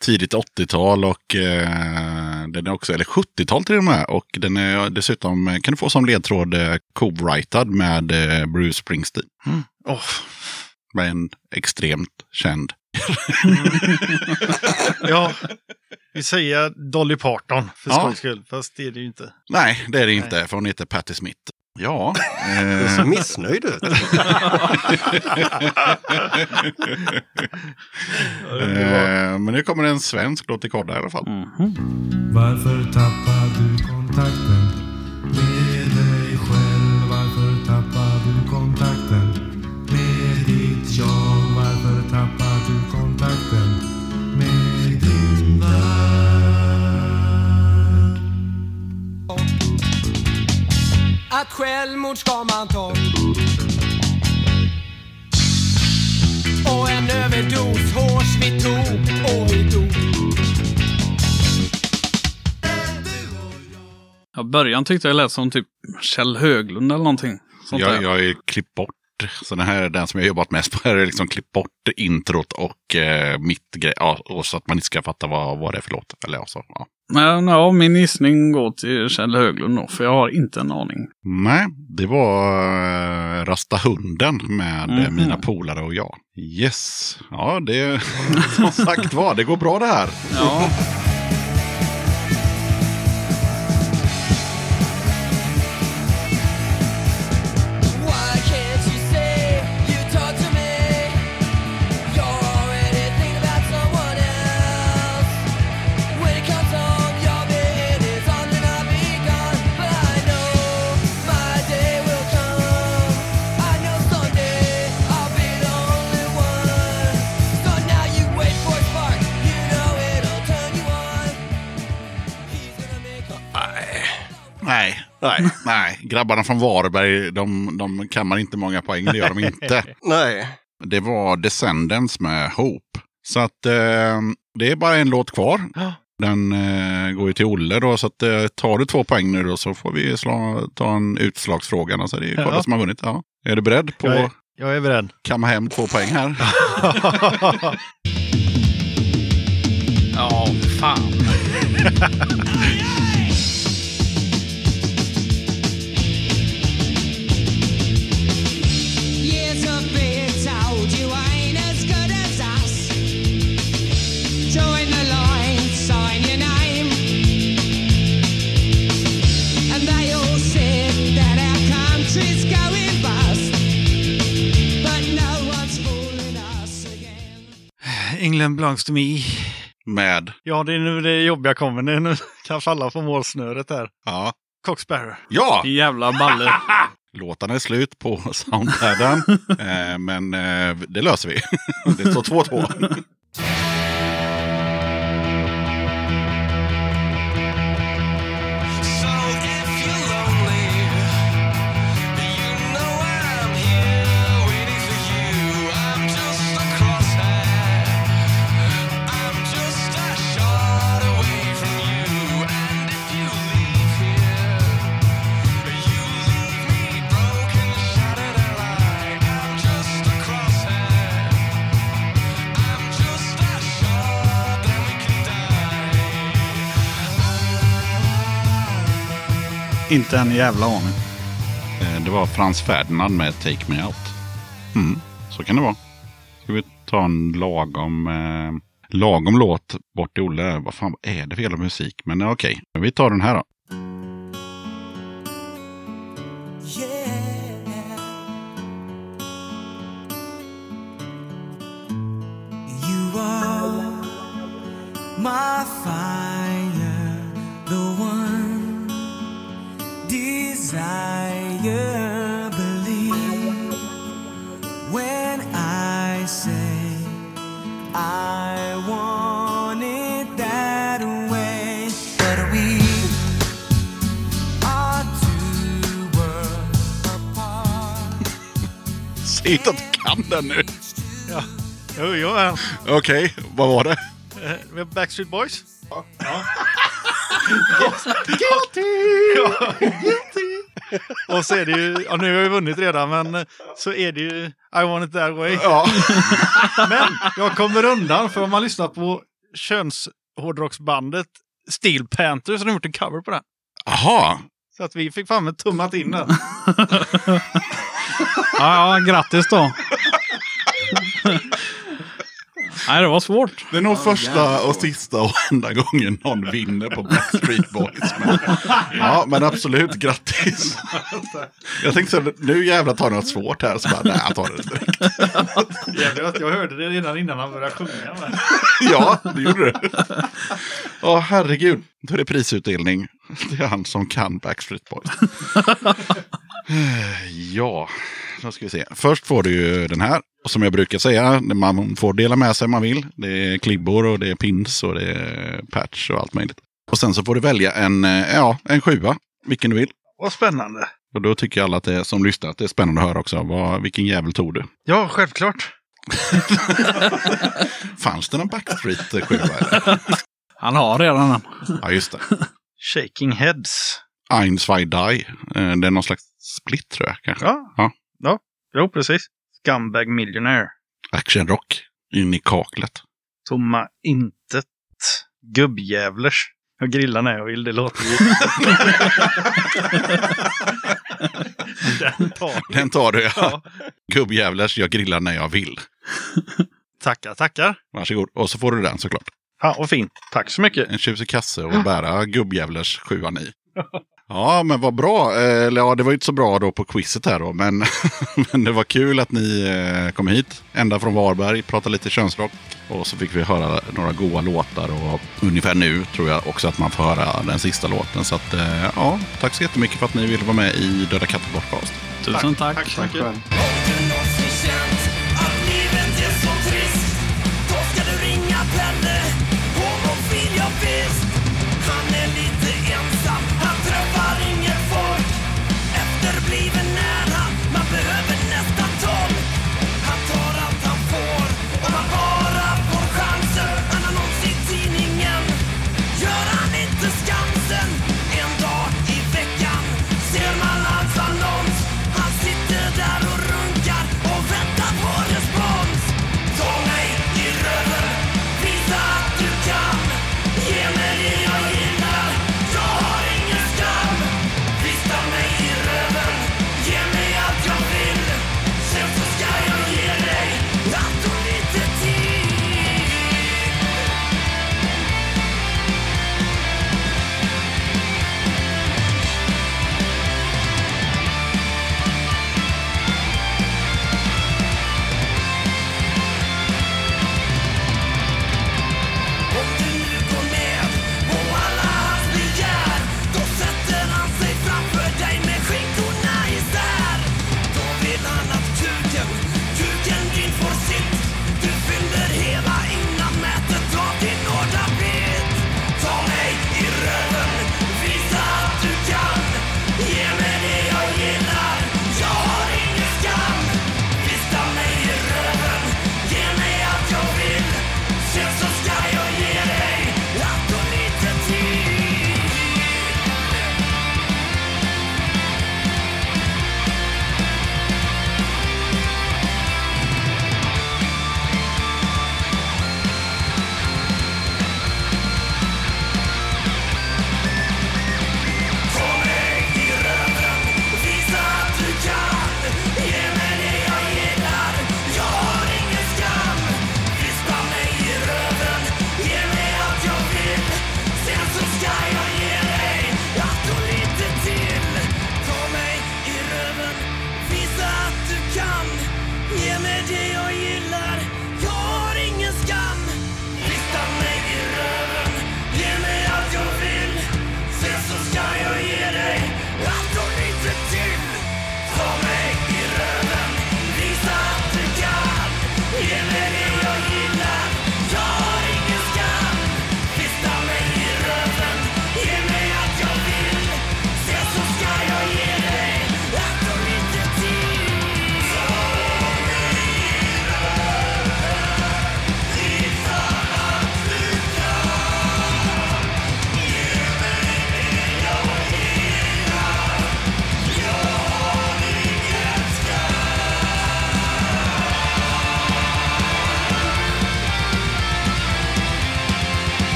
[SPEAKER 3] tidigt 80-tal och eh, den är också, eller 70-tal till och med. Och den är dessutom, eh, kan du få som ledtråd, eh, co-writad med eh, Bruce Springsteen.
[SPEAKER 2] Åh,
[SPEAKER 3] Med en extremt känd.
[SPEAKER 2] ja, vi säger Dolly Parton för
[SPEAKER 3] Ja.
[SPEAKER 2] skojs skull. Fast det är det ju inte.
[SPEAKER 3] Nej, det är det inte, för hon heter Patti Smith. Ja.
[SPEAKER 1] Du är så
[SPEAKER 3] Eh,
[SPEAKER 1] missnöjd ut.
[SPEAKER 3] eh, men nu kommer en svensk låt i kodda i alla fall.
[SPEAKER 13] Varför tappar du kontakten
[SPEAKER 10] Att självmord ska man ta Och en överdos hårs vi tog och vi dog
[SPEAKER 9] Ja, början tyckte jag lät som typ Kjell Höglund eller någonting. Sånt
[SPEAKER 3] Jag,
[SPEAKER 9] där.
[SPEAKER 3] jag ju klippt bort, så den här är den som jag har jobbat mest på. Här är liksom klippt bort introt och eh, mitt grej, ja, och så att man inte ska fatta vad, vad det är för låt. Eller alltså, ja.
[SPEAKER 9] Men ja, min gissning går till Kjell Höglund då, för jag har inte en aning.
[SPEAKER 3] Nej, det var eh, Rasta hunden med
[SPEAKER 9] Mhm.
[SPEAKER 3] mina polare och jag. Yes, ja det som sagt var, det går bra det här.
[SPEAKER 9] Ja.
[SPEAKER 3] Nej,
[SPEAKER 1] Nej.
[SPEAKER 3] grabbarna från Varberg, de, de kammar inte många poäng, det gör de inte.
[SPEAKER 1] Nej.
[SPEAKER 3] Det var Descendants med Hope. Så att eh, det är bara en låt kvar. Den eh, går ju till Olle då, så att, eh, tar du två poäng nu då så får vi slå, ta en utslagsfråga. Alltså det är Kolla
[SPEAKER 2] Ja.
[SPEAKER 3] som har vunnit. Ja. Är du beredd på
[SPEAKER 2] Jag är, jag är beredd.
[SPEAKER 3] kamma hem två poäng här?
[SPEAKER 9] Ja, fan.
[SPEAKER 2] England belongs to me.
[SPEAKER 3] Med,
[SPEAKER 2] Ja, det är nu det jobbiga kommer. Det är nu kan falla på målsnöret där.
[SPEAKER 3] ja.
[SPEAKER 2] Coxsparrow.
[SPEAKER 3] Ja!
[SPEAKER 9] Jävla balle.
[SPEAKER 3] Låtarna är slut på soundpadden. eh, men eh, det löser vi. det står 2-2.
[SPEAKER 2] Inte en jävla aning.
[SPEAKER 3] Eh, det var Frans Ferdinand med Take Me Out. Mm, så kan det vara. Ska vi ta en lagom, eh, lagom låt bort till Olle? Vad fan är det för jävla musik? Men okej, okej, vi tar den här då. Den nu.
[SPEAKER 2] Ja. Jo, jo, ja.
[SPEAKER 3] Okej, vad var det?
[SPEAKER 2] Eh, Backstreet Boys. Ja.
[SPEAKER 3] Guilty!
[SPEAKER 2] Och så är det ju, ja, nu har vi vunnit redan, men så är det ju I want it that way.
[SPEAKER 3] Ja.
[SPEAKER 2] Men jag kommer undan, för om man lyssnar på könshårdrocksbandet Steel Panther så har de gjort en cover på den.
[SPEAKER 3] Aha.
[SPEAKER 2] Så att vi fick fram ett tummat in den.
[SPEAKER 12] Ja, ja, grattis då. Nej, det var svårt.
[SPEAKER 3] Det är nog första och sista och enda gången någon vinner på Backstreet Boys. Men, ja, men absolut, grattis. Jag tänkte så nu jävlar tar något svårt här. Så bara, nej, jag tar det direkt.
[SPEAKER 2] Jävlar, jag hörde det redan innan han började sjunga. Men...
[SPEAKER 3] Ja, det gjorde det. Åh, herregud. Då är det prisutdelning. Det är han som kan Backstreet Boys. Ja, då ska vi se. Först får du ju den här. Och som jag brukar säga, man får dela med sig om man vill. Det är klibbor och det är pins och det är patch och allt möjligt. Och sen så får du välja en, eh, ja, en sjua, vilken du vill.
[SPEAKER 2] Vad spännande.
[SPEAKER 3] Och då tycker alla att det som lyssnar att det är spännande att höra också. Vad, vilken jävel tog du?
[SPEAKER 2] Ja, självklart.
[SPEAKER 3] Fanns det någon Backstreet sjua? eller?
[SPEAKER 12] Han har redan den.
[SPEAKER 3] Ja, just det.
[SPEAKER 2] Shaking Heads.
[SPEAKER 3] Ein, zwei, die. Eh, Det är någon slags split tror jag kanske.
[SPEAKER 2] Ja,
[SPEAKER 3] Ja.
[SPEAKER 2] ja. Jo, precis. Scumbag Millionaire.
[SPEAKER 3] Actionrock in i kaklet.
[SPEAKER 2] Tomma intet. Gubbjävlers. Jag grillar när jag vill, det låter ju... Den tar
[SPEAKER 3] Den tar du ja.
[SPEAKER 2] Ja.
[SPEAKER 3] Gubbjävlars, jag grillar när jag vill.
[SPEAKER 2] Tackar, tackar.
[SPEAKER 3] Varsågod. Och så får du den såklart.
[SPEAKER 2] Fan vad fint. Tack så mycket.
[SPEAKER 3] En tjusig kasse och bära gubbjävlars sjuan i. Ja, men vad bra. Eh, Eller ja, det var ju inte så bra då på quizet här då. Men, men det var kul att ni eh, kom hit. Ända från Varberg, pratade lite könsrock. Och så fick vi höra några goa låtar. Och ungefär nu tror jag också att man får höra den sista låten. Så att, eh, ja, tack så jättemycket för att ni ville vara med i Döda katten podcast.
[SPEAKER 12] Tusen tack.
[SPEAKER 2] Tack så mycket.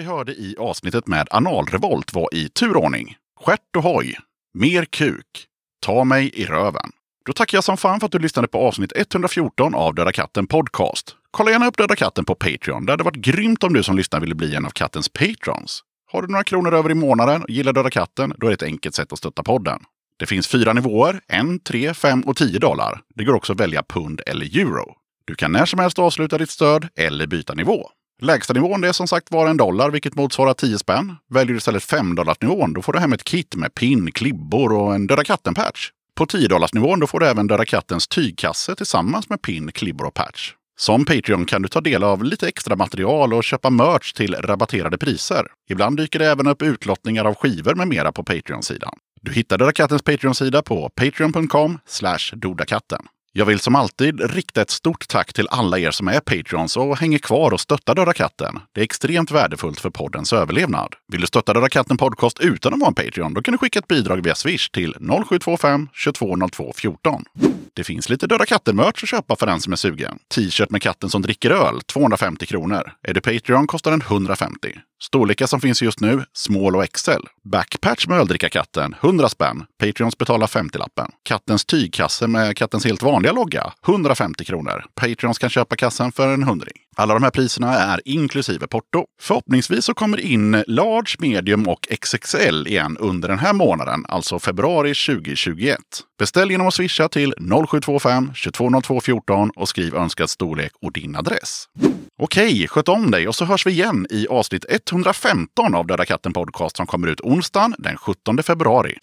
[SPEAKER 3] Vi hörde i avsnittet med analrevolt var i turordning. Stjärt och hoj, Mer kuk, Ta mig i röven. Då tackar jag som fan för att du lyssnade på avsnitt 114 av Döda katten Podcast. Kolla gärna upp Döda katten på Patreon. Det hade varit grymt om du som lyssnar ville bli en av kattens patrons. Har du några kronor över i månaden och gillar Döda katten, då är det ett enkelt sätt att stötta podden. Det finns fyra nivåer, en, tre, fem och tio dollar. Det går också att välja pund eller euro. Du kan när som helst avsluta ditt stöd eller byta nivå. Lägsta nivån är som sagt var en dollar, vilket motsvarar 10 spänn. Väljer du istället 5 nivån då får du hem ett kit med pin, klibbor och en Döda katten-patch. På 10 nivån då får du även Döda kattens tygkasse tillsammans med pin, klibbor och patch. Som Patreon kan du ta del av lite extra material och köpa merch till rabatterade priser. Ibland dyker det även upp utlottningar av skivor med mera på Patreon-sidan. Du hittar Döda kattens Patreon-sida på patreon.com dodakatten. Jag vill som alltid rikta ett stort tack till alla er som är Patreons och hänger kvar och stöttar Döda katten. Det är extremt värdefullt för poddens överlevnad. Vill du stötta Döda katten Podcast utan att vara en Patreon? Då kan du skicka ett bidrag via Swish till 0725 2202 14. Det finns lite Döda katten-merch att köpa för den som är sugen. T-shirt med katten som dricker öl, 250 kronor. Är du Patreon kostar den 150. Storlekar som finns just nu, small och XL. Backpatch med öldrickarkatten, 100 spänn. Patreons betalar 50-lappen. Kattens tygkasse med kattens helt vanliga logga, 150 kronor. Patreons kan köpa kassen för en hundring. Alla de här priserna är inklusive porto. Förhoppningsvis så kommer det in large, medium och XXL igen under den här månaden, alltså februari 2021. Beställ genom att swisha till 0725 2202 14 och skriv önskad storlek och din adress. Okej, sköt om dig och så hörs vi igen i avsnitt 115 av Döda katten podcast som kommer ut onsdagen den 17 februari.